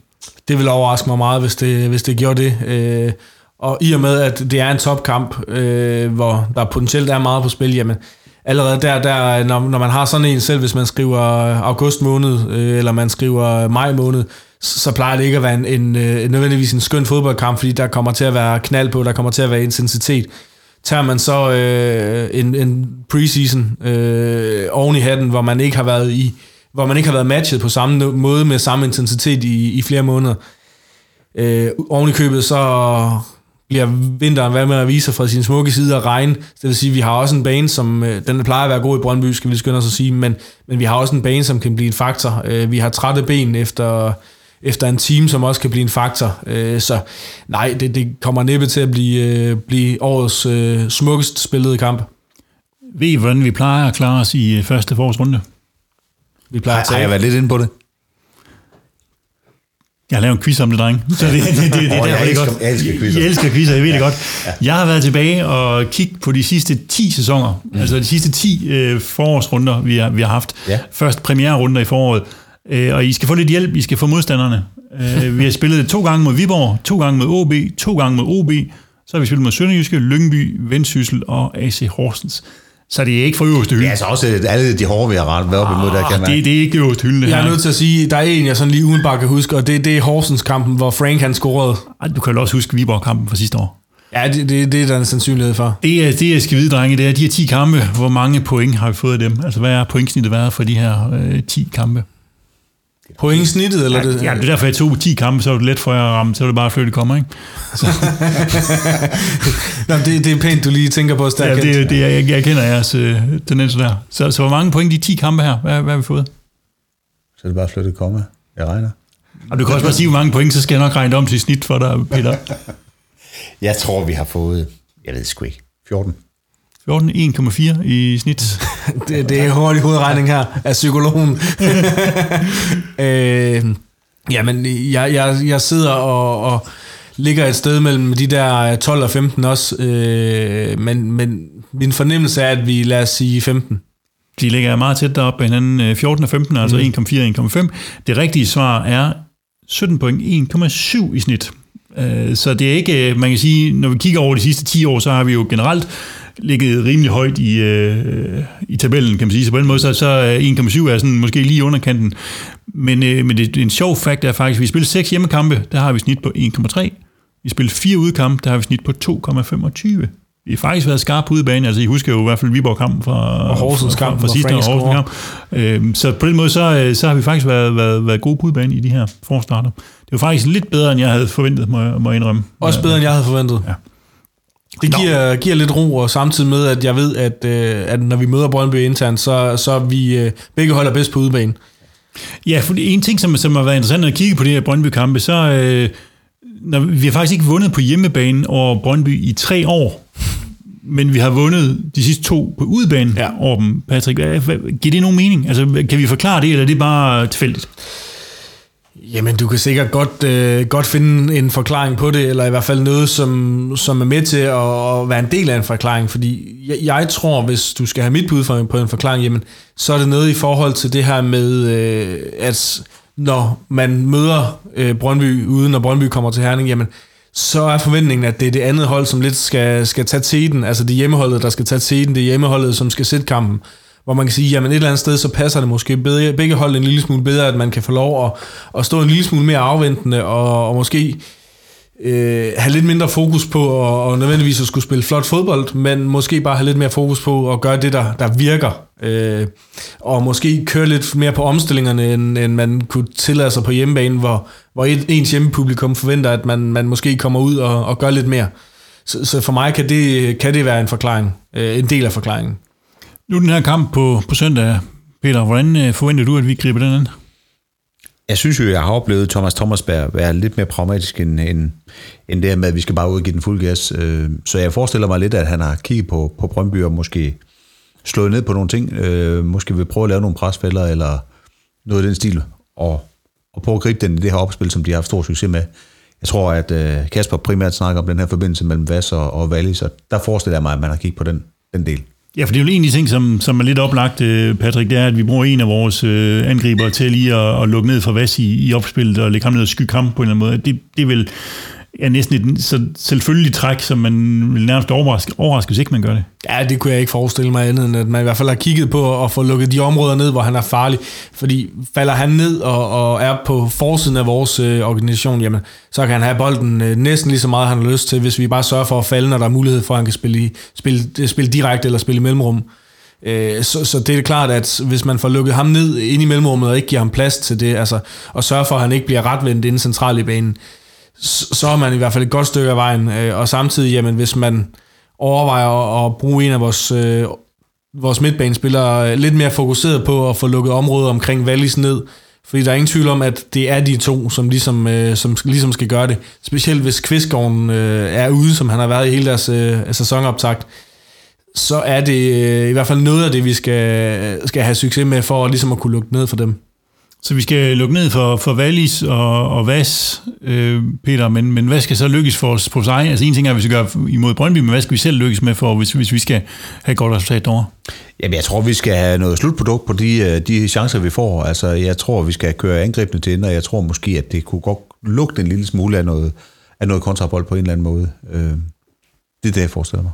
Det vil overraske mig meget, hvis det, hvis det gjorde det. Øh, og i og med, at det er en topkamp, øh, hvor der potentielt er meget på spil, jamen allerede der, der når, når man har sådan en selv, hvis man skriver august måned, øh, eller man skriver maj måned, så, plejer det ikke at være en, en, øh, en, nødvendigvis en skøn fodboldkamp, fordi der kommer til at være knald på, der kommer til at være intensitet. Tager man så øh, en, en preseason øh, oven i hatten, hvor man ikke har været i hvor man ikke har været matchet på samme måde med samme intensitet i, i flere måneder. Øh, oven i købet, så bliver vinteren hvad med at vise sig fra sin smukke side og regn. Det vil sige, at vi har også en bane, som øh, den plejer at være god i Brøndby, skal vi skynde os at sige, men, men vi har også en bane, som kan blive en faktor. Øh, vi har trætte ben efter, efter en team, som også kan blive en faktor. Øh, så nej, det, det kommer næppe til at blive, øh, blive årets øh, smukkest spillede kamp. Ved I, hvordan vi plejer at klare os i øh, første forårsrunde? Vi plejer Har, at har jeg tage. været lidt inde på det? Jeg har lavet en quiz om det, dreng. Så det, det, det, det, det er jeg er elsker- godt. jeg elsker quizzer. Jeg elsker quizzer, jeg ved det godt. Jeg har været tilbage og kigget på de sidste 10 sæsoner. Mm. Altså de sidste 10 øh, forårsrunder, vi har, vi har haft. Ja. Først premiererunder i foråret. Øh, og I skal få lidt hjælp, I skal få modstanderne. Øh, vi har spillet to gange mod Viborg, to gange mod OB, to gange mod OB. Så har vi spillet mod Sønderjyske, Lyngby, Vendsyssel og AC Horsens. Så det er ikke for øverste hylde. Ja, altså også øh, alle de hårde, vi har ret været op imod, der kan Ah, man... det, det er ikke øverste hylde, det Jeg her. er nødt til at sige, der er en, jeg sådan lige udenbart kan huske, og det, det er Horsens-kampen, hvor Frank han scorede. Ej, Du kan jo også huske Viborg-kampen fra sidste år. Ja, det, det, det er der en sandsynlighed for. Det, er, det jeg skal vide, drenge, det er de her 10 kampe. Hvor mange point har vi fået af dem? Altså, hvad er pointsnittet været for de her øh, 10 kampe? Pointsnittet, eller det? Ja, det er derfor, jeg tog 10 kampe, så var det let for jer at ramme, så var det bare at flytte kommer, ikke? Nå, det, det er pænt, du lige tænker på, Ja, stærkt. det, det, jeg, jeg kender jeres øh, tendenser der. Så, så hvor mange point de 10 kampe her? Hvad, hvad har vi fået? Så er det bare at flytte komma. Jeg regner. Og du kan også bare sige, hvor mange point, så skal jeg nok regne om til snit for dig, Peter. Jeg tror, vi har fået... Jeg ved sgu ikke. 14. 14, 1,4 i snit. Det, det er hurtig hovedregning her af psykologen. øh, jamen, jeg, jeg, jeg sidder og, og ligger et sted mellem de der 12 og 15 også, øh, men, men min fornemmelse er, at vi, lad os sige 15. De ligger meget tæt deroppe af hinanden. øh, 14 og 15, altså 1,4 1,5. Det rigtige svar er 17 point, 1,7 i snit. Øh, Så det er ikke, øh, man kan sige, når vi kigger over de sidste 10 år, så har vi jo generelt ligget rimelig højt i, øh, i tabellen, kan man sige. Så på den måde, så, så er 1,7 er sådan måske lige underkanten. Men, øh, men det, er en sjov fakt er faktisk, at vi spiller 6 hjemmekampe, der har vi snit på 1,3. Vi spiller 4 udkampe, der har vi snit på 2,25. Vi har faktisk været skarpe på udebane, altså I husker jo i hvert fald Viborg-kampen fra, Og Horsens fra, kamp, fra hvor sidste år. Horsens kamp. Øhm, så på den måde, så, øh, så har vi faktisk været, været, været gode på udebane i de her forstarter. Det var faktisk lidt bedre, end jeg havde forventet, må jeg, må jeg indrømme. Også bedre, end jeg havde forventet. Ja. Det giver, giver lidt ro, og samtidig med, at jeg ved, at, øh, at når vi møder Brøndby internt, så, så er vi øh, begge holder bedst på udebane. Ja, for en ting, som, som har været interessant at kigge på det her Brøndby-kampe, så øh, når, vi har faktisk ikke vundet på hjemmebane over Brøndby i tre år, men vi har vundet de sidste to på udebane ja. Over dem. Patrick, giver det nogen mening? Altså, kan vi forklare det, eller er det bare tilfældigt? Jamen, du kan sikkert godt, øh, godt finde en forklaring på det, eller i hvert fald noget, som, som er med til at, at være en del af en forklaring, fordi jeg, jeg tror, hvis du skal have mit bud for- på en forklaring, jamen, så er det noget i forhold til det her med, øh, at når man møder øh, Brøndby uden, når Brøndby kommer til Herning, jamen, så er forventningen, at det er det andet hold, som lidt skal, skal tage teten, altså det hjemmeholdet, der skal tage teten, det er hjemmeholdet, som skal sætte kampen hvor man kan sige, jamen et eller andet sted, så passer det måske bedre, begge hold en lille smule bedre, at man kan få lov at, at stå en lille smule mere afventende, og, og måske øh, have lidt mindre fokus på og, og nødvendigvis at skulle spille flot fodbold, men måske bare have lidt mere fokus på at gøre det, der, der virker. Øh, og måske køre lidt mere på omstillingerne, end, end man kunne tillade sig på hjemmebane, hvor, hvor et, ens hjemmepublikum forventer, at man, man måske kommer ud og, og gør lidt mere. Så, så for mig kan det, kan det være en forklaring, øh, en del af forklaringen. Nu den her kamp på, på søndag, Peter. Hvordan øh, forventer du, at vi griber den an? Jeg synes jo, jeg har oplevet Thomas Thomasberg være lidt mere pragmatisk end, end, end det her med, at vi skal bare ud og give den fuld gas. Øh, så jeg forestiller mig lidt, at han har kigget på, på Brøndby og måske slået ned på nogle ting. Øh, måske vil prøve at lave nogle presfælder eller noget i den stil. Og, og prøve at gribe den i det her opspil, som de har haft stor succes med. Jeg tror, at Kasper primært snakker om den her forbindelse mellem Vass og, og Wallis, så der forestiller jeg mig, at man har kigget på den, den del. Ja, for det er jo en af de ting, som, som er lidt oplagt, øh, Patrick, det er, at vi bruger en af vores øh, angriber til lige at, at lukke ned for Vas i, i opspillet og lægge ham ned og skygge ham på en eller anden måde. Det, det er vel er næsten et så selvfølgelig træk, som man vil nærmest overraske, overraske, hvis ikke man gør det. Ja, det kunne jeg ikke forestille mig andet, end at man i hvert fald har kigget på at få lukket de områder ned, hvor han er farlig. Fordi falder han ned og, og er på forsiden af vores øh, organisation, jamen, så kan han have bolden øh, næsten lige så meget, han har lyst til, hvis vi bare sørger for at falde, når der er mulighed for, at han kan spille, i, spille, øh, spille direkte eller spille i mellemrum. Øh, så, så det er klart, at hvis man får lukket ham ned ind i mellemrummet og ikke giver ham plads til det, altså, og sørger for, at han ikke bliver retvendt inden centralt i banen, så, er man i hvert fald et godt stykke af vejen. Øh, og samtidig, jamen, hvis man overvejer at, at bruge en af vores, øh, vores midtbanespillere øh, lidt mere fokuseret på at få lukket området omkring Wallis ned, fordi der er ingen tvivl om, at det er de to, som ligesom, øh, som ligesom skal gøre det. Specielt hvis Kvistgården øh, er ude, som han har været i hele deres øh, sæsonoptakt, så er det øh, i hvert fald noget af det, vi skal, øh, skal have succes med, for ligesom at kunne lukke ned for dem. Så vi skal lukke ned for, for Wallis og, og Vas, øh, Peter, men, men hvad skal så lykkes for os på sig? Altså en ting er, at vi skal gøre imod Brøndby, men hvad skal vi selv lykkes med, for, hvis, hvis vi skal have et godt resultat derovre? Jamen, jeg tror, vi skal have noget slutprodukt på de, øh, de chancer, vi får. Altså, jeg tror, vi skal køre angrebene til ende, og jeg tror måske, at det kunne godt lugte en lille smule af noget, af noget kontrabold på en eller anden måde. Øh, det er det, jeg forestiller mig.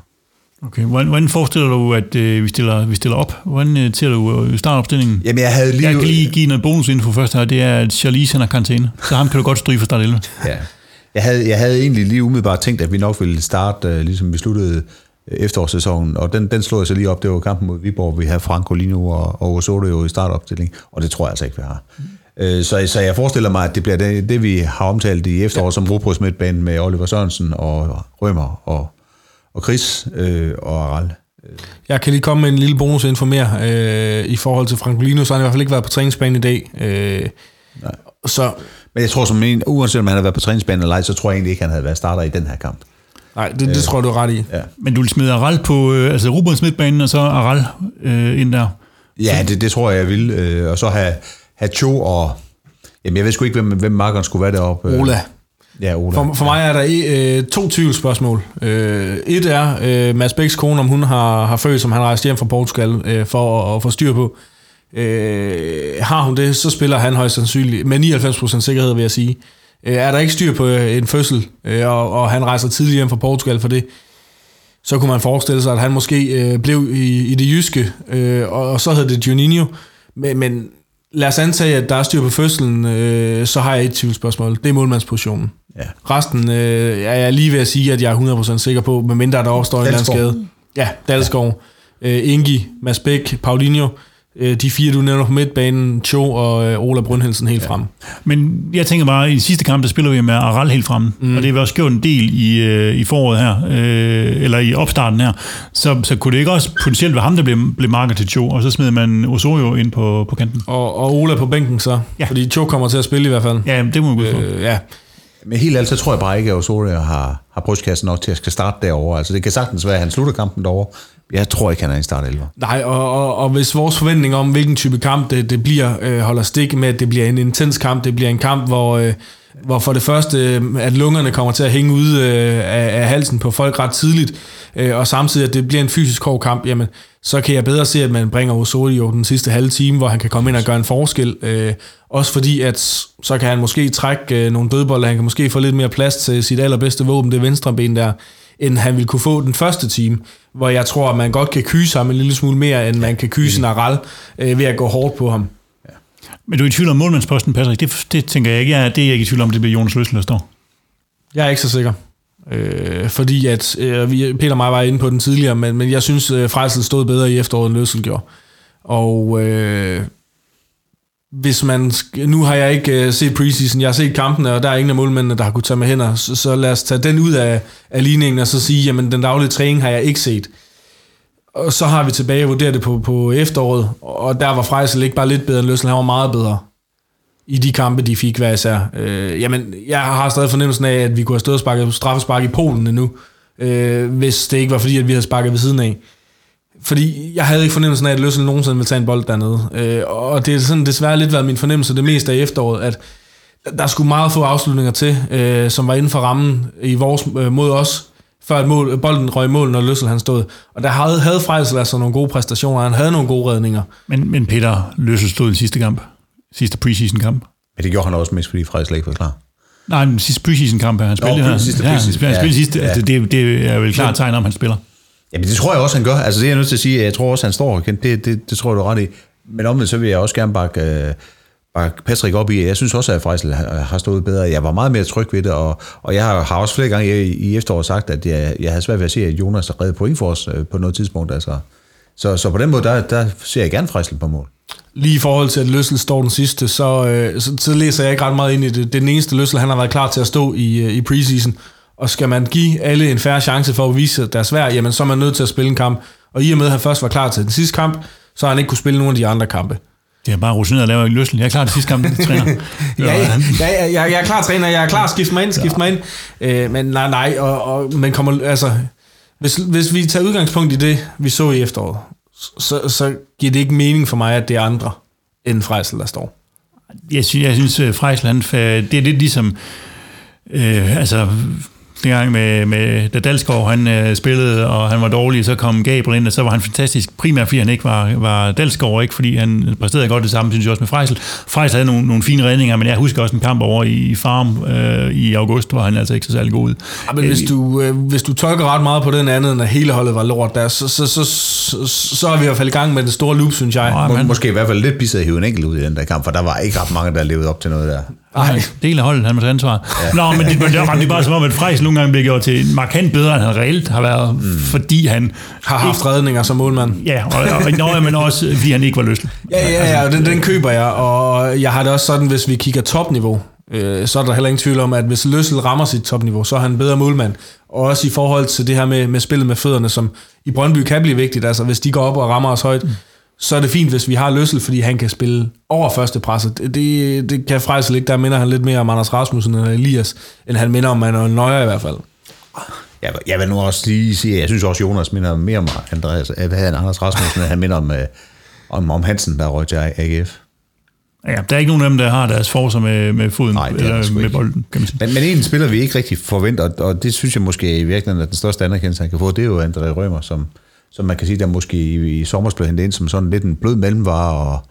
Okay, hvordan, hvordan forestiller du, at øh, vi, stiller, vi stiller op? Hvordan øh, ser du øh, startopstillingen? Jamen, jeg havde lige... Jeg kan lige give noget bonusinfo først her. Det er, at Charlize har karantæne. Så ham kan du godt stryge for start 11. Ja. Jeg havde, jeg havde egentlig lige umiddelbart tænkt, at vi nok ville starte, øh, ligesom vi sluttede øh, efterårssæsonen, og den, den slog jeg så lige op. Det var kampen mod Viborg, vi havde Franco Lino og, og Osoto jo i startopstilling, og det tror jeg altså ikke, vi har. Mm. Så, så jeg forestiller mig, at det bliver det, det vi har omtalt i efteråret ja. som Robrugsmidtbanen med Oliver Sørensen og Rømer og og Chris øh, og Aral. Jeg kan lige komme med en lille bonus info mere øh, i forhold til Francolino, så har han i hvert fald ikke været på træningsbanen i dag. Øh, Nej. Så, Men jeg tror, som en, uanset om han havde været på træningsbanen eller ej, så tror jeg egentlig ikke, han havde været starter i den her kamp. Nej, det, det øh, tror jeg, du er ret i. Ja. Men du vil smide Aral på, øh, altså Rubrens midtbanen, og så Aral øh, ind der? Ja, det, det tror jeg, jeg vil. Øh, og så have, have Cho og... Jamen, jeg ved sgu ikke, hvem, hvem markeren skulle være deroppe. Ola. Ja, Ola. For, for mig er der øh, to tvivlsspørgsmål. Øh, et er øh, Mads Bæks kone, om hun har, har født, som han rejste hjem fra Portugal øh, for at, at få styr på. Øh, har hun det, så spiller han højst sandsynligt, med 99% sikkerhed vil jeg sige. Øh, er der ikke styr på øh, en fødsel, øh, og, og han rejser tidligt hjem fra Portugal for det, så kunne man forestille sig, at han måske øh, blev i, i det jyske, øh, og, og så hed det Juninho. Men, men lad os antage, at der er styr på fødselen, øh, så har jeg et tvivlsspørgsmål. Det er målmandspositionen. Ja. Resten øh, er jeg lige ved at sige, at jeg er 100% sikker på, medmindre der opstår en eller anden skade. Ja, Dalskov, ja. øh, Ingi, Mads Bæk, Paulinho, øh, de fire, du nævner på midtbanen, Cho og øh, Ola Brunhelsen helt ja. frem. Men jeg tænker bare, i sidste kamp, der spiller vi med Aral helt frem, mm. og det har også gjort en del i, øh, i foråret her, øh, eller i opstarten her. Så, så kunne det ikke også potentielt være ham, der blev, blev marker til Cho, og så smider man Osorio ind på, på kanten? Og, og Ola på bænken så, ja. fordi Cho kommer til at spille i hvert fald. Ja, det må vi gå øh, Ja, men helt ærligt, så tror jeg bare ikke, at Osorio har, har brystkassen nok til at skal starte derovre. Altså det kan sagtens være, at han slutter kampen derovre. Jeg tror ikke, han er i start 11. Nej, og, og, og hvis vores forventning om, hvilken type kamp det, det bliver, øh, holder stik med, at det bliver en intens kamp, det bliver en kamp, hvor, øh, hvor for det første, øh, at lungerne kommer til at hænge ud øh, af, af halsen på folk ret tidligt, øh, og samtidig, at det bliver en fysisk hård kamp, jamen, så kan jeg bedre se, at man bringer Osorio den sidste halve time, hvor han kan komme ind og gøre en forskel. Øh, også fordi, at så kan han måske trække nogle dødbolde, han kan måske få lidt mere plads til sit allerbedste våben, det venstre ben der, end han vil kunne få den første time, hvor jeg tror, at man godt kan kyse ham en lille smule mere, end man kan kyse en Aral øh, ved at gå hårdt på ham. Men du er i tvivl om målmandsposten, Patrick? Det, det tænker jeg ikke. Ja, det er jeg ikke i tvivl om, det bliver Jonas Løsel, der står. Jeg er ikke så sikker. Øh, fordi at, øh, Peter og mig var inde på den tidligere, men, men jeg synes, øh, Frejsel stod bedre i efteråret, end Løsel gjorde. Og øh, hvis man, nu har jeg ikke øh, set preseason, jeg har set kampene, og der er ingen af målmændene, der har kunne tage med hænder, så, så lad os tage den ud af, af ligningen, og så sige, jamen den daglige træning har jeg ikke set. Og så har vi tilbage vurderet det på, på efteråret, og der var Frejsel ikke bare lidt bedre end Løsel, han var meget bedre i de kampe, de fik hver især. Øh, jamen, jeg har stadig fornemmelsen af, at vi kunne have stået og sparket straffespark i Polen endnu, øh, hvis det ikke var fordi, at vi havde sparket ved siden af. Fordi jeg havde ikke fornemmelsen af, at Løssel nogensinde ville tage en bold dernede. Øh, og det er sådan desværre lidt været min fornemmelse det meste af efteråret, at der skulle meget få afslutninger til, øh, som var inden for rammen i vores, øh, mod os, før mål, bolden røg i mål, når Løssel han stod. Og der havde, havde Frejsel altså nogle gode præstationer, han havde nogle gode redninger. Men, men Peter Løssel stod i sidste kamp, sidste preseason kamp. Men det gjorde han også mest, fordi Frejsel ikke var klar. Nej, men sidste preseason kamp, han spillede her. Sidste ja, han spillede, ja, sidste, ja. altså, det, det er vel klart tegn om, han spiller. Jamen det tror jeg også, han gør. Altså det er jeg nødt til at sige, jeg tror også, han står. Det, det, det tror jeg, du er ret i. Men omvendt så vil jeg også gerne bakke, øh, bakke Patrick op i. Jeg synes også, at Freisel har stået bedre. Jeg var meget mere tryg ved det, og, og jeg har, har også flere gange i, i efteråret sagt, at jeg, jeg havde svært ved at se, at Jonas har reddet point for os øh, på noget tidspunkt. Altså. Så, så på den måde, der, der ser jeg gerne Freisel på mål. lige i forhold til, at Løssel står den sidste, så, øh, så, så læser jeg ikke ret meget ind i det. Det den eneste Løssel, han har været klar til at stå i, øh, i preseason. Og skal man give alle en færre chance for at vise deres værd, jamen så er man nødt til at spille en kamp. Og i og med, at han først var klar til den sidste kamp, så har han ikke kunne spille nogen af de andre kampe. Det er bare rutineret at lave en løsning. Jeg er klar til sidste kamp, træner. ja, ja, ja, ja, jeg, jeg er klar træner, jeg er klar, skift mig ind, skift mig ind. Øh, men nej, nej, og, og, men kommer, altså, hvis, hvis vi tager udgangspunkt i det, vi så i efteråret, så, så giver det ikke mening for mig, at det er andre end Frejsel, der står. Jeg synes, jeg synes øh, Frejsel, han, det er lidt ligesom, øh, altså, dengang med, med da Dalsgaard han øh, spillede, og han var dårlig, så kom Gabriel ind, og så var han fantastisk, primært fordi han ikke var, var Dalsgaard, ikke fordi han præsterede godt det samme, synes jeg også med Frejsel. Frejsel havde nogle, nogle fine redninger, men jeg husker også en kamp over i Farm øh, i august, hvor han altså ikke så særlig god ud. Ja, men hvis du, øh, hvis du tolker ret meget på den anden, når hele holdet var lort der, så, så, så, så, så er vi i hvert fald i gang med den store loop, synes jeg. Ja, Må, måske i hvert fald lidt bisset at hive en enkelt ud i den der kamp, for der var ikke ret mange, der levede op til noget der. Nej. Del af holdet, han må tage ansvar. Ja. Nå, men det, det, det er bare som om, at Frejs nogle gange bliver gjort til markant bedre, end han reelt har været, mm. fordi han... Har haft ikke, redninger som målmand. Ja, og, og, og, men også fordi han ikke var løslig. Ja, ja, ja, den, den køber jeg, og jeg har det også sådan, hvis vi kigger topniveau, øh, så er der heller ingen tvivl om, at hvis Løssel rammer sit topniveau, så er han en bedre målmand. Og også i forhold til det her med, med spillet med fødderne, som i Brøndby kan blive vigtigt. Altså, hvis de går op og rammer os højt, mm så er det fint, hvis vi har Løssel, fordi han kan spille over første presset. Det, det, det kan Frejsel ikke. Der minder han lidt mere om Anders Rasmussen eller Elias, end han minder om Manuel Neuer i hvert fald. Jeg, jeg vil nu også lige sige, at jeg synes også, Jonas minder mere om Andreas, hvad havde Anders Rasmussen, han minder om, øh, om, om Hansen, der røg til AGF. Ja, der er ikke nogen af dem, der har deres forser med, med foden, Nej, eller med bolden, kan man sige. Men, men en spiller, vi ikke rigtig forventer, og det synes jeg måske i virkeligheden, at den største anerkendelse, han kan få, det er jo André Rømer, som, som man kan sige, der måske i, i sommer blev hentet ind som sådan lidt en blød mellemvare, og,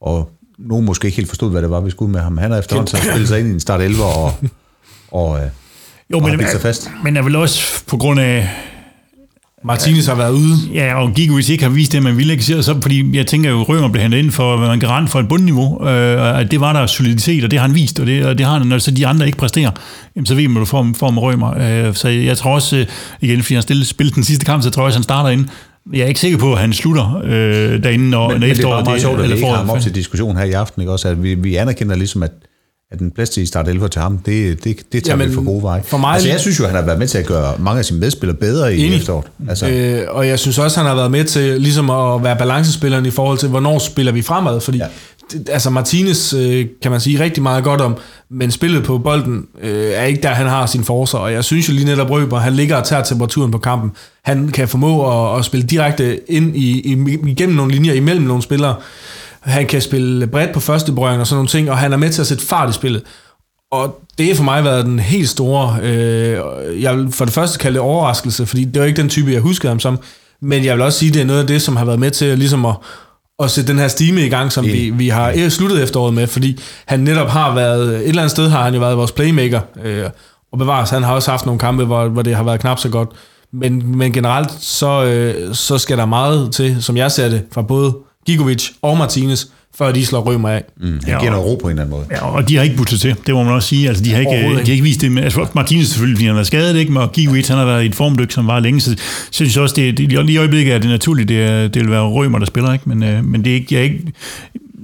og nogen måske ikke helt forstod, hvad det var, vi skulle med ham. Han har efterhånden så spillet sig ind i en start 11 og, og, øh, jo, og men, sig fast. Men er vel også på grund af, Martinez har været ude. Ja, og Gigovic ikke har vist det, man ville ikke. Så, fordi jeg tænker jo, Rømer blev hentet ind for at være en garant for et bundniveau. Øh, at det var der soliditet, og det har han vist, og det, og det har han, når så de andre ikke præsterer. Jamen, så ved man, at du får, får med Rømer. Øh, så jeg tror også, øh, igen, fordi han stillede, spillet den sidste kamp, så tror jeg også, han starter ind. Jeg er ikke sikker på, at han slutter øh, derinde, når, men, når men det er bare meget sjovt, at vi ikke har ham op til diskussion her i aften. Ikke? Også, at vi, vi anerkender ligesom, at at den plads til i start 11 til ham, det, det, det tager Jamen, for gode vej. For mig, altså, jeg synes jo, han har været med til at gøre mange af sine medspillere bedre i enig. efteråret. Altså. Øh, og jeg synes også, han har været med til ligesom at være balancespilleren i forhold til, hvornår spiller vi fremad, fordi ja. altså Martinez øh, kan man sige rigtig meget godt om, men spillet på bolden øh, er ikke der, han har sin forser, og jeg synes jo lige netop Røber, han ligger og tager temperaturen på kampen. Han kan formå at, at spille direkte ind i, i, igennem nogle linjer imellem nogle spillere, han kan spille bredt på første berøring og sådan nogle ting, og han er med til at sætte fart i spillet. Og det har for mig været den helt store, øh, jeg vil for det første kalde det overraskelse, fordi det var ikke den type, jeg huskede ham som, men jeg vil også sige, det er noget af det, som har været med til ligesom at, at sætte den her stime i gang, som vi, vi har sluttet efteråret med, fordi han netop har været, et eller andet sted har han jo været vores playmaker, øh, og bevares, han har også haft nogle kampe, hvor, hvor det har været knap så godt, men, men generelt, så, øh, så skal der meget til, som jeg ser det, fra både Gigovic og Martinez, før de slår Rømer af. Mm, han ja, giver noget ro på en eller anden måde. Ja, og de har ikke budt til, det må man også sige. Altså, de, har ikke, de har ikke vist det. Med, altså, Martinez selvfølgelig, fordi han har været skadet, ikke? og Gigovic, han har været i et formdyk, som var længe, så jeg synes også, det, det, lige i øjeblikket er det naturligt, det, det vil være Rømer, der spiller, ikke? Men, øh, men det er ikke, jeg er ikke,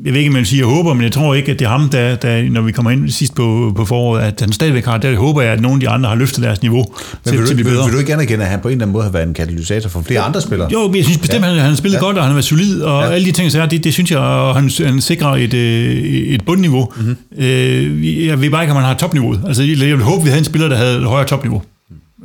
jeg ved ikke, om man siger, jeg håber, men jeg tror ikke, at det er ham, der, der når vi kommer ind sidst på, på foråret, at han stadigvæk har. Der håber jeg, at nogle af de andre har løftet deres niveau men til, vil, til vil, vil, du ikke anerkende, at han på en eller anden måde har været en katalysator for flere andre spillere? Jo, jeg synes bestemt, ja. han, han har spillet ja. godt, og han har været solid, og ja. alle de ting, så er, det, det synes jeg, og han, han sikrer et, øh, et bundniveau. Mm-hmm. Øh, jeg ved bare ikke, om han har topniveauet. Altså, jeg vil håbe, vi havde en spiller, der havde et højere topniveau.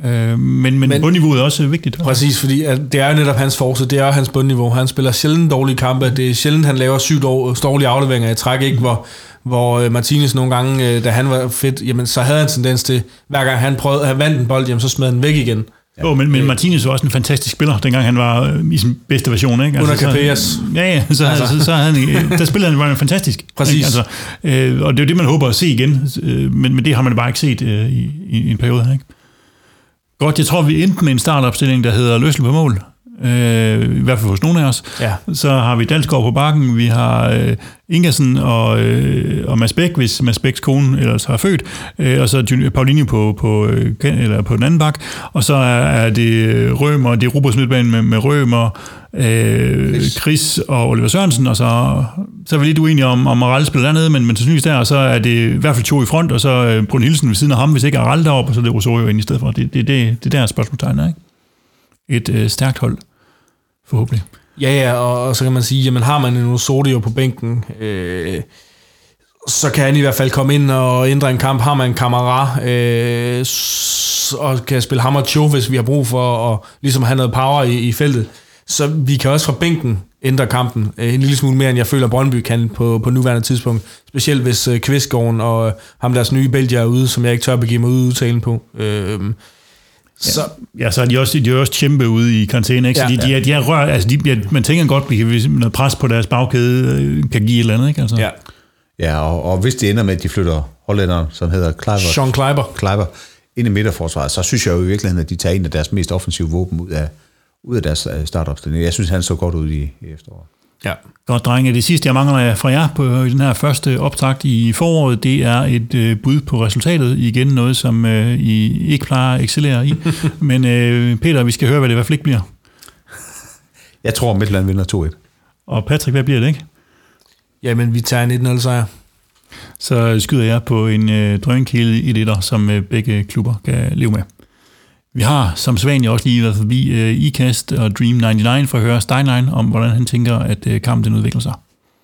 Øh, men, men, men bundniveauet er også vigtigt. Præcis, fordi at det er jo netop hans force, det er hans bundniveau. Han spiller sjældent dårlige kampe. Det er sjældent, han laver syv dårlige afleveringer i træk, ikke? Hvor, hvor øh, Martinez nogle gange, øh, da han var fedt, jamen, så havde han en tendens til, hver gang han prøvede, at vandt en bold, jamen, så smed han væk igen. Ja. Oh, men, men Martinez var også en fantastisk spiller, dengang han var i sin bedste version. Ikke? Altså, Under Capellas. Ja, ja, så, altså. så, så, så han, der spillede han var fantastisk. Præcis. Altså, øh, og det er jo det, man håber at se igen, øh, men, men det har man bare ikke set øh, i, i, i en periode. Ikke? Godt, jeg tror, vi endte med en startopstilling, der hedder Løsel på mål øh, i hvert fald hos nogle af os. Ja. Så har vi Dalsgaard på bakken, vi har øh, Ingersen og, øh, og Mads Bæk, hvis Mads Bæks kone ellers har født, øh, og så Paulinho på, på, øh, eller på den anden bak, og så er, er det Rømer, det er Rubers midtbane med, med Rømer, øh, Chris og Oliver Sørensen, og så, så er vi lidt uenige om, om Aral spiller dernede, men, men sandsynligvis der, og så er det i hvert fald to i front, og så øh, Brun Hilsen ved siden af ham, hvis ikke Aral deroppe, og så er det Rosario ind i stedet for. Det, det, det, det der spørgsmålstegn er, ikke? Et øh, stærkt hold, forhåbentlig. Ja, ja, og, og så kan man sige, jamen har man en Osorio på bænken, øh, så kan han i hvert fald komme ind og ændre en kamp. Har man en kamera, øh, og kan spille ham og Cho, hvis vi har brug for at ligesom have noget power i, i feltet. Så vi kan også fra bænken ændre kampen øh, en lille smule mere, end jeg føler, Brøndby kan på, på nuværende tidspunkt. Specielt hvis øh, Kvistgården og øh, ham deres nye Belgier er ude, som jeg ikke tør begive mig ud udtalen på. Øh, så, Ja, så er de også, de er også kæmpe ude i karantæne, ikke? Så Ja. de, de, er, de er rør, altså de, bliver- man tænker godt, at hvis noget pres på deres bagkæde øh, kan give et eller andet, ikke? Altså. ja. Ja, og, og hvis det ender med, at de flytter hollænderen, som hedder Kleiber, Sean Kleiber. Kleiber ind i midterforsvaret, så synes jeg jo i virkeligheden, at de tager en af deres mest offensive våben ud af, ud af deres øh, startopstilling. Jeg synes, han så godt ud i, i efteråret. Ja. Godt, drenge. Det sidste, jeg mangler fra jer på den her første optakt i foråret, det er et øh, bud på resultatet. Igen noget, som øh, I ikke plejer at excellere i. Men øh, Peter, vi skal høre, hvad det i hvert fald ikke bliver. Jeg tror, at Midtland vinder 2-1. Og Patrick, hvad bliver det, ikke? Jamen, vi tager en 1-0 sejr. Så skyder jeg på en øh, drønkilde i det som øh, begge klubber kan leve med. Vi har som Svania også lige været forbi øh, IKAST og Dream 99 for at høre Steinlein om, hvordan han tænker, at øh, kampen den udvikler sig.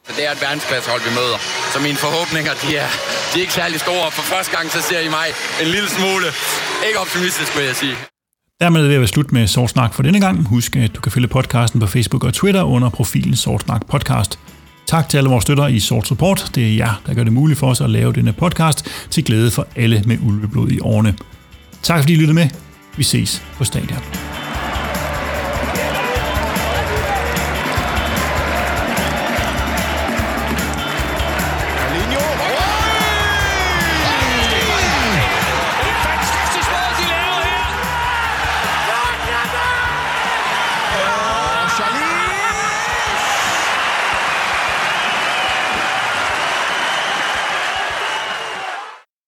Det er et verdensklasshold, vi møder. Så mine forhåbninger, de er, de er ikke særlig store. For første gang, så ser I mig en lille smule. Ikke optimistisk, vil jeg sige. Dermed er det ved at være slut med Sort Snak for denne gang. Husk, at du kan følge podcasten på Facebook og Twitter under profilen Sort Snak Podcast. Tak til alle vores støtter i Sort Support. Det er jer, der gør det muligt for os at lave denne podcast til glæde for alle med ulveblod i årene. Tak fordi I lyttede med. Vi ses på stadion.